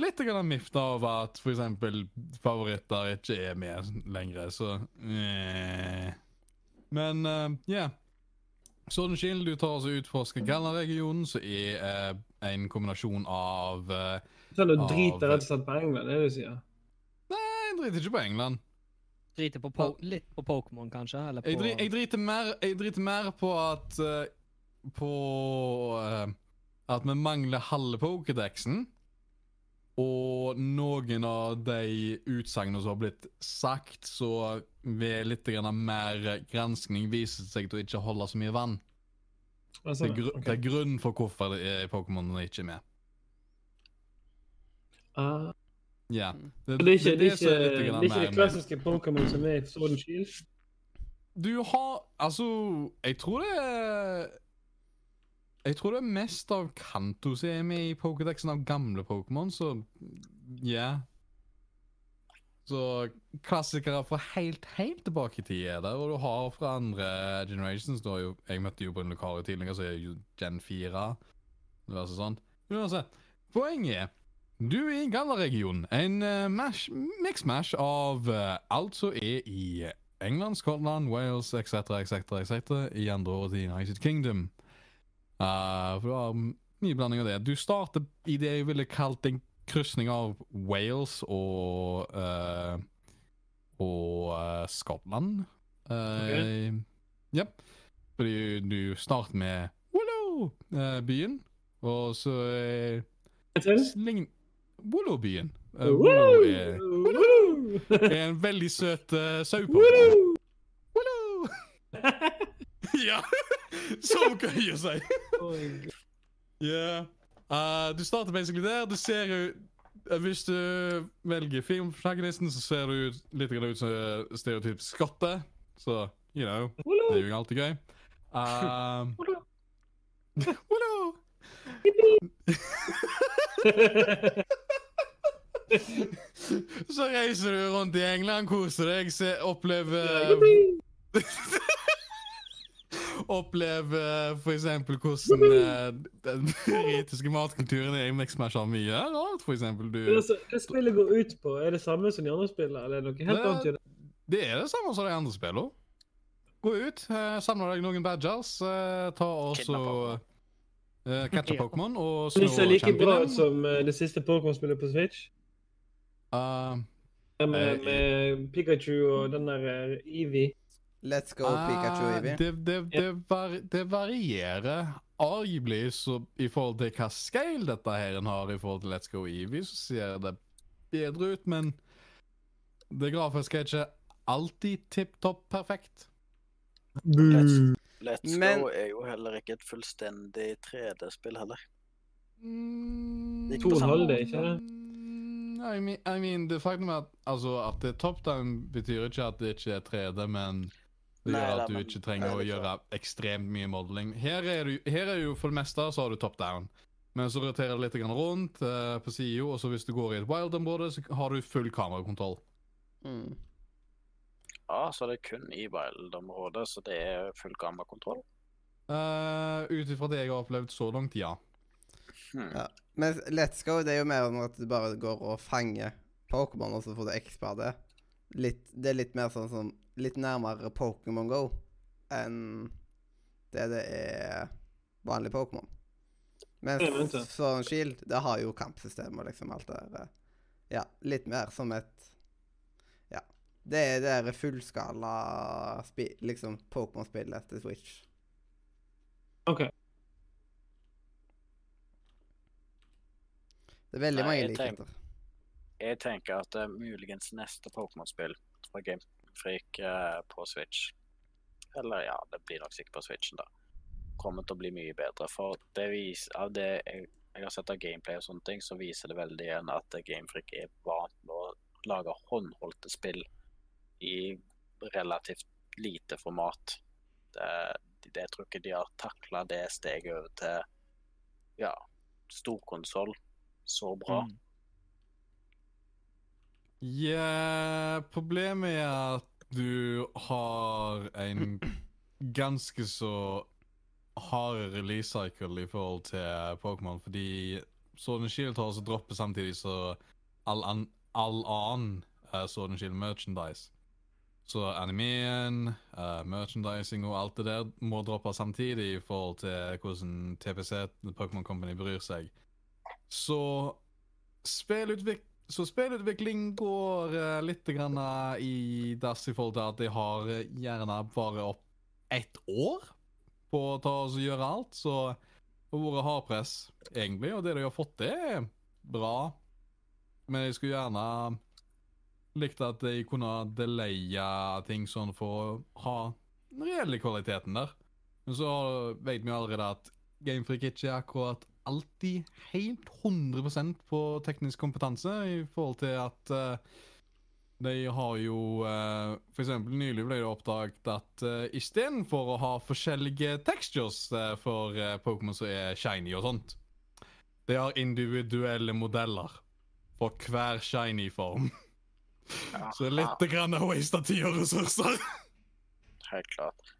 Litt grann mifta av at eksempel favoritter ikke er med lenger, så eh. Men eh, ja. Sword skill Shield, du tar altså utforsker Galla-regionen, som er eh, en kombinasjon av eh, Sånn du driter rett og slett på England, er det du sier? Nei, jeg driter ikke på England. Driter på po litt på Pokémon, kanskje? Eller på Jeg, dri, jeg, driter mer, jeg driter mer på at uh, På At vi mangler halve Pokédexen. Og noen av de utsagnene som har blitt sagt, så ved litt mer granskning viser det seg til å ikke holde så mye vann. Det er, gru, okay. det er grunnen for hvorfor det er Pokémon ikke er med. Uh, Ja. Det, så det er ikke det, er ikke, det, er ikke det klassiske Pokémon som er i Sword and Shield? Du har Altså, jeg tror det er Jeg tror det er mest av Kanto som er med i Pokédexen av gamle Pokémon, så ja. Så klassikere fra helt, helt tilbake i tid er der, og du har fra andre generations. Da jo, jeg møtte jo på en lokal tidligere, så er jo Gen 4. Det var sånn. Uansett, poenget er du er i Galla-regionen. En uh, mix-mash av uh, alt som er i England, Skottland, Wales etc., etc., etc., i andre året i United Kingdom. Uh, for du har mye blanding av det. Du starter i det jeg ville kalt en krysning av Wales og uh, og uh, Skottland. Uh, ja. Fordi du starter med Willow-byen, og så uh. Willow-byen. Uh, Willow er, er en veldig søt uh, sauepåkon. Ja! Så gøy å si. Uh. Eh, du starter basically der. Du ser jo eh, Hvis du velger filmprotagonisten, så ser du litt ut som stereotyp stereotypisk skotte. Så, you know, det er jo alltid gøy. Um! Så reiser du rundt i England, koser deg, se, opplever Opplever for eksempel hvordan eh, den britiske matkulturen er har mye rart. Eksempel du altså, Hva spillet går ut på? Er det samme som de andre spillene, eller er det noe helt Det- annet? gjør det? Det er det samme som de andre spillene. Gå ut, eh, samle deg noen badgers, eh, ta også eh, catche. Pokémon og Det slå ser like bra ut som eh, det siste Pokémon-spillet på Switch. Uh, Med, Eh, med Pikachu og den der eh, Eevee. Let's go, Pikachu Ah, Eevee. Det, det, det, var, det varierer arguably så i forhold til hva scale dette her en har i forhold til Let's Go Eevee, så ser det bedre ut, men det grafiske er ikke alltid tipp topp perfekt. Let's, Let's Men- Go er jo heller ikke et fullstendig 3D-spill heller. Mm, Gikk To på samme halv, det, ikke det? Mm, I mean, I mean, det faktum er at, altså, at det er top down betyr ikke at det ikke er 3D, men det gjør at du ikke trenger å gjøre ekstremt mye modeling. Her er, du, her er jo for det meste så har du top down, men så roterer det litt rundt uh, på sida, og så hvis du går i et wild-område, så har du full kamerakontroll. Mm. Ja, så det er kun i wild-området, så det er full kamerakontroll. Uh, Ut ifra det jeg har opplevd så langt, ja. Hmm. Ja. Men Let's Go det er jo mer enn at du bare går og fanger Pokémon, og så får du XP av det. Litt, det er litt mer sånn som Litt nærmere Pokémon Go enn det det er vanlig Pokémon. Mens. Sword Shield, det har jo kampsystem og liksom alt det der. eh, Ja, litt mer som et Ja. Det er det der fullskala liksom Pokémon-spillet til Switch. OK. Det er veldig Nei, mange likheter. Jeg tenker at det er muligens neste Pokémon-spill fra Game Freak eh, på Switch Eller ja, det blir nok sikkert på Switchen, da. Kommer til å bli mye bedre. For det vis, av det jeg, jeg har sett av gameplay og sånne ting, så viser det veldig igjen at Game Freak er vant med å lage håndholdte spill i relativt lite format. Det, det, jeg tror ikke de har takla det steget over til ja, storkonsoll så bra. Mm. Ja, problemet er at du har en ganske så hard release cycle i forhold til Pokémon, fordi Sword and Shield har også droppet samtidig så all, an, all annen uh, Sword and Shield merchandise. Så animeen, uh, merchandising og alt det der må droppe samtidig i forhold til hvordan TPC, Pokémon Company, bryr seg. Så spillutvikling så spillutvikling går uh, litt eh, i dass i forhold til at de har eh, gjerne bare opp ett år på å ta og gjøre alt. Så det har vært hardpress, egentlig, og det de har fått til, er bra. Men jeg skulle gjerne likt at de kunne delaye ting sånn for å ha den reelle kvaliteten der. Men så vet vi allerede at Gamefreak ikke er akkurat alltid helt 100% på teknisk kompetanse i forhold til at uh, de har jo uh, For eksempel nylig ble det oppdaget at uh, istedenfor å ha forskjellige textures uh, for uh, Pokémon som er shiny og sånt, de har individuelle modeller for hver shiny form. Så litt grann waste av tid og ressurser. Helt klart.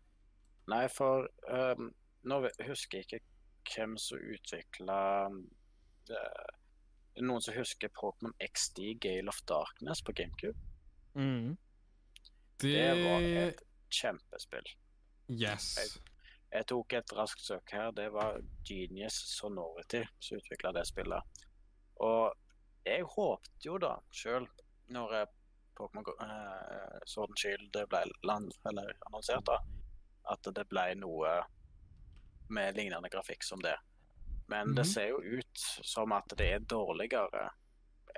Nei, for um, nå husker jeg ikke hvem som utvikla Noen som husker Pokémon XD Gale of Darkness på GameCube? Mm. Det var et kjempespill. Yes. Jeg tok et raskt søk her. Det var Genius Sonority som utvikla det spillet. Og jeg håpte jo da sjøl, når eh, Pokémon eh, Sword and Shield ble land, eller annonsert, da, at det ble noe med lignende grafikk som det. Men det Mhm. ser jo ut som at det er dårligere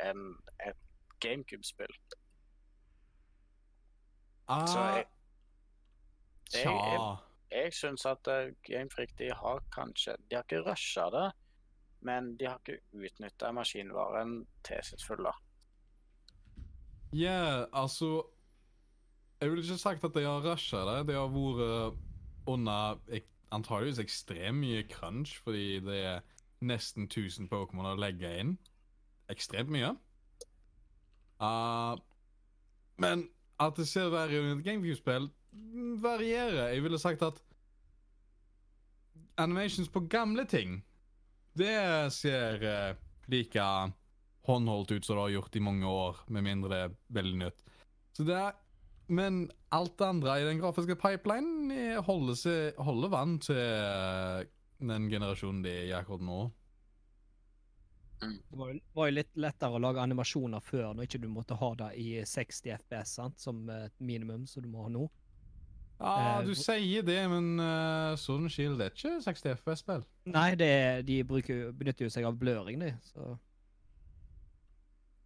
enn et GameCube-spill. Så jeg, jeg- jeg-. Jeg syns at Gamefreak Game Freak de har kanskje De har ikke rusha det, men de har ikke utnytta maskinvaren til sitt fulle. Ja, altså Jeg ville ikke sagt at de har rusha det. De har vært under antageligvis ekstremt mye crunch, fordi det er nesten 1000 Pokémon å legge inn. Ekstremt mye. Uh, men at det ser verre ut i et GameCube-spill, mm, varierer. Jeg ville sagt at animations på gamle ting, det ser uh, like håndholdt ut som det har gjort i mange år, med mindre det er veldig nytt. Så det er, men alt det andre i den grafiske pipelinen eh, holder, seg, holder vann til eh, den generasjonen de er i akkurat nå. Det var jo, var jo litt lettere å lage animasjoner før, når ikke du måtte ha det i 60 FPS sant? som et minimum, som du må ha nå. Ja, Eh, du hvor- sier det, men uh, Sun Shield er ikke 60 FPS-spill. Nei, det, de bruker, benytter jo seg av bløring, de. Så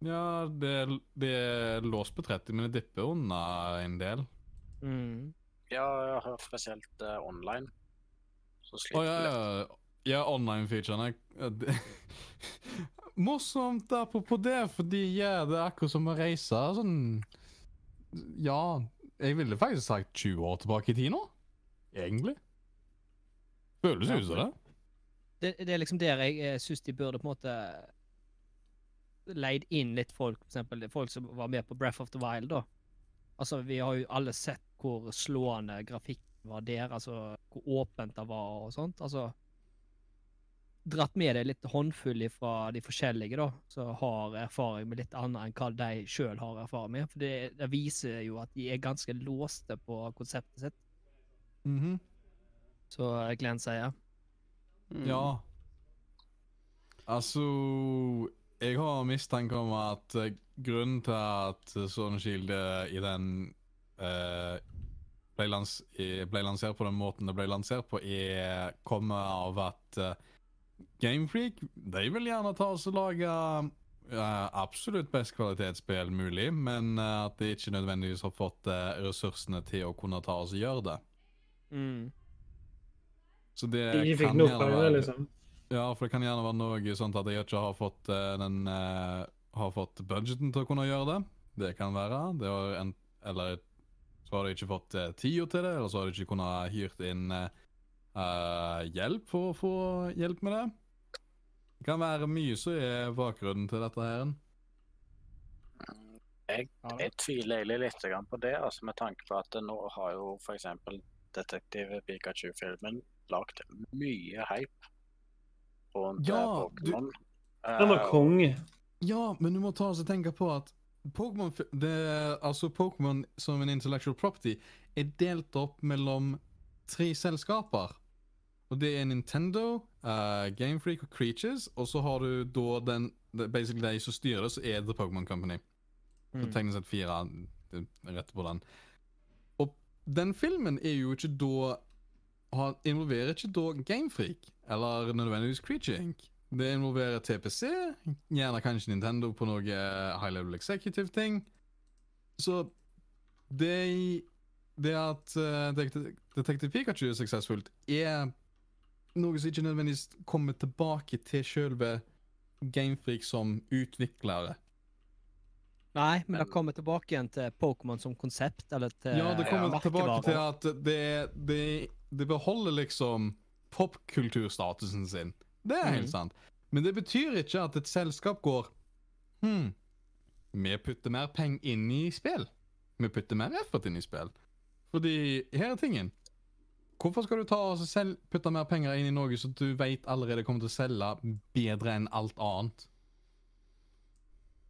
Ja, det, det er låst på 30, men det dipper under en del. mm. Ja, jeg har hørt spesielt uh, online. Så Å oh, ja, litt. ja. Ja, online-featurene. Morsomt apropos det, fordi gjør det akkurat som å reise sånn Ja, jeg ville faktisk sagt 20 år tilbake i tid nå. Egentlig. Føles Ja. ut som det. det, det er liksom der jeg eh, syns de burde på en måte leid inn litt folk, eksempel folk som var med på Breath of the Wild, da. Altså, vi har jo alle sett hvor slående grafikk var der, altså hvor åpent det var og sånt. Altså Dratt med deg litt håndfull fra de forskjellige, da, som har erfaring med litt annet enn hva de sjøl har erfaring med. For det, det viser jo at de er ganske låste på konseptet sitt, Mhm. så Glenn sier. Mm. Ja. Altså jeg har mistanke om at eh, grunnen til at Sword Shield eh, i den uh, ble, lans ble lansert på den måten det ble lansert på, er kommer av at uh, Gamefreak de vil gjerne ta oss og lage uh, absolutt best kvalitetsspill mulig, men uh, at de ikke nødvendigvis har fått eh, ressursene til å kunne ta oss og gjøre det. Mm. Så det De kan gjerne være- liksom. Ja, for det kan gjerne være noe sånt at jeg ikke har fått eh, den eh, Har fått budgeten til å kunne gjøre det. Det kan være. Det en, eller så har de ikke fått uh, tida til det, eller så har de ikke kunnet hyrt inn eh, hjelp for å få hjelp med det. Det kan være mye som er bakgrunnen til dette her. Jeg tviler egentlig litt på det, altså med tanke på at nå har jo f.eks. Detektiv Pikachu-filmen lagd mye hype rundt Ja, Pokémon. du- Den var Eh, konge. Ja, men du må ta oss og tenke på at Pokémon Altså, Pokémon som en intellectual property er delt opp mellom tre selskaper. Og det er Nintendo, uh, Gamefreak og Creatures, og så har du da den Basically de som styrer det, så er The Pokémon Company. Så Mm. teknisk et fire rett på den. Og den filmen er jo ikke da har, Involverer ikke da Gamefreak, eller nødvendigvis Creature Inc. Det involverer TPC, gjerne kanskje Nintendo på noe high level executive-ting. Så det, det at uh, Detective Pikachu er suksessfullt, er noe som ikke nødvendigvis kommer tilbake til selve Gamefreak som utviklere. Nei, men Men- det kommer tilbake igjen til Pokémon som konsept, eller til Ja, det kommer ja, tilbake til at det, det, det beholder liksom popkulturstatusen sin. Det er helt mm. sant. Men det betyr ikke at et selskap går Hm, vi putter mer penger inn i spill. Vi putter mer effort inn i spill. Fordi her er tingen. Hvorfor skal du ta og selv putte mer penger inn i noe som du vet allerede kommer til å selge bedre enn alt annet?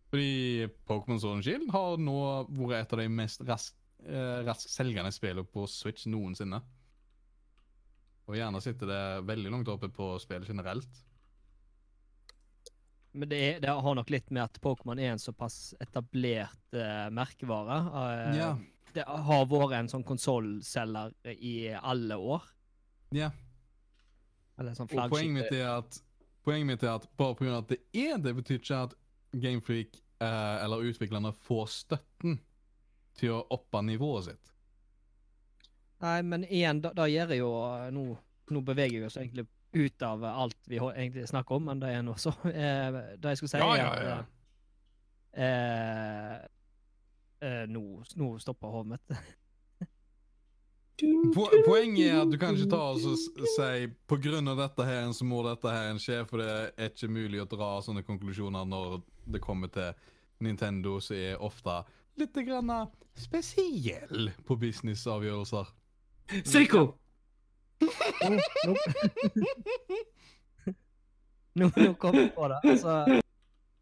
Fordi Pokémon Sword and Shield har nå vært et av de mest rask, eh, rask selgende spillene på Switch noensinne. Og gjerne sitter det veldig langt oppe på spill generelt. Men det, er, det har nok litt med at Pokémon er en såpass etablert uh, merkevare. Uh, Ja. Det har vært en sånn konsollselger i alle år. Ja. Eller sånn Og poenget mitt er at Poenget mitt er at bare pga. at det er det, betyr ikke at Gamefreak uh, eller utviklerne får støtten til å oppe nivået sitt. Nei, men igjen, da, da gjør jeg jo eh, Nå, nå beveger vi oss egentlig ut av alt vi egentlig snakker om, men det er nå så. Eh, det jeg skulle si, Ja, ja, ja, at eh, eh, nå, nå stopper hodet mitt. Po poenget er at du kan ikke ta og si på grunn av dette her så må dette her skje, for det er ikke mulig å dra sånne konklusjoner når det kommer til Nintendo, som er ofte litt grann spesiell på businessavgjørelser. Seiko! Nå, nå, nå, nå kom jeg på det. Altså,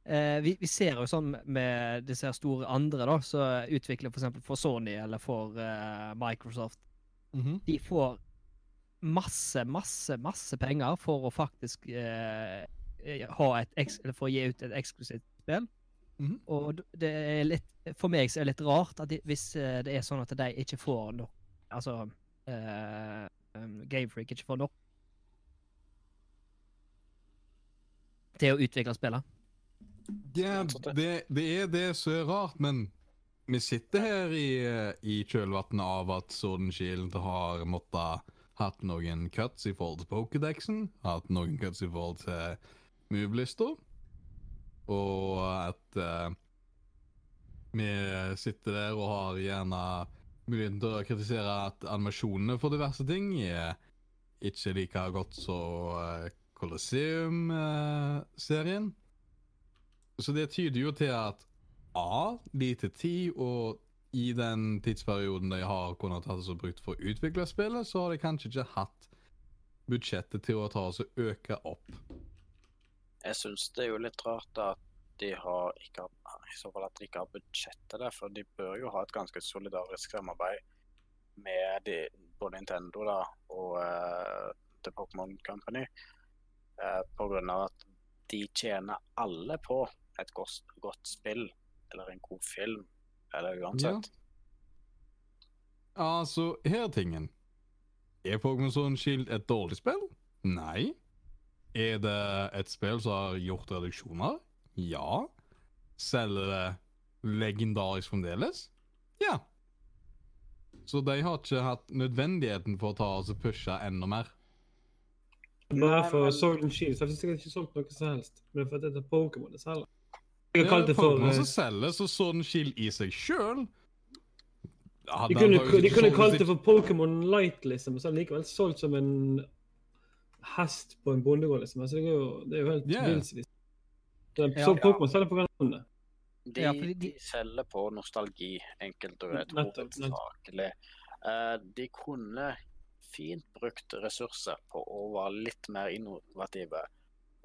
eh, vi, vi ser jo sånn med disse her store andre da, som utvikler for eksempel for Sony eller for eh, Microsoft. Mhm. De får masse, masse, masse penger for å faktisk eh, ha et eks eller for å gi ut et eksklusivt spill. Mhm. Og det er litt, for meg så er det litt rart at de, hvis eh, det er sånn at de ikke får nok Altså eh, um, Gamefreak ikke får nok til å utvikle spillet. Ja, det, det er det som er rart, men vi sitter her i, i kjølvannet av at Sword Shield har måttet hatt noen cuts i forhold til Pokédexen, hatt noen cuts i forhold til move-lister, og at uh, vi sitter der og har gjerne muligheten til å kritisere at animasjonene for diverse ting er ikke like godt som uh, Colosseum-serien. Så det tyder jo til at A. Lite tid, og i den tidsperioden de har kunnet hatt det så brukt for å utvikle spillet, så har de kanskje ikke hatt budsjettet til å ta oss og øke opp. Jeg syns det er jo litt rart at de har ikke i så fall at de ikke har budsjettet der, for de bør jo ha et ganske solidarisk samarbeid med de, både Nintendo da, og uh, The Pokémon Company. Uh, grunn av at de tjener alle på et godt, godt spill eller en god film, eller uansett. Altså, her er tingen. Er Pokémon Sword Shield et dårlig spill? Nei. Er det et spill som har gjort reduksjoner? Ja. Selger det legendarisk fremdeles? Ja. Så de har ikke hatt nødvendigheten for å ta og pushe enda mer. Nei, for Sword and Shield, så har jeg ikke solgt noe som helst. Men for at det er Pokémon det selger. Jeg er kalt det for Pokémon eh, som selger, så Sword den Shield i seg sjøl De kunne, de kunne kalt det for Pokémon Light, liksom, og så er det likevel solgt som en hest på en bondegård, liksom. Altså, det, er jo, det er jo helt Ja. Så Ja. så Pokémon selger på hverandre. De, Ja, de... de- selger på nostalgi, enkelt og greit. Nettopp, Hovedsakelig. Uh, de kunne fint brukt ressurser på å være litt mer innovative.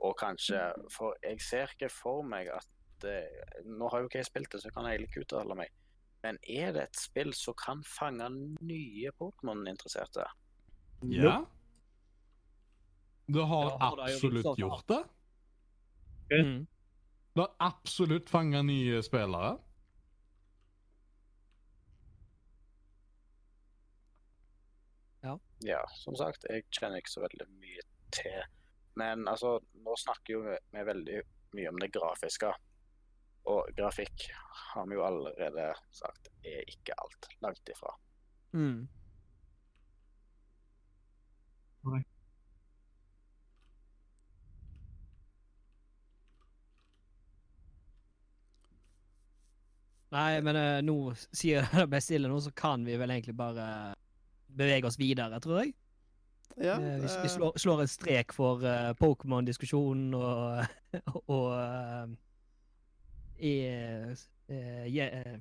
Og kanskje For jeg ser ikke for meg at uh, Nå har jo ikke jeg spilt det, så jeg kan egentlig ikke uttale meg. Men er det et spill som kan fange nye Pokémon-interesserte? Ja. Det har Ja, absolutt gjort det. Mm. Det har absolutt fanga nye spillere. Ja, ja, som sagt, jeg kjenner ikke så veldig mye til. Men altså, nå snakker jo vi, veldig mye om det grafiske. Og grafikk har vi jo allerede sagt er ikke alt. Langt ifra. Mm. Nei, men uh, nå sier det bestille nå, så kan vi vel egentlig bare bevege oss videre, tror jeg. Ja, uh, vi, vi slår, slår en strek for uh, Pokémon-diskusjonen og, og eh, i, eh, je, eh,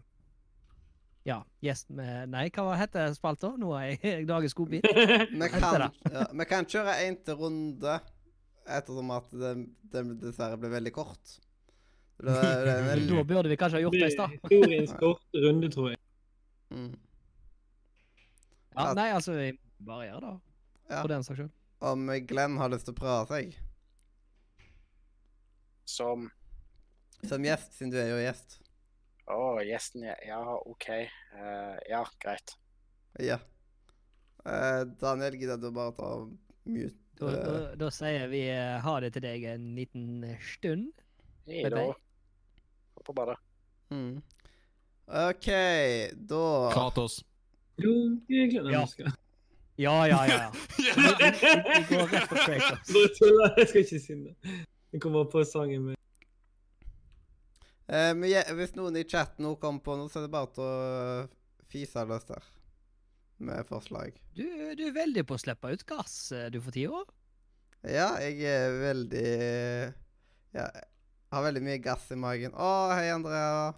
Ja, gjest med Nei, hva heter spalta? Nå er jeg dagens godbit. vi, kan, ja, vi kan kjøre én til runde, ettersom at den den dessverre ble veldig kort. Da burde vi kanskje ha gjort det i stad. historiens korte runde, tror jeg. mm. Ja, nei, altså, vi bare gjør det, Ja. for den saks skyld. Om Glenn har lyst til å prøve seg Som som gjest, siden du er jo gjest. Å, gjesten, ja. ja OK. Uh, ja, greit. Ja. Uh, Daniel, gidder du bare ta mute? Da, da, da sier vi eh, ha det til deg en liten stund. Hei da. På badet. Mm. OK, da Kratos. Jo, jeg gleder Ja. meg. skal- Ja, ja, ja. ja. Vi, vi, vi går rett på Kratos. Bare tuller, jeg skal ikke si det. Jeg kommer på sangen min. eh, ja, Hvis noen i chatten nå kommer på noe, så er det bare til å eh, fise løs der. Med forslag. Du, du er veldig på å slippe ut gass eh, du for tida. Ja, jeg er veldig Ja, jeg har veldig mye gass i magen. Å, hei, Andrea.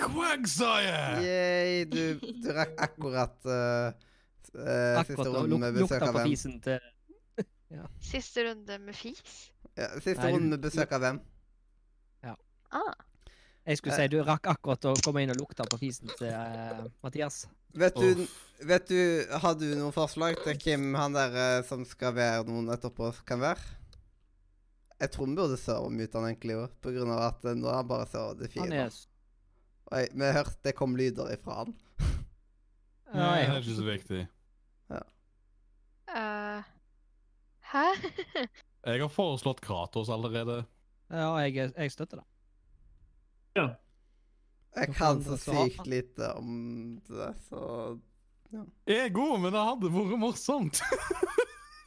Quagsire! Yay, du, du rakk akkurat uh, siste Akkurat å runde med besøk av på hvem. fisen til Siste runde med fis? Ja, siste Nei, runde med besøk av hvem. Ah, Jeg skulle si du rakk akkurat å komme inn og lukte på fisen til uh, Mathias. Vet du, oh. vet du Har du noen forslag til hvem han der eh, som skal være noen etterpå, kan være? Jeg tror vi burde servermute han egentlig òg, på grunn av at eh, nå er han bare så det Han fine. er Og jeg, vi hørte det kom lyder ifra han. Nei, det er ikke så viktig. eh, Hæ? Jeg har foreslått Kratos allerede. Ja, jeg, jeg støtter det. Ja. Jeg kan så sykt lite om det, så Jeg er god, men det hadde vært morsomt.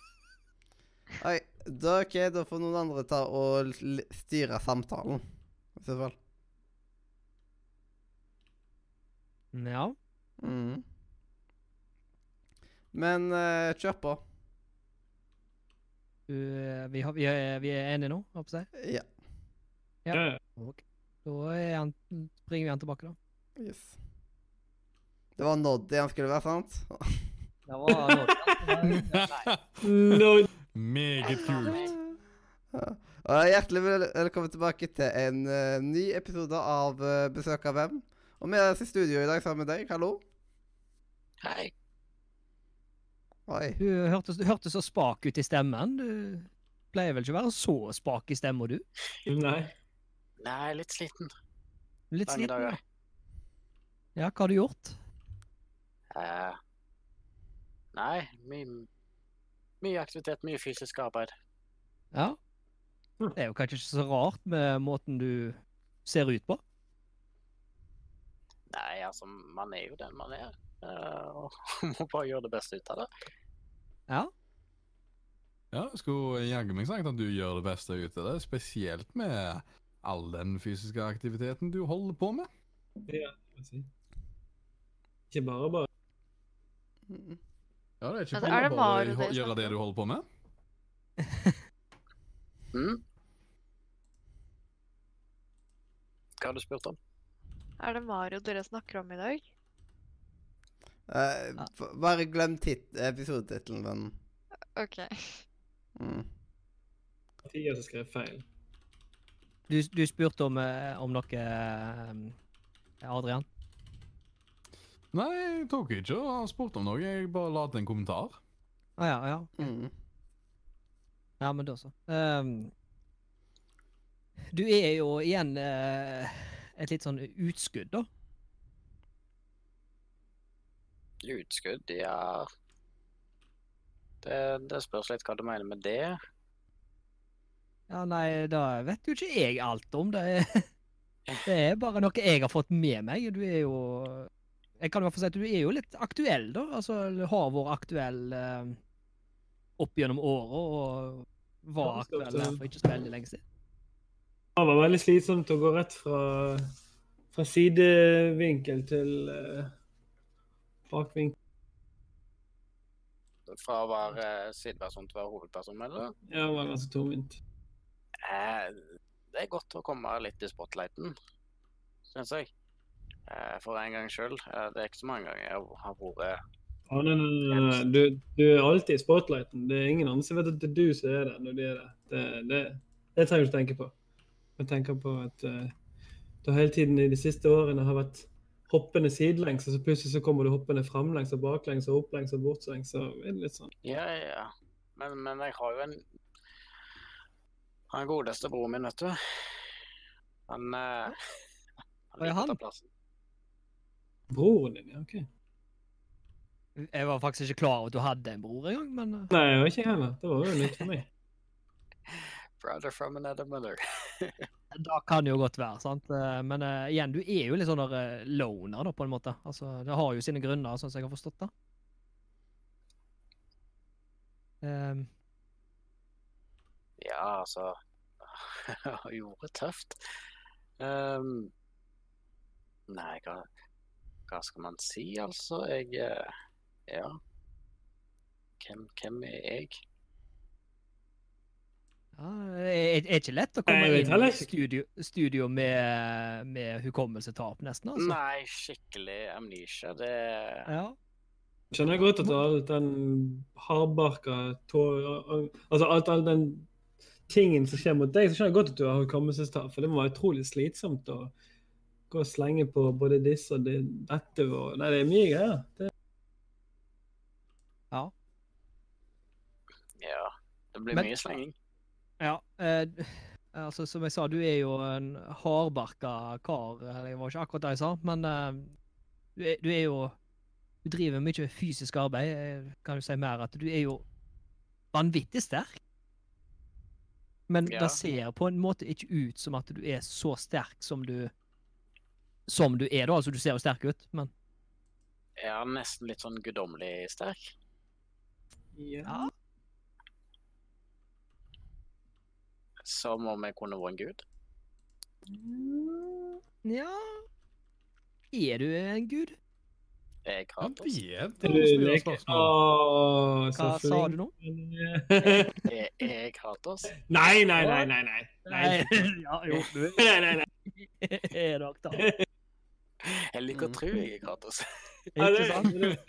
Oi, da, ok, da får noen andre ta og styre samtalen. I så fall. Ja. Mm. Men uh, kjør på. Du, eh, vi, har, vi, er, vi er enige nå, håper jeg? Ja. Ja. Ja, ja. Ok. Da er han, bringer vi han tilbake, da. Yes. Det var Noddy han skulle være, sant? Det var Nei. Meget kult. Og hjertelig velkommen tilbake til en uh, ny episode av uh, Besøk av hvem. Og vi er i studio i dag sammen med deg. Hallo. Hei. Oi. Du hørtes, hørte, så spak ut i stemmen. Du pleier vel ikke å være så spak i stemma, du? Nei. Nei, litt sliten. Litt Lange sliten? dager. Ja, Ja, hva har du gjort? Uh, nei, mye, mye aktivitet, mye fysisk arbeid. Ja. Det er jo kanskje ikke så rart med måten du ser ut på. Nei, altså, man er jo den man er. Uh, og må bare gjøre det beste ut av det. Ja. Ja, jeg skulle jaggu meg sagt at du gjør det beste ut av det, spesielt med all den fysiske aktiviteten du holder på med. Ja, jeg si. Ikke bare bare. Mm. Ja, det er ikke altså, det er bare det bare å det gjøre det du holder på med. Mm. Hva har du spurt om? Er det Mario dere snakker om i dag? Uh, bare glem tit episodetittelen, vennen. OK. Mm. Mathias har skrevet feil. Du, du spurte om, eh, om noe, eh, Adrian? Nei, jeg tok ikke og spurte om noe, jeg bare la til en kommentar. Å ja, ja. Mm. Ja, men da så. Ehm, du er jo igjen eh, et litt sånn utskudd, da. Utskudd, ja det, det spørs litt hva du mener med det. Ja, nei, da vet jo ikke jeg alt om. Det det er bare noe jeg har fått med meg. Du er jo Jeg kan i hvert fall si at du er jo litt aktuell, da. Altså har vært aktuell eh, opp gjennom året, og var aktuell her for ikke så veldig lenge siden. Det var veldig slitsomt å gå rett fra, fra sidevinkel til eh, bakvinkel. Fra å være sideperson til å være hovedperson, eller? Ja, det var ganske tungvint. Eh, det er godt å komme litt i spotlighten, syns jeg. Eh, for en gang skyld. Eh, det er ikke så mange ganger jeg har vært ja, nei, nei, nei, nei. Du, du er alltid i spotlighten. Det er ingen andre som vet at det er du som er der når de er der. Det, det, det trenger du ikke tenke på. Jeg tenker på at uh, du hele tiden i de siste årene har vært hoppende sidelengs, og så plutselig så kommer du hoppende framlengs og baklengs og opplengs og bortlengs. Så er det litt sånn. Ja, ja. Men, men jeg har jo en Han godeste broren min, vet du. Han uh, Han er liker å ta plassen. Broren din, ja. OK. Jeg var faktisk ikke klar over at du hadde en bror engang, men eh, Nei, jeg var ikke heller. Det var jo nytt for meg. Brother from another mother. da kan det jo godt være, sant. Eh, Men uh, igjen, du er jo litt sånn der uh, loner, da, på en måte. Altså, det har jo sine grunner, sånn som jeg har forstått det. Um. Ja, altså Jeg gjorde det tøft. Um, nei, hva, hva skal man si, altså? Jeg eh, Ja. Hvem, hvem er jeg? ja, er, er ikke lett å komme Nei, inn i studio, studio med, med hukommelsetap, nesten, altså. Nei, skikkelig amnesia. Det Ja. Skjønner jeg godt at alt den hardbarka Altså alt, all den tingen som skjer mot deg, så skjønner jeg godt at du har hukommelsestap. For det må være utrolig slitsomt å gå og slenge på både disse og det, dette og Nei, det er mye greier. Det, ja. Ja. Det blir Men- mye slenging. Ja, eh, altså som jeg sa, du er jo en hardbarka kar. Eller det var ikke akkurat det jeg sa, men eh, du, er, du er jo Du driver mye fysisk arbeid. Kan du si mer at du er jo vanvittig sterk. Men Ja. det ser på en måte ikke ut som at du er så sterk som du Som du er, da. Altså, du ser jo sterk ut, men Jeg er nesten litt sånn guddommelig sterk. ja. Som om jeg kunne vært en gud. Ja Er du en gud? Jeg hater oss. Hva sa du nå? Er er jeg Kratos? Nei, nei, nei, nei. nei. nei. ja, jo, du nei, nei, nei. er nok da. Jeg liker å Mm. tro jeg er Kratos. Ja, Ikke sant? det-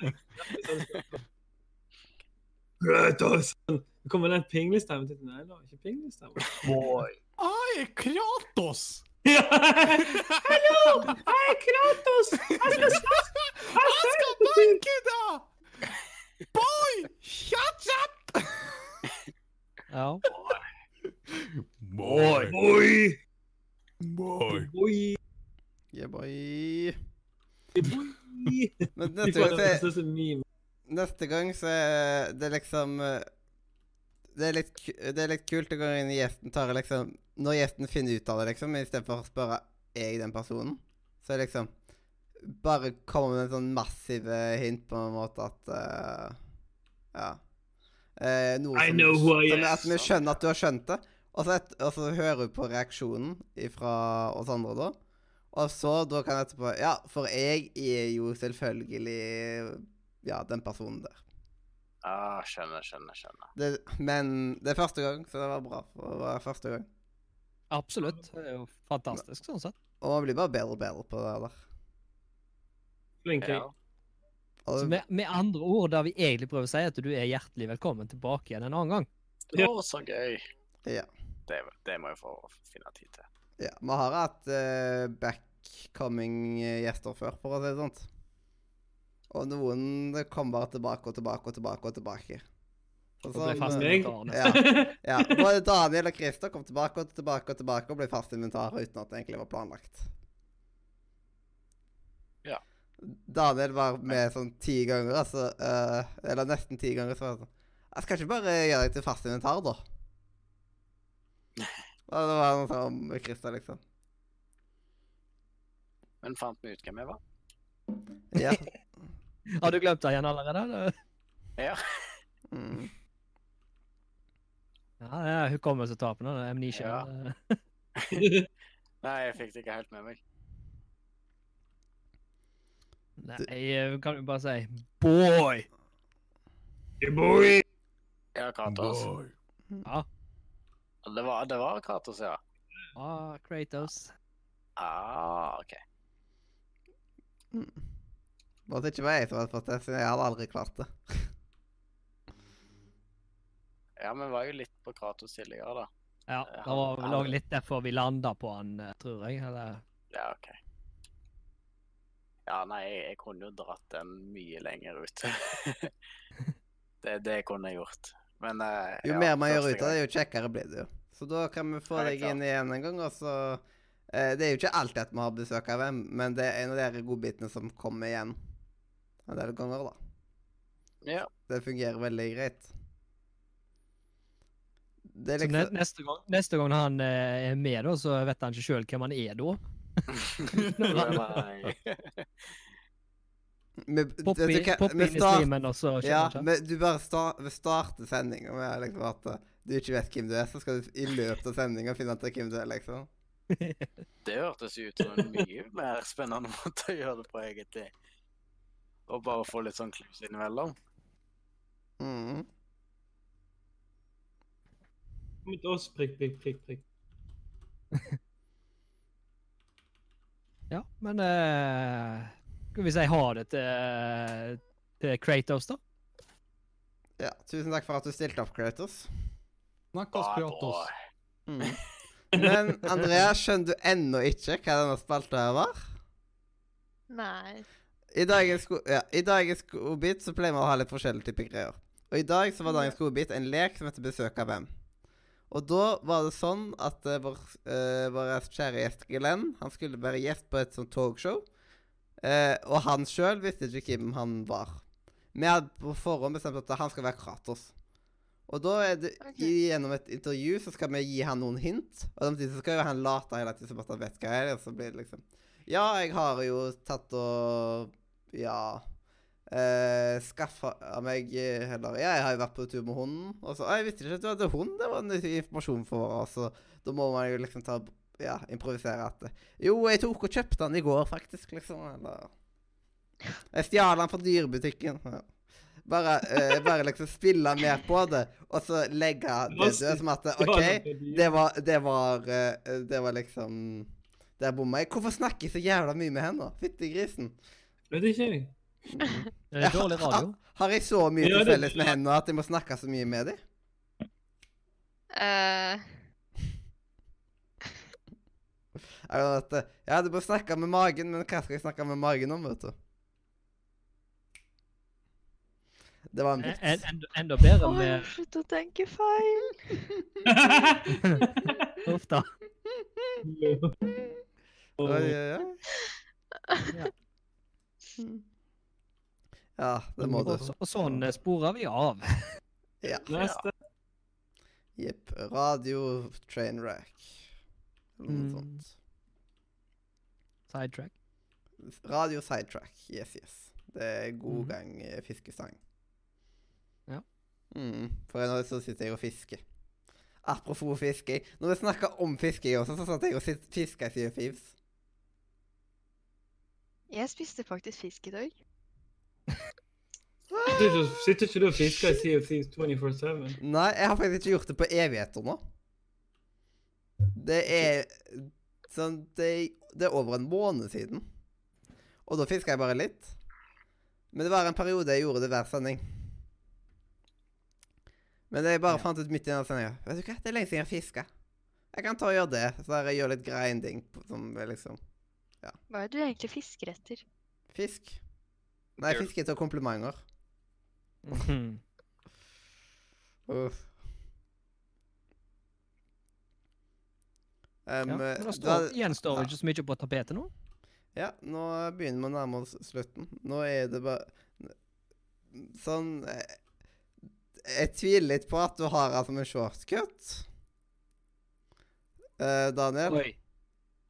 Kratos! Det kommer den pinglestemmen til Nei, det ikke pinglestemme. Jeg er Kratos! Ja! Hallo! er Kratos! Jeg skal! Han skal banke deg! Boy! Shut up! Ja. Boy. Boy! Boy. Boy! Yeah, boy. Men det som meme. neste gang så er det liksom eh, det er, litt, det er litt kult å gå inn i gjesten tar liksom Når gjesten finner ut av det, liksom, istedenfor å spørre er jeg den personen, så er liksom Bare komme med en sånn massiv eh, hint på en måte at uh, Ja. Uh, noe I som, know who I som. At vi skjønner at du har skjønt det. Og så, et, og så hører du på reaksjonen fra oss andre da. Og så da kan jeg etterpå Ja, for jeg er jo selvfølgelig ja, den personen der. Ah, skjønner, skjønner, skjønner. Det, men det er første gang, så det var bra. For det var første gang. Absolutt. Det er jo fantastisk sånn sett. Og man blir bare bedre og bedre på det der. Flink. Ja. Så med, med andre ord, det vi egentlig prøver å si at du er hjertelig velkommen tilbake igjen en annen gang. Ja. Å, så gøy. ja, Det, det må jeg få finne tid til. Ja. Vi har hatt uh, backcoming-gjester før, for å si det sånn. Og noen kom bare tilbake og tilbake og tilbake og tilbake. Og Og ble fast eh, inventar ja, ja. Både Daniel og Christer kom tilbake og tilbake og tilbake og ble fast inventar uten at det egentlig var planlagt. Ja. Daniel var med sånn ti ganger, altså. Uh, eller nesten ti ganger. Så var det sånn Jeg skal ikke bare gjøre deg til fast inventar, da. Det var noe sånn med Christer, liksom. Men fant vi ut hvem jeg var? Ja. Har du glemt det igjen allerede? eller? Ja. Mm. Ja, det er hukommelsestapene. Amnesia. Ja. Nei, jeg fikk det ikke helt med meg. Nei, jeg kan jo bare si boy! Boy! Ja, Kratos. Boy. Ja. Det var, det var Kratos, ja. Ah, Kratos. Ah, OK. Mm. Bare at det ikke var jeg som hadde fått det, siden jeg hadde aldri klart det. Ja, men var jo litt på Kratos tidligere, da. Ja, Eh, det var vel òg litt derfor vi landa på han, eh, tror jeg. Eller Ja, OK. Ja, nei, jeg, jeg kunne jo dratt den mye lenger ut. det, det kunne jeg gjort. Men uh, Jo ja, mer man gjør ut av det, jo kjekkere blir det jo. Så da kan vi få deg inn igjen en gang, og så uh, Det er jo ikke alltid at vi har besøk av en, men det er en av de godbitene som kommer igjen en del ganger, da. Ja. Det fungerer veldig greit. Det er så liksom neste, gang, neste gang han eh, er med, da, så vet han ikke sjøl hvem han er da. Nei. Vi, Poppe vet du vi inn i start- streamen, og så Ja, men du bare sta vi starter sendinga med liksom at eh, du ikke vet hvem du er, så skal du i løpet av sendinga finne ut hvem du er, liksom. Det hørtes ut som en mye mer spennende måte å gjøre det på, egentlig. Og bare få litt sånn klus innimellom. Mm. Kom til oss, prikk, prikk, prikk, prikk. Ja, men eh, Skal jeg har det til, til Kratos, da? Ja, tusen takk for at du stilte opp, Kratos. Snakkes, oss Kratos. Mm. Men Andrea, skjønner du ennå ikke hva denne spalta her var? Nei. I dagens, ja, i dagens godbit så pleier vi å ha litt forskjellige typer greier. Og i dag så var dagens godbit en lek som heter Besøk av hvem. Og da var det sånn at uh, vår, uh, vår kjære gjest Glenn Han skulle være gjest på et sånt talkshow. Eh, og han sjøl visste ikke hvem han var. Vi hadde på forhånd bestemt at han skal være Kratos. Og da er det okay. gjennom et intervju så skal vi gi han noen hint. Og samtidig så skal jo han late hele tiden som at han vet hva er og så blir det liksom Ja, jeg har jo tatt og Ja eh, Skaffa meg eh, Eller ja, jeg har jo vært på tur med hunden. Og så «Å, Jeg visste ikke at du hadde hund. Det var en informasjon for oss. Og da må man jo liksom ta Ja, improvisere at Jo, jeg tok og kjøpte den i går, faktisk, liksom. Eller Jeg stjal den fra dyrebutikken. Ja. Bare, uh, bare liksom spille mer på det, og så legge det død som at OK, det var Det var, uh, det var liksom Der bomma jeg. Hvorfor snakker jeg så jævla mye med henne? Fytti grisen. Vet ikke jeg. Det er dårlig radio. Har jeg så mye til felles med henne at jeg må snakke så mye med dem? Eh, Ja, du må snakke med magen, men hva skal jeg snakke med magen om, vet du? Det var en En, en, enda, bedre jeg med Å, slutt å tenke feil. Uff da. Oi, oi, oi. Ja. Ja, det må du. Og, sånn eh, sporer vi av. Ja. Neste. Jepp. Radio Trainwreck. Noe Mm. sånt. Sidetrack. Radio Sidetrack. Yes, yes. Det er god Mhm. gang eh, fiskesang. Ja. Mm, for nå så sitter jeg og fisker. Apropos fisking. Når vi snakker om fisking også, så satt jeg og sit- fiska i Sea of Thieves. Jeg spiste faktisk fisk i dag. Sitter ikke- Sitter ikke du og fisker i Sea of Thieves 24-7? Nei, jeg har faktisk ikke gjort det på evigheter nå. Det er sånn Det, det er over en måned siden. Og da fiska jeg bare litt. Men det var en periode jeg gjorde det hver sending. Men jeg bare Ja. fant ut midt i den sendinga Vet du hva, det er lenge siden jeg har fiska. Jeg kan ta og gjøre det. Så jeg gjør litt grinding som liksom Ja. Hva er det du egentlig fisker etter? Fisk. Nei, jeg fisker til komplimenter. Uff. Um, Ja, men eh, da- står, gjenstår ja. ikke så mye på tapetet nå. Ja, nå begynner vi å nærme oss slutten. Nå er det bare Sånn jeg, Jeg tviler litt på at du har han som en shortcut. Uh, Daniel? Oi.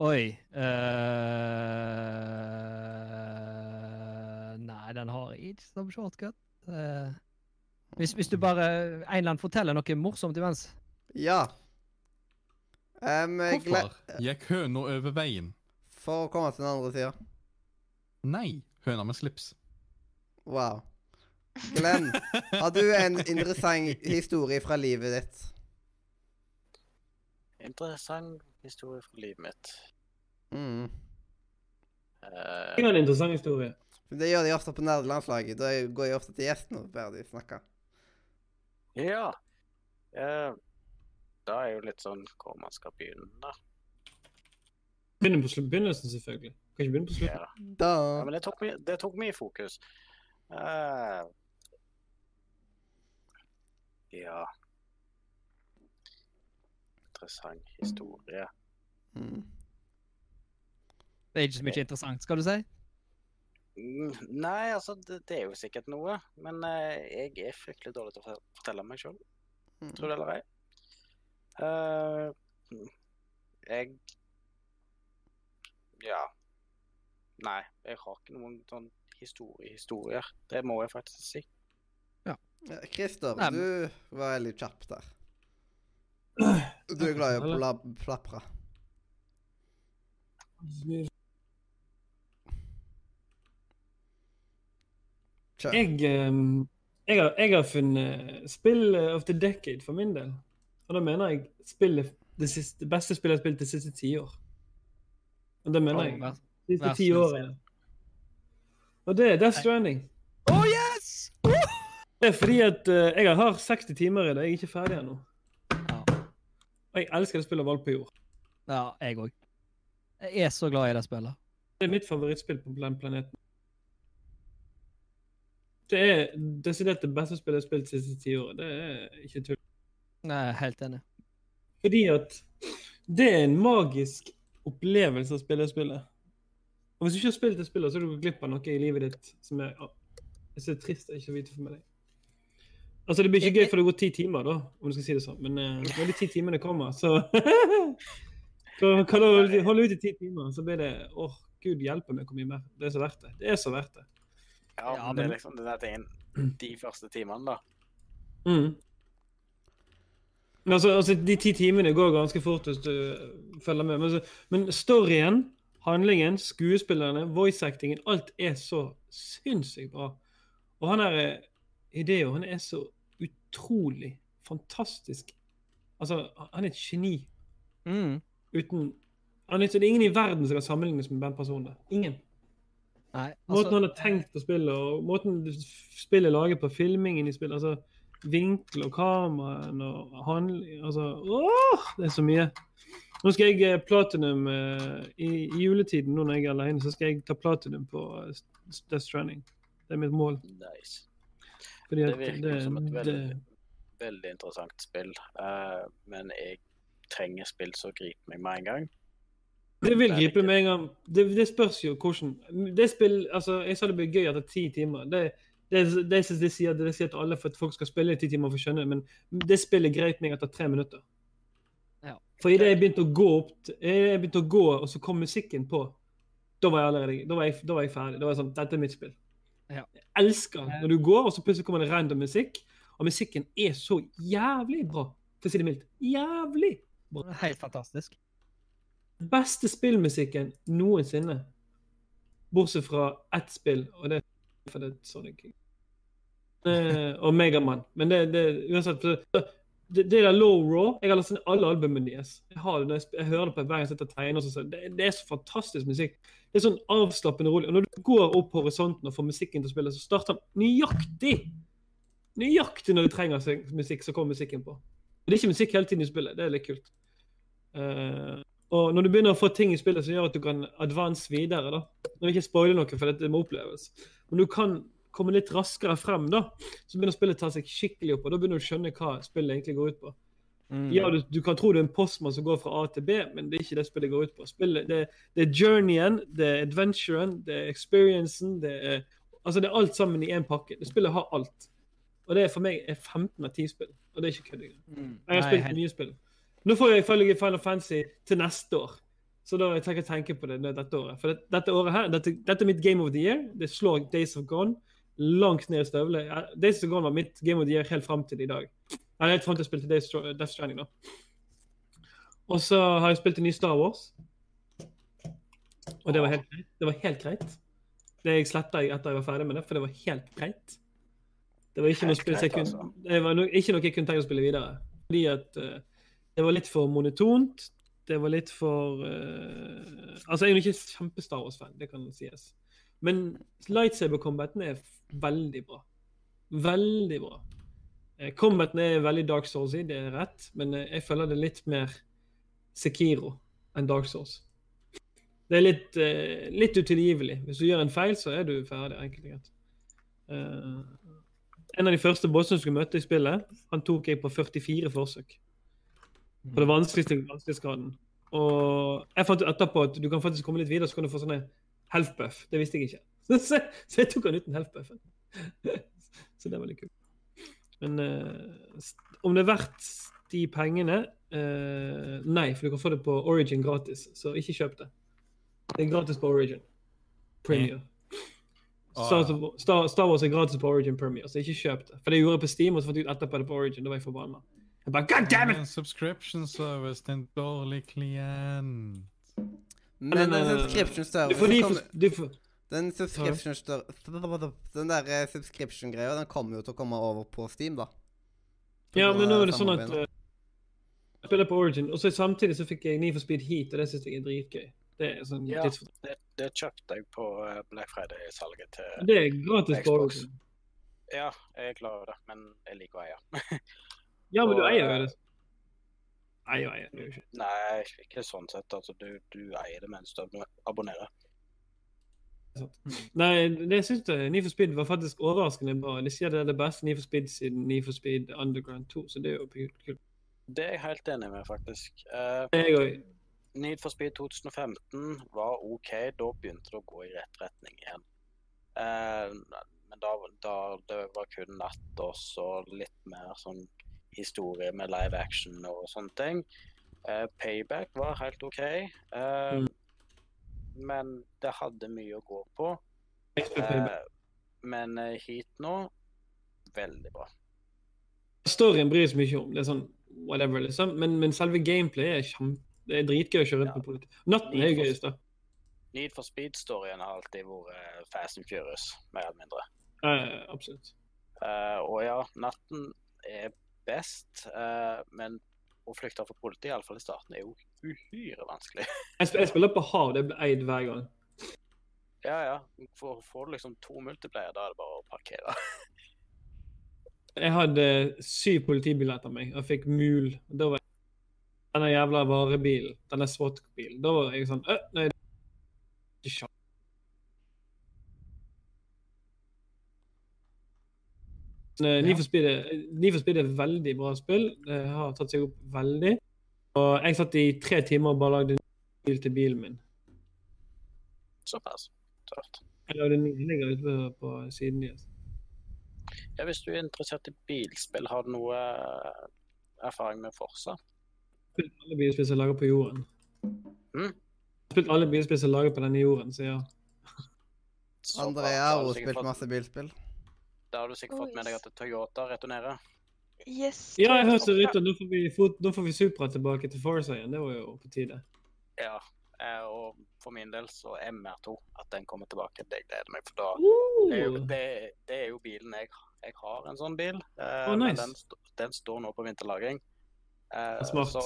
Oi. uh, nei, den har jeg ikke som shortcut. Uh, hvis, hvis du bare En eller annen forteller noe morsomt imens. Ja. Um, Hvorfor gikk høna over veien? For å komme til den andre sida. Nei, høna med slips. Wow. Glenn, har du en interessant historie fra livet ditt? Interessant historie fra livet mitt. Mm. Uh, Jeg har en interessant historie. Det gjør de ofte på nerdelandslaget. Da går jeg ofte til gjestene og ber de snakke. ja. Eh, da er jo litt sånn hvor man skal begynne. da. På begynnelsen, selvfølgelig. Kan ikke begynne på slutten. Ja. Da Ja, men det tok, mye- det tok mye fokus. Uh, ja Interessant historie. mm. Det er ikke så mye interessant, skal du si. Mm, Nei, altså, det, det er jo sikkert noe. Men uh, jeg er fryktelig dårlig til å fortelle- meg sjøl, Mm. tror det eller ei. Eh, jeg Ja. Nei, jeg har ikke noen sånn historie-historier. Det må jeg faktisk si. Ja, Christer, Nei, men- du var veldig kjapp der. Du er glad i å pla plapre. Jeg, ehm, jeg, har, jeg har funnet spill of the decade for min del. Og da mener jeg spillet, det, siste, det beste spillet jeg har spilt de siste ti år. Og det mener jeg. De siste ti årene. Og det er Death Stranding. Oh yes! Det er fordi at uh, jeg har 60 timer i det. Jeg er ikke ferdig ennå. Ja. Og jeg elsker det spillet Valp på jord. ja, jeg òg. Jeg er så glad i det spillet. Det er mitt favorittspill på den planeten. Det er desidert det beste spillet jeg har spilt de siste ti årene. Det er ikke tull. Jeg er helt enig. Fordi at det er en magisk opplevelse å spille spillet. Og hvis du ikke har spilt det spillet, så har du gått glipp av noe i livet ditt som er er så trist jeg ikke vite for meg. Altså, det blir ikke gøy for det går ti timer, da, om du skal si det sånn. Men uh, når de ti timene kommer, så Kan kan du holde ut i ti timer, så blir det åh, gud hjelpe meg hvor mye mer. Det er så verdt det. Det er så verdt det. Ja, Ja, men det er liksom den der tingen De første timene, da. Mm. Men altså, altså, de ti timene går ganske fort hvis du eh, følger med. Men, altså, men storyen, handlingen, skuespillerne, voice-actingen, alt er så sinnssykt bra. Og han er eh, Hideo, han er så utrolig fantastisk. Altså, han er et geni Mm. uten han er, Det er ingen i verden som kan sammenlignes med den personen. Ingen. Nei, Måten altså, han har tenkt å spille, og måten spillet er laget på, filmingen i spillet, altså vinkel og kameraen og handling Altså, åh, det er så mye. Nå skal jeg eh, platinum eh, i, i juletiden, nå når jeg er alene, så skal jeg ta platinum på eh, Death Stranding. Det er mitt mål. Nice. Fordi Det virker det, som et det, veldig, veldig interessant spill. uh, men jeg trenger spill som griper meg med en gang. Det vil gripe med en gang. Det, det spørs jo hvordan Det spill, altså, Jeg sa det blir gøy etter ti timer. Det, det, det, det, det, sier, det sier til alle for at folk skal spille i ti timer for å skjønne det, men det spillet greit meg etter tre minutter. Ja. For idet jeg begynte å gå opp, jeg begynte å gå, og så kom musikken på, da var jeg allerede da var jeg, da var jeg ferdig. Da var jeg sånn Dette er mitt spill. Ja. Jeg elsker når du går, og så plutselig kommer det random musikk, og musikken er så jævlig bra. For å si det mildt. Jævlig! Helt fantastisk. beste spillmusikken noensinne. Bortsett fra ett spill, og det er for det er Sonic og Megaman. Men det, det uansett det, det der Low Raw Jeg har lest alle albumene deres. Jeg, har det, når jeg, jeg hører det på hver gang jeg sitter og tegner. så- Det, det er så fantastisk musikk. Det er sånn avslappende rolig. Og når du går opp horisonten og får musikken til å spille, så starter den nøyaktig! Nøyaktig når du trenger musikk, så kommer musikken på. Og det er ikke musikk hele tiden i spillet. Det er litt kult. Uh, og når du begynner å få ting i spillet som gjør at du kan advance videre, da Nå vil jeg ikke spoiler noe, for dette må oppleves, men du kan komme litt raskere frem, da. Så begynner spillet å ta seg skikkelig opp, og da begynner du å skjønne hva spillet egentlig går ut på. Ja, du, du kan tro det er en postmann som går fra A til B, men det er ikke det spillet går ut på. Spillet, det, det er journeyen, det er adventuren, det er experiencen, det er Altså, det er alt sammen i én pakke. Det spillet har alt. Og det er for meg er 15 av 10 spill, og det er ikke kødd engang. Jeg har spilt mye spill. Nå får jeg ifølge Final Fantasy til neste år. Så da tenker jeg tenke på det dette året. For det, dette året her, dette, dette er mitt Game of the Year. Det slår Days of Gone langt ned i støvlet. Days of Gone var mitt Game of the Year helt fram til i dag. Nei, helt fram til jeg spilte Days, Death Stranding, da. Og så har jeg spilt en ny Star Wars. Og det var helt. Det var helt greit. Det jeg sletta jeg etter jeg var ferdig med det, for det var helt greit. Det var ikke noe, greit, jeg kunne, altså. det var no, ikke noe jeg kunne tenke å spille videre. Fordi at uh, det var litt for monotont. Det var litt for uh, Altså, jeg er jo ikke kjempe-Star Wars-fan, det kan sies. Men lightsaber-combaten er veldig bra. Veldig bra. Eh, Combaten er veldig Dark Souls i, det er rett, men eh, jeg føler det litt mer Sekiro enn Dark Souls. Det er litt, eh, litt utilgivelig. Hvis du gjør en feil, så er du ferdig, enkelt og greit. En av de første bossene jeg skulle møte i spillet, han tok jeg på 44 forsøk. På det vanskeligste vanskelighetsgraden. Og jeg fant etterpå at du kan faktisk komme litt videre, så kan du få sånne health buff. Det visste jeg ikke. Så, så jeg tok han uten health buffen. Så det var litt kult. Men uh, om det er verdt de pengene uh, Nei, for du kan få det på Origin gratis, så ikke kjøp det. Det er gratis på Origin. Premier. Ah, Star. Star, Star Wars er gratis på Origin Premier, så ikke kjøp det. For det gjorde jeg på Steam, og så fant jeg ut etterpå det på Origin. Da var jeg forbanna. Jeg bare, God damn it! Subscription service til en dårlig klient. Men nei, nei. subscription Du service får, de for, du får, Den subscription-greia Den der eh, subscription-greia, den kommer jo til å komme over på Steam, da. ja, men nå er det sånn at eh, Jeg spiller på Origin, og så samtidig så fikk jeg Need for Speed Heat, og det syns jeg er dritgøy. Det er sånn Ja. Det, det kjøpte jeg på eh, Black Friday-salget til Det er gratis på Xbox. Ja, jeg er klar over det, men jeg liker å eie. Ja, men du eier jo eh, det. Eier, eier. Er. Nei, ikke sånn sett. Altså, du, du eier det mens du abon- abonnerer. Nei, det syns jeg Need for Speed var faktisk overraskende bra. De sier det er det beste Need for Speed siden Need for Speed Underground 2, så det er jo kult. Det er jeg helt enig med, faktisk. Uh, Jeg òg. Need for Speed 2015 var OK. Da begynte det å gå i rett retning igjen. Uh, men da, da det var kun natt og så litt mer sånn historie med live action og sånne ting. Uh, Payback var helt OK. Uh, Mm. Men det hadde mye å gå på. Eh, men eh, hit nå veldig bra. Storyen bryr seg mye om. Det er sånn whatever, liksom. Men, men selve gameplay er kjem... Det er dritgøy å kjøre rundt Ja. på politiet. Natten er jo gøyest, da. Need for Speed-storyen har alltid vært eh, Fast and Furious, mer eller mindre. Eh, absolutt. Eh, og ja, natten er best, eh, men å flykte fra politiet, iallfall i starten, er jo uhyre vanskelig. Jeg, spiller på hav, det blir eid hver gang. ja, ja. For får du liksom to multiplayer, da er det bare å parkere. Jeg hadde syv politibiler etter meg, og jeg fikk mul. Da var jeg Denne jævla varebilen, denne SWAT-bilen. Da var jeg sånn øh, Nei, det er ikke sjans. Men, eh, Need for Speed er- Need for Speed er et veldig bra spill. Det har tatt seg opp veldig. Og jeg satt i tre timer og bare lagde en bil til bilen min. Såpass. Tøft. Jeg lagde en ligger ute på, siden deres. Ja, hvis du er interessert i bilspill, har du noe eh, erfaring med Forsa? Spilt alle bilspill som er laget på jorden. Mm. Spilt alle bilspill som er laget på denne jorden, så ja. Andrea har har også spilt masse bilspill. Da har du sikkert fått med deg at Toyota returnerer. Yes. Ja, jeg hørte rykter. Nå får vi, nå får vi Supra tilbake til Forza igjen. Det var jo på tide. Ja, eh, og for min del så er MR2, at den kommer tilbake, det gleder meg. For da det er jo, Oh. det, det er jo bilen jeg har. Jeg har en sånn bil, eh, nice. men den, st- den står nå på vinterlagring. Eh, Smart. Så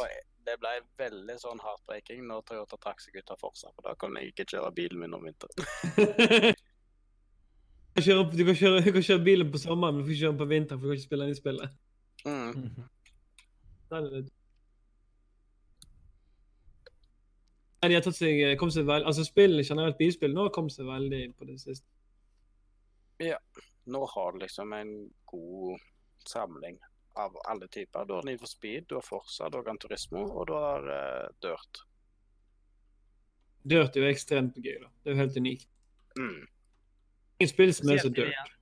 det ble veldig sånn heartbreaking når Toyota trakk seg ut av Forsa, for da kan jeg ikke kjøre bilen min om vinteren. Kjøre, du, kan kjøre, du kan kjøre bilen på sommeren, men du får ikke kjøre den på vinteren, for du kan ikke spille den i spillet. Mm. Den er litt... Nei, de har tatt seg, kom seg vel, altså Spill generelt bilspill nå kom seg veldig inn på det siste. Ja. Nå har du liksom en god samling av alle typer. Du har Need for Speed, du har Forsa, du har Gran Turismo, og du har uh, Dirt. Dirt er jo ekstremt gøy, da. Det er jo helt unikt. Mm. Ingen spill som er så dørt. dirt.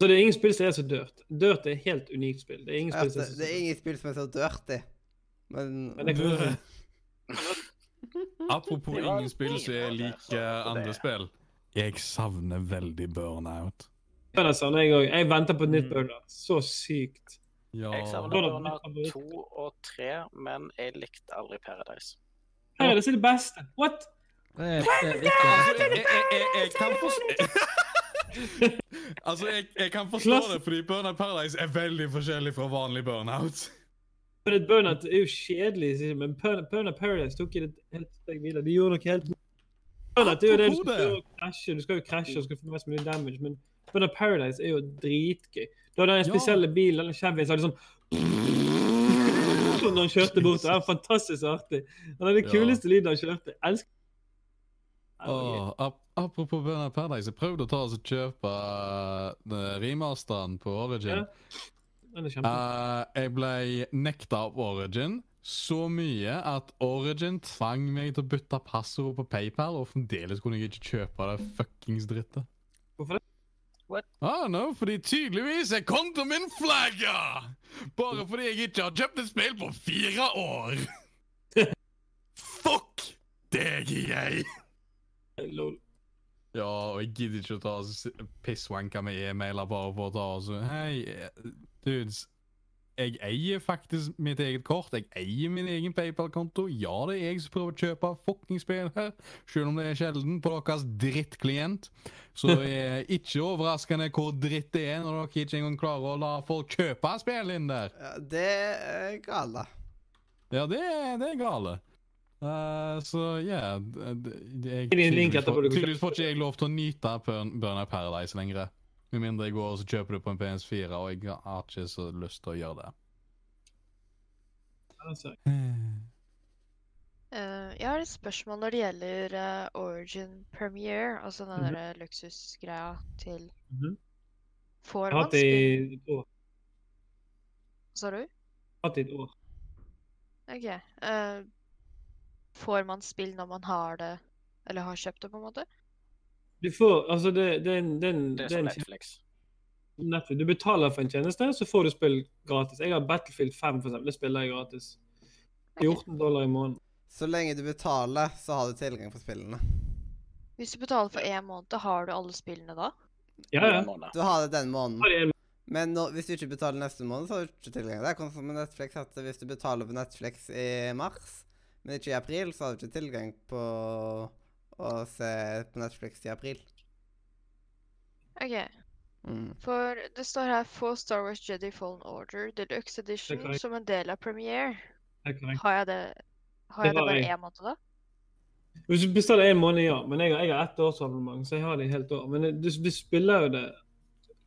Så det er ingen spill som er så dirt. Dirt er et helt unikt spill. Det er ingen Ja, spill som er så det er ingen spill som er så dirty. Men Men det kan Apropos Det ingen spill som er lik andre spill. Jeg savner veldig burnout. Ja, sånn, jeg, også. jeg venter på et nytt Mm. burner. Så sykt. Ja. Jeg savner Burnout Burnout 2 og tre, men jeg likte aldri Paradise. Paradise er det beste. What? Det er, det er Altså, jeg, jeg, jeg, jeg kan forstå Altså, jeg, jeg kan forstå Klasse- det, fordi Burnout Paradise er veldig forskjellig fra vanlig burnout. Men et burnout er jo kjedelig, men Burn- Burnout Paradise tok det et helt steg videre. De gjorde noe helt Burnout er jo det du skal jo krasje. Du skal jo krasje og skal få mest mulig damage, men Burnout Paradise er jo dritgøy. Da han spesielle Ja. bilen, bil, den Chevyen, så hadde sånn Når han kjørte bort. Det var fantastisk artig. Han hadde det kuleste lyden han kjørte. Jeg elsker Åh, ap apropos Burnout Paradise, jeg prøvde å ta oss og kjøpe uh, remasteren på Origin. Ja. Uh. Eh, jeg ble nekta av Origin så mye at Origin tvang meg til å bytte passord på PayPal, og fremdeles kunne jeg ikke kjøpe det fuckings drittet. Hvorfor det? Ah, no, fordi tydeligvis er kontoen min flagga! Bare fordi jeg ikke har kjøpt et spill på fire år! Fuck deg, jeg! Lol. Ja, og jeg gidder ikke å ta pisswanka med e-mailer bare for å ta og så Hei, dudes. Jeg eier faktisk mitt eget kort. Jeg eier min egen PayPal-konto. Ja, det er jeg som prøver å kjøpe fucking spill her, selv om det er sjelden på deres drittklient. Så det er ikke overraskende hvor dritt det er når dere ikke engang klarer å la folk kjøpe spill inn der. ja, det er gale. Ja, det, er- det er gale. Eh, så ja tydeligvis får- ikke jeg lov til å nyte Burn- Burnout Paradise lenger. Med mindre jeg går og så kjøper det på en PS4, og jeg har ikke så lyst til å gjøre det. Eh, jeg har et spørsmål når det gjelder uh, Origin Premiere, altså den Mhm. der luksusgreia til Mhm. Får jeg har man hatt det i et år. Sa du? Hatt det i et år. OK. eh, får man spill når man har det, eller har kjøpt det, på en måte? Du får Altså, det, det det er en, Det er er som Netflix. Netflix. Du betaler for en tjeneste, så får du spill gratis. Jeg har Battlefield 5, for eksempel. Det spiller jeg gratis. 14 dollar i måneden. Så lenge du betaler, så har du tilgang på spillene. Hvis du betaler for én måned, har du alle spillene da? Ja, ja. Du har det den måneden. Har de en- Men nå, hvis du ikke betaler neste måned, så har du ikke tilgang. Det er sånn som med Netflix at hvis du betaler på Netflix i mars, men ikke i april, så har du ikke tilgang på å se på Netflix i april. OK. Mm. For det står her få Star Wars Jedi Fallen Order Deluxe Edition som en del av Premiere. Det er. Har jeg det, har Det jeg det bare én måned, da? Hvis du bestiller en måned, ja. Men jeg har, jeg har ett årsabonnement, så jeg har det i helt år. Men du, du spiller jo det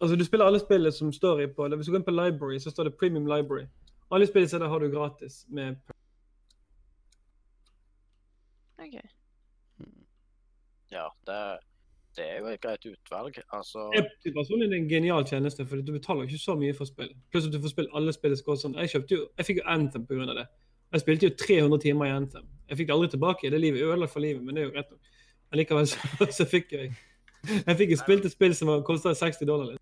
Altså, du spiller alle spillene som står i på Hvis du går inn på Library, så står det Premium Library. Alle spillene har du gratis med OK. Ja, det, det er jo et greit utvalg. Altså Jeg personlig det er en genial tjeneste, for du betaler ikke så mye for spill. Pluss at du får spilt alle spillene som går sånn. Jeg kjøpte jo, jeg fikk jo Anthem av det. Jeg spilte jo 300 timer i Anthem. Jeg fikk det aldri tilbake. Det livet ødelagt for livet, men det er jo rett nok. Allikevel så, så fikk jeg Jeg fikk jo spilt et spill som kosta 60 dollar. Litt.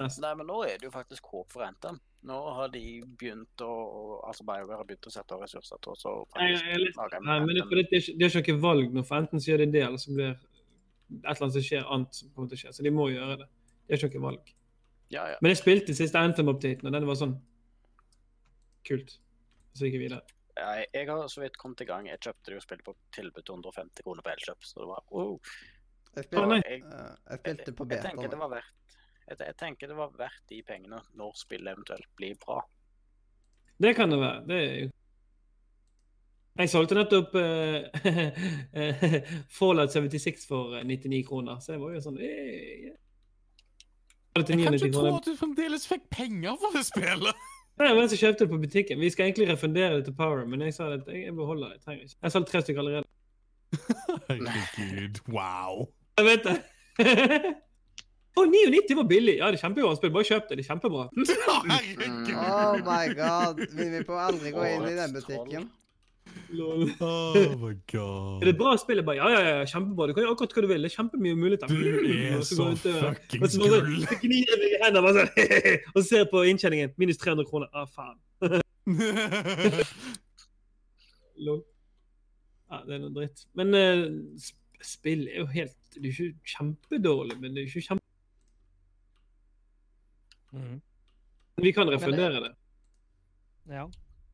Nei, men nå er det jo faktisk håp for Anthem. Nå har de begynt å Altså BioWare har begynt å sette av ressurser til å Nei, jeg lage en Nei, men det, det, det er ikke noe valg nå, for enten så gjør de det, eller så blir et eller annet som skjer annet som kommer til å skje. Så de må gjøre det. Det er ikke noe valg. Ja, ja. Men jeg spilte siste Anthem-updaten, og den var sånn kult. Så gikk jeg videre. Ja, jeg har så vidt kommet i gang. Jeg kjøpte det jo spillet på tilbud til 150 kroner på Elkjøp, så det var oh. Jeg spilte, nei. Jeg, eh, jeg spilte på jeg, beta. tenker det var verdt jeg, jeg tenker det var verdt de pengene når spillet eventuelt blir bra. Det kan det være. Det er jo Jeg solgte nettopp uh, Fallout 76 for eh, 99 kroner, så jeg var jo sånn eh, yeah. Jeg kan 99 ikke tro at du fremdeles fikk penger for det spillet! Nei, men så kjøpte det på butikken. Vi skal egentlig refundere det til Power, men jeg sa at jeg, jeg beholder det. Jeg trenger ikke. Jeg solgte tre stykker allerede. Herregud, wow. Jeg vet det. Å, 99 var billig! Ja, det er kjempebra spill. Bare kjøp det. Det er kjempebra. Herregud. Oh my god. Vi vil på aldri gå inn i den butikken. Lol. Oh my god. Er det bra spill? Jeg bare, ja, ja, ja, kjempebra. Du kan gjøre akkurat hva du vil. Det er kjempemye muligheter. Du er så fucking gull. Og så gnir meg i hendene bare sånn, og så ser jeg på inntjeningen. Minus 300 kroner. Ah, faen. Lol. Ja, det er noe dritt. Men uh, spill er jo helt Det er ikke kjempedårlig, men det er ikke kjempe... Mhm. Vi kan refundere det. Ja.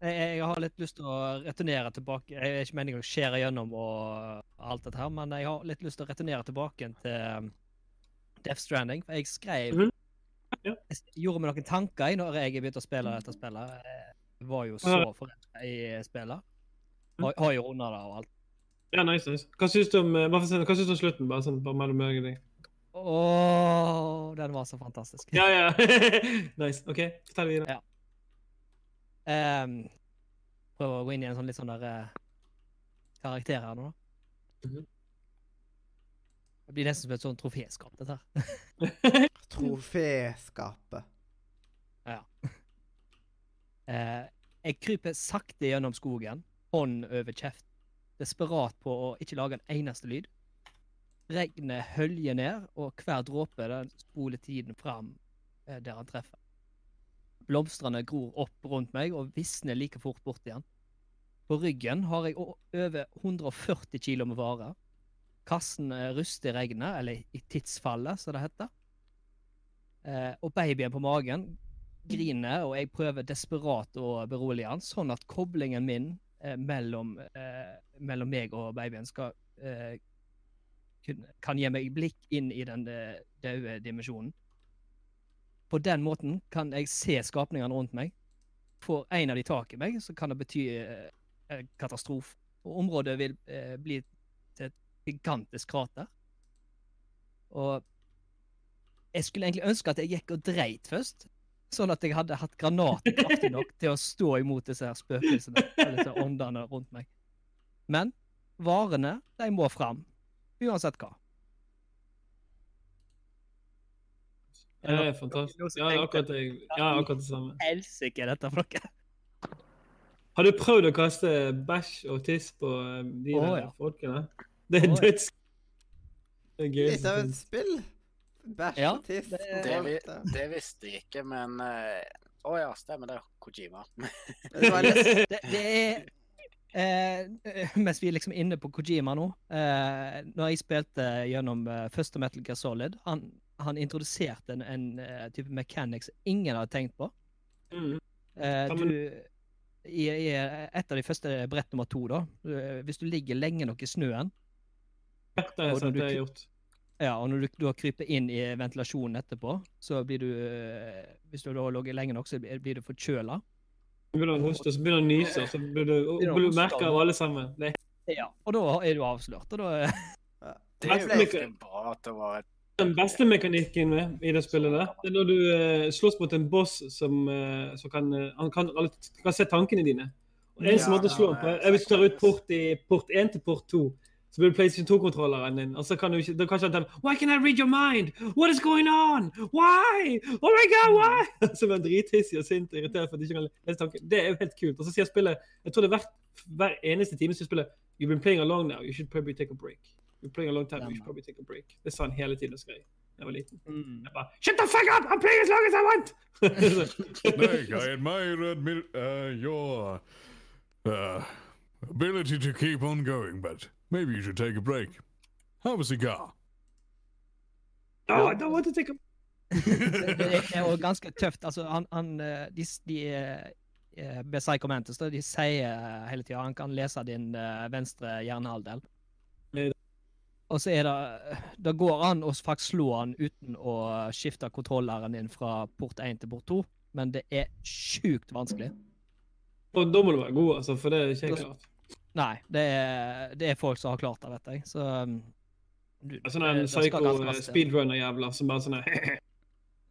Jeg, jeg har litt lyst til å returnere tilbake. Jeg er ikke meningen å skjære gjennom og alt dette her, men jeg har litt lyst til å returnere tilbake til um, Death Stranding. For jeg skrev Mhm. Ja. Jeg gjorde meg noen tanker i når jeg begynte å spille dette spillet. Jeg var jo så forelska i spillet. Har, har jo runda det og alt. Ja, nice, nice. Hva syns du om, eh, hva syns du om slutten? Bare sånn bare mellom meg og deg. Åh, den var så fantastisk. Ja, ja. nice. OK, fortell videre. Ja. Um, prøver å gå inn i en sånn litt sånn der uh, karakter her nå. da. Mhm. Det blir nesten som et sånn troféskap, dette her. Troféskapet. Eh, jeg kryper sakte gjennom skogen, hånd over kjeft, desperat på å ikke lage en eneste lyd. Regnet høljer ned, og hver dråpe spoler tiden fram eh, der han treffer. Blomstene gror opp rundt meg og visner like fort bort igjen. På ryggen har jeg over 140 kilo med varer. Kassen eh, ruster i regnet, eller i tidsfallet, som det heter. Eh, og babyen på magen griner, og jeg prøver desperat å berolige han, sånn at koblingen min mellom, mellom meg og babyen skal kan gi meg blikk inn i den eh, døde dimensjonen. På den måten kan jeg se skapningene rundt meg. Får en av de tak i meg, så kan det bety eh, katastrofe. Og området vil eh, bli til et gigantisk krater. Og jeg skulle egentlig ønske at jeg gikk og dreit først, sånn at jeg hadde hatt granater kraftig nok til å stå imot disse her spøkelsene, eller disse åndene rundt meg. Men varene, de må fram. Uansett hva. Det er fantastisk. Ja, det er akkurat det, ja, akkurat det samme. Helsike dette for noe? Har du prøvd å kaste bæsj og tiss på eh, de oh, der ja. folkene? Det er døds... Det er gøy. Litt av et spill. Bæsj Ja, og tiss. det- Det, vi, det. det visste jeg ikke, men Å uh, oh ja, stemmer det. Kojima. Det Det, det er eh, Mens vi er liksom inne på Kojima nå eh, Når jeg spilte gjennom eh, første Metal Gear Solid, han, han introduserte en, en uh, type mechanics ingen hadde tenkt på. Mm. Eh, du, i, I et av de første brett nummer to, da eh, Hvis du ligger lenge nok i snøen, Ja, det har jeg sett du det er gjort. ja, og når du har krypet inn i ventilasjonen etterpå, så blir du eh, Hvis du har ligget lenge nok, så blir blir du forkjøla. Så begynner han å hoste, så begynner han å nyse, så blir du, hoste, av alle sammen. Er Ja, og da er du avslørt. Og da Det er jo Nesten ikke- bra at det var et den beste mekanikken i det spillet der, det er når du uh, slåss mot en boss som, uh, som kan, uh, han kan, alle- kan se tankene dine. Og eneste Ja, måte å slå ham på er hvis du tar ut port i port 1 til port 2. Så blir det PlayStation 2-kontrolleren din, og så kan du ikke, da kan ikke han telle Why can I read your mind? What is going on? Why? Oh my god, why? Så blir han drithissig og sint og irritert for at de ikke kan lese tanken. Det er jo helt kult. Og så sier spillet Jeg tror det er hvert, hver eneste time sier spillet You've been playing along now, you should probably take a break. You're playing a long time, you should probably take a break. Det sa han hele tiden og skrek da jeg var liten. Mm. Jeg bare Shut the fuck up! I'm playing as long as I want! Nick, I admire admit, uh, your uh, ability to keep on going, but maybe you should take a break. Have a cigar. no, I don't want to take a det, er jo ganske tøft. Altså, han, han eh, De, de eh, med Psycho Mantis, de sier eh, hele tida han kan lese din eh, venstre hjernehalvdel. Og så er det Det går an å faktisk slå han uten å skifte kontrolleren din fra port 1 til port 2, men det er sjukt vanskelig. Og da må du være god, altså, for det er ikke helt klart. Nei, det er, det er folk som har klart det, vet jeg. Så um, du, Sånn det- en det skal psycho ganske masse til. speedrunner-jævla som bare sånn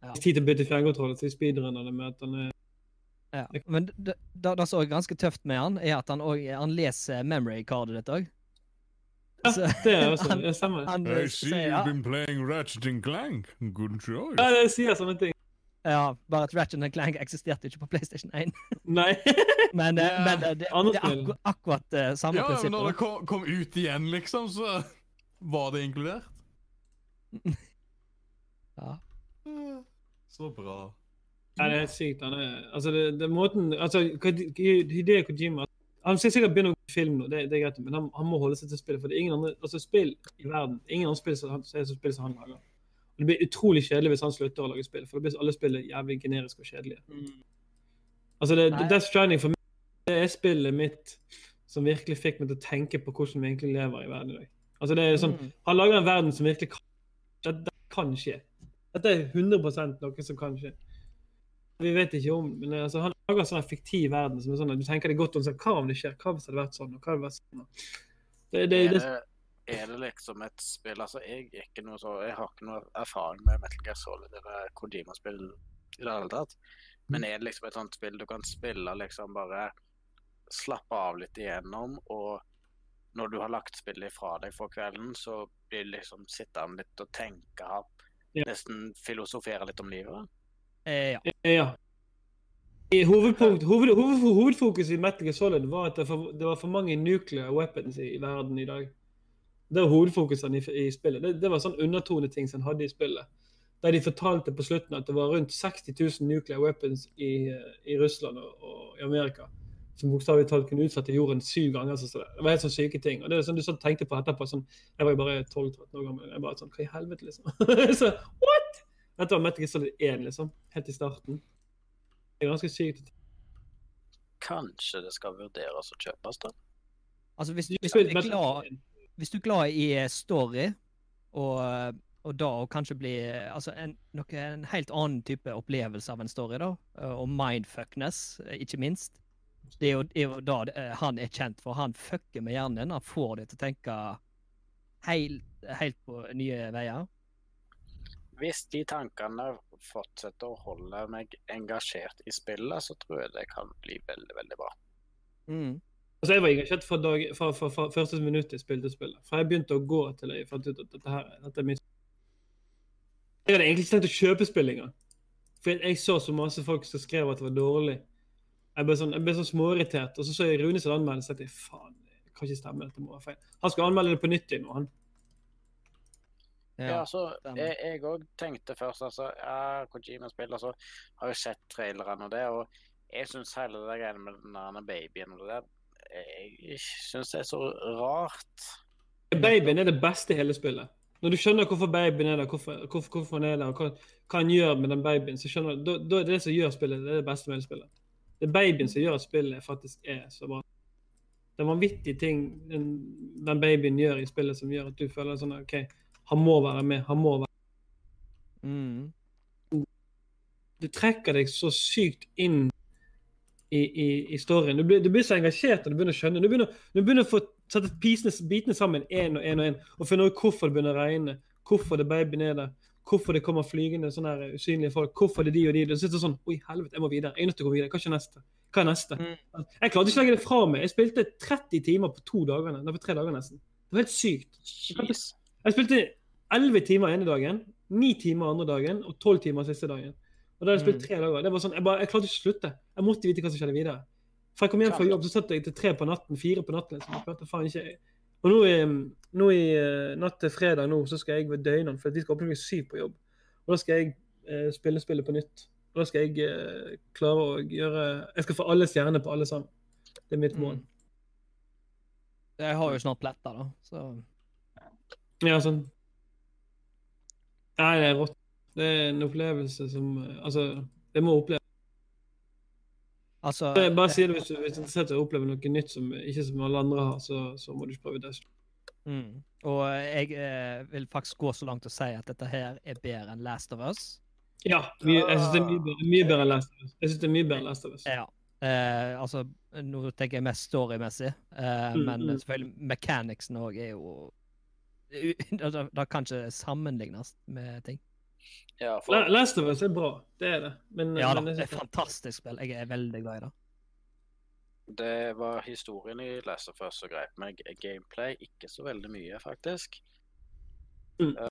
Ja. Tid til å bytte fjernkontroll til speedrunnerne med at han Ja. Men det, det, det som er ganske tøft med han, er at han, også, han leser memory-cardet ditt òg. Ja, det er også han, det stemmer. han I eh, see you've been playing Ratchet and Clank. Good choice. Ja, det sier sånne ting. Ja, bare at Ratchet Clank eksisterte ikke på PlayStation 1. Nei. Men, yeah. Men det, det, det er akkur akkurat uh, samme Ja, men når det kom, kom ut igjen, liksom, så var det inkludert. Ja. Eh, Så bra. Ja, det er helt sykt. Han er, altså, det, det er måten altså, Hideo Kojima Han skal sikkert begynne å gå film nå, det, det er greit, men han, han må holde seg til spillet. For det er ingen andre altså, spill i verden ingen andre spill som, som så spill som han lager. Det blir utrolig kjedelig hvis han slutter å lage spill, for da blir alle spill jævlig generiske og kjedelige. Altså, det, Death Stranding for meg det er spillet mitt som virkelig fikk meg til å tenke på hvordan vi egentlig lever i verden i dag. Altså, det er sånn, Mm. Han lager en verden som virkelig kan Dette kan skje. Dette er 100% noe som kan skje. Vi vet ikke om men altså, Han lager en sånn fiktiv verden som er sånn at du tenker det godt om sånn, hva om det skjer, hva hvis det hadde vært sånn, og hva hadde vært sånn. Det, det, det, det, er det liksom et spill Altså, jeg, er ikke noe så, jeg har ikke noe erfaring med Metal Gear Solid eller Kojima-spill i det hele tatt. Men er det liksom et sånt spill du kan spille liksom bare slappe av litt igjennom, og når du har lagt spillet ifra deg for kvelden, så blir du liksom sittende litt og tenke, Ja. nesten filosofere litt om livet? Eh, ja. ja. I hovedpunkt, hoved, hoved, hovedfokus i Metal Gear Solid var at det, for, det var for mange nuclear weapons i, i verden i dag. Det var hovedfokusene i, i spillet. Det, det var sånn undertoneting som en hadde i spillet. Der de fortalte på slutten at det var rundt 60 000 nuclear weapons i, i Russland og, og i Amerika. Som bokstavelig talt kunne utsette jorden syv ganger. Så det. det var helt sånn syke ting. Og det er sånn du sånn tenkte på etterpå. sånn, Jeg var jo bare 12-13 år gammel. Jeg bare sånn, Hva i helvete, liksom? så, what? Dette var Metal Gear Solid 1, liksom. Helt i starten. Det er ganske sykt. Kanskje det skal vurderes å kjøpes, da? Altså, hvis, Du hvis, du er 1. hvis du er glad i eh, story, og, og da å kanskje bli eh, altså en, noe, en helt annen type opplevelse av en story, da, eh, og mindfuckness, eh, ikke minst. Det er jo, er jo da eh, han er kjent for. Han fucker med hjernen. Han får deg til å tenke helt, helt på nye veier. Hvis de tankene fortsetter å holde meg engasjert i spillet, så tror jeg det kan bli veldig, veldig bra. Mm. Altså, jeg var engasjert fra, dag, fra, fra, fra første minutt jeg spilte spillet. Fra jeg begynte å gå til jeg fant ut at dette her dette er mitt Jeg hadde egentlig ikke tenkt å kjøpe spill engang. For jeg, jeg så så masse folk som skrev at det var dårlig. Jeg ble sånn, jeg ble sånn småirritert. Og så så jeg Rune sin anmeldelse og tenkte jeg, faen, det kan ikke stemme, dette må være feil. Han skal anmelde det på nytt igjen nå, han. Ja, altså, jeg, jeg òg tenkte først altså, ja, Kojima-spill, altså, har jo sett trailerne og det, og jeg syns hele det greiene med den der babyen og det der, jeg syns det er så rart. Babyen er det beste i hele spillet. Når du skjønner hvorfor babyen er der, hvorfor, hvorfor, hvorfor han er der, og hva, hva han gjør med den babyen, så skjønner du, da, da er det det som gjør spillet, det er det beste med hele spillet. Det er babyen som gjør at spillet faktisk er så bra. Det er vanvittige ting den, den babyen gjør i spillet som gjør at du føler sånn OK, han må være med, han må være Mm. Du trekker deg så sykt inn i, i, i storyen. Du blir, du blir så engasjert og du begynner å skjønne. Du begynner, du begynner å få sette pisene, bitene sammen én og én og én, og finne ut hvorfor det begynner å regne, hvorfor det babyen er der, hvorfor det kommer flygende sånne her usynlige folk, hvorfor det er de og de. Du sitter sånn Oi, helvete, jeg må videre. Jeg er nødt til å gå videre. Hva skjer neste? Hva er neste? Mm. Jeg klarte ikke å legge det fra meg. Jeg spilte 30 timer på to dager, på tre dager nesten. Det var helt sykt. Jeg spilte elleve timer ene dagen, 9 timer andre dagen og tolv timer siste dagen. Og da hadde jeg spilt Mm. tre dager. Det var sånn, jeg, bare, jeg klarte ikke å slutte. Jeg måtte vite hva som skjedde videre. For jeg kom hjem fra jobb, så satt jeg til tre på natten, fire på natten. Liksom. Jeg klarte faen ikke Og nå i, nå i eh, natt til fredag nå, så skal jeg ved døgnene, for de skal åpne klokka syv på jobb. Og da skal jeg eh, spille spillet på nytt. Og da skal jeg eh, klare å gjøre Jeg skal få alle stjerner på alle sammen. Det er mitt mål. Mm. Jeg har jo snart pletter, da, så Ja, sånn. Nei, det er rått. Det er en opplevelse som eh, Altså, det må oppleves. Altså Bare si det hvis du hvis du er interessert i å oppleve noe nytt som ikke som alle andre har, så, så må du ikke prøve det. Mm. Og jeg eh, vil faktisk gå så langt å si at dette her er bedre enn Last of Us. Ja, mye, jeg syns det er mye bedre, mye bedre enn Last of Us. Jeg synes det er mye bedre enn Last of Us. Ja. Eh, altså, nå tenker jeg mest storymessig, eh, Mm, men mm. selvfølgelig mechanicsen òg er jo det kan ikke sammenlignes med ting. Ja, for Last of Us er bra, det er det. Men, Ja da, men det er et fantastisk spill. Jeg er veldig glad i det. det var historien i Last of Us som greip meg. Gameplay ikke så veldig mye, faktisk. Mm.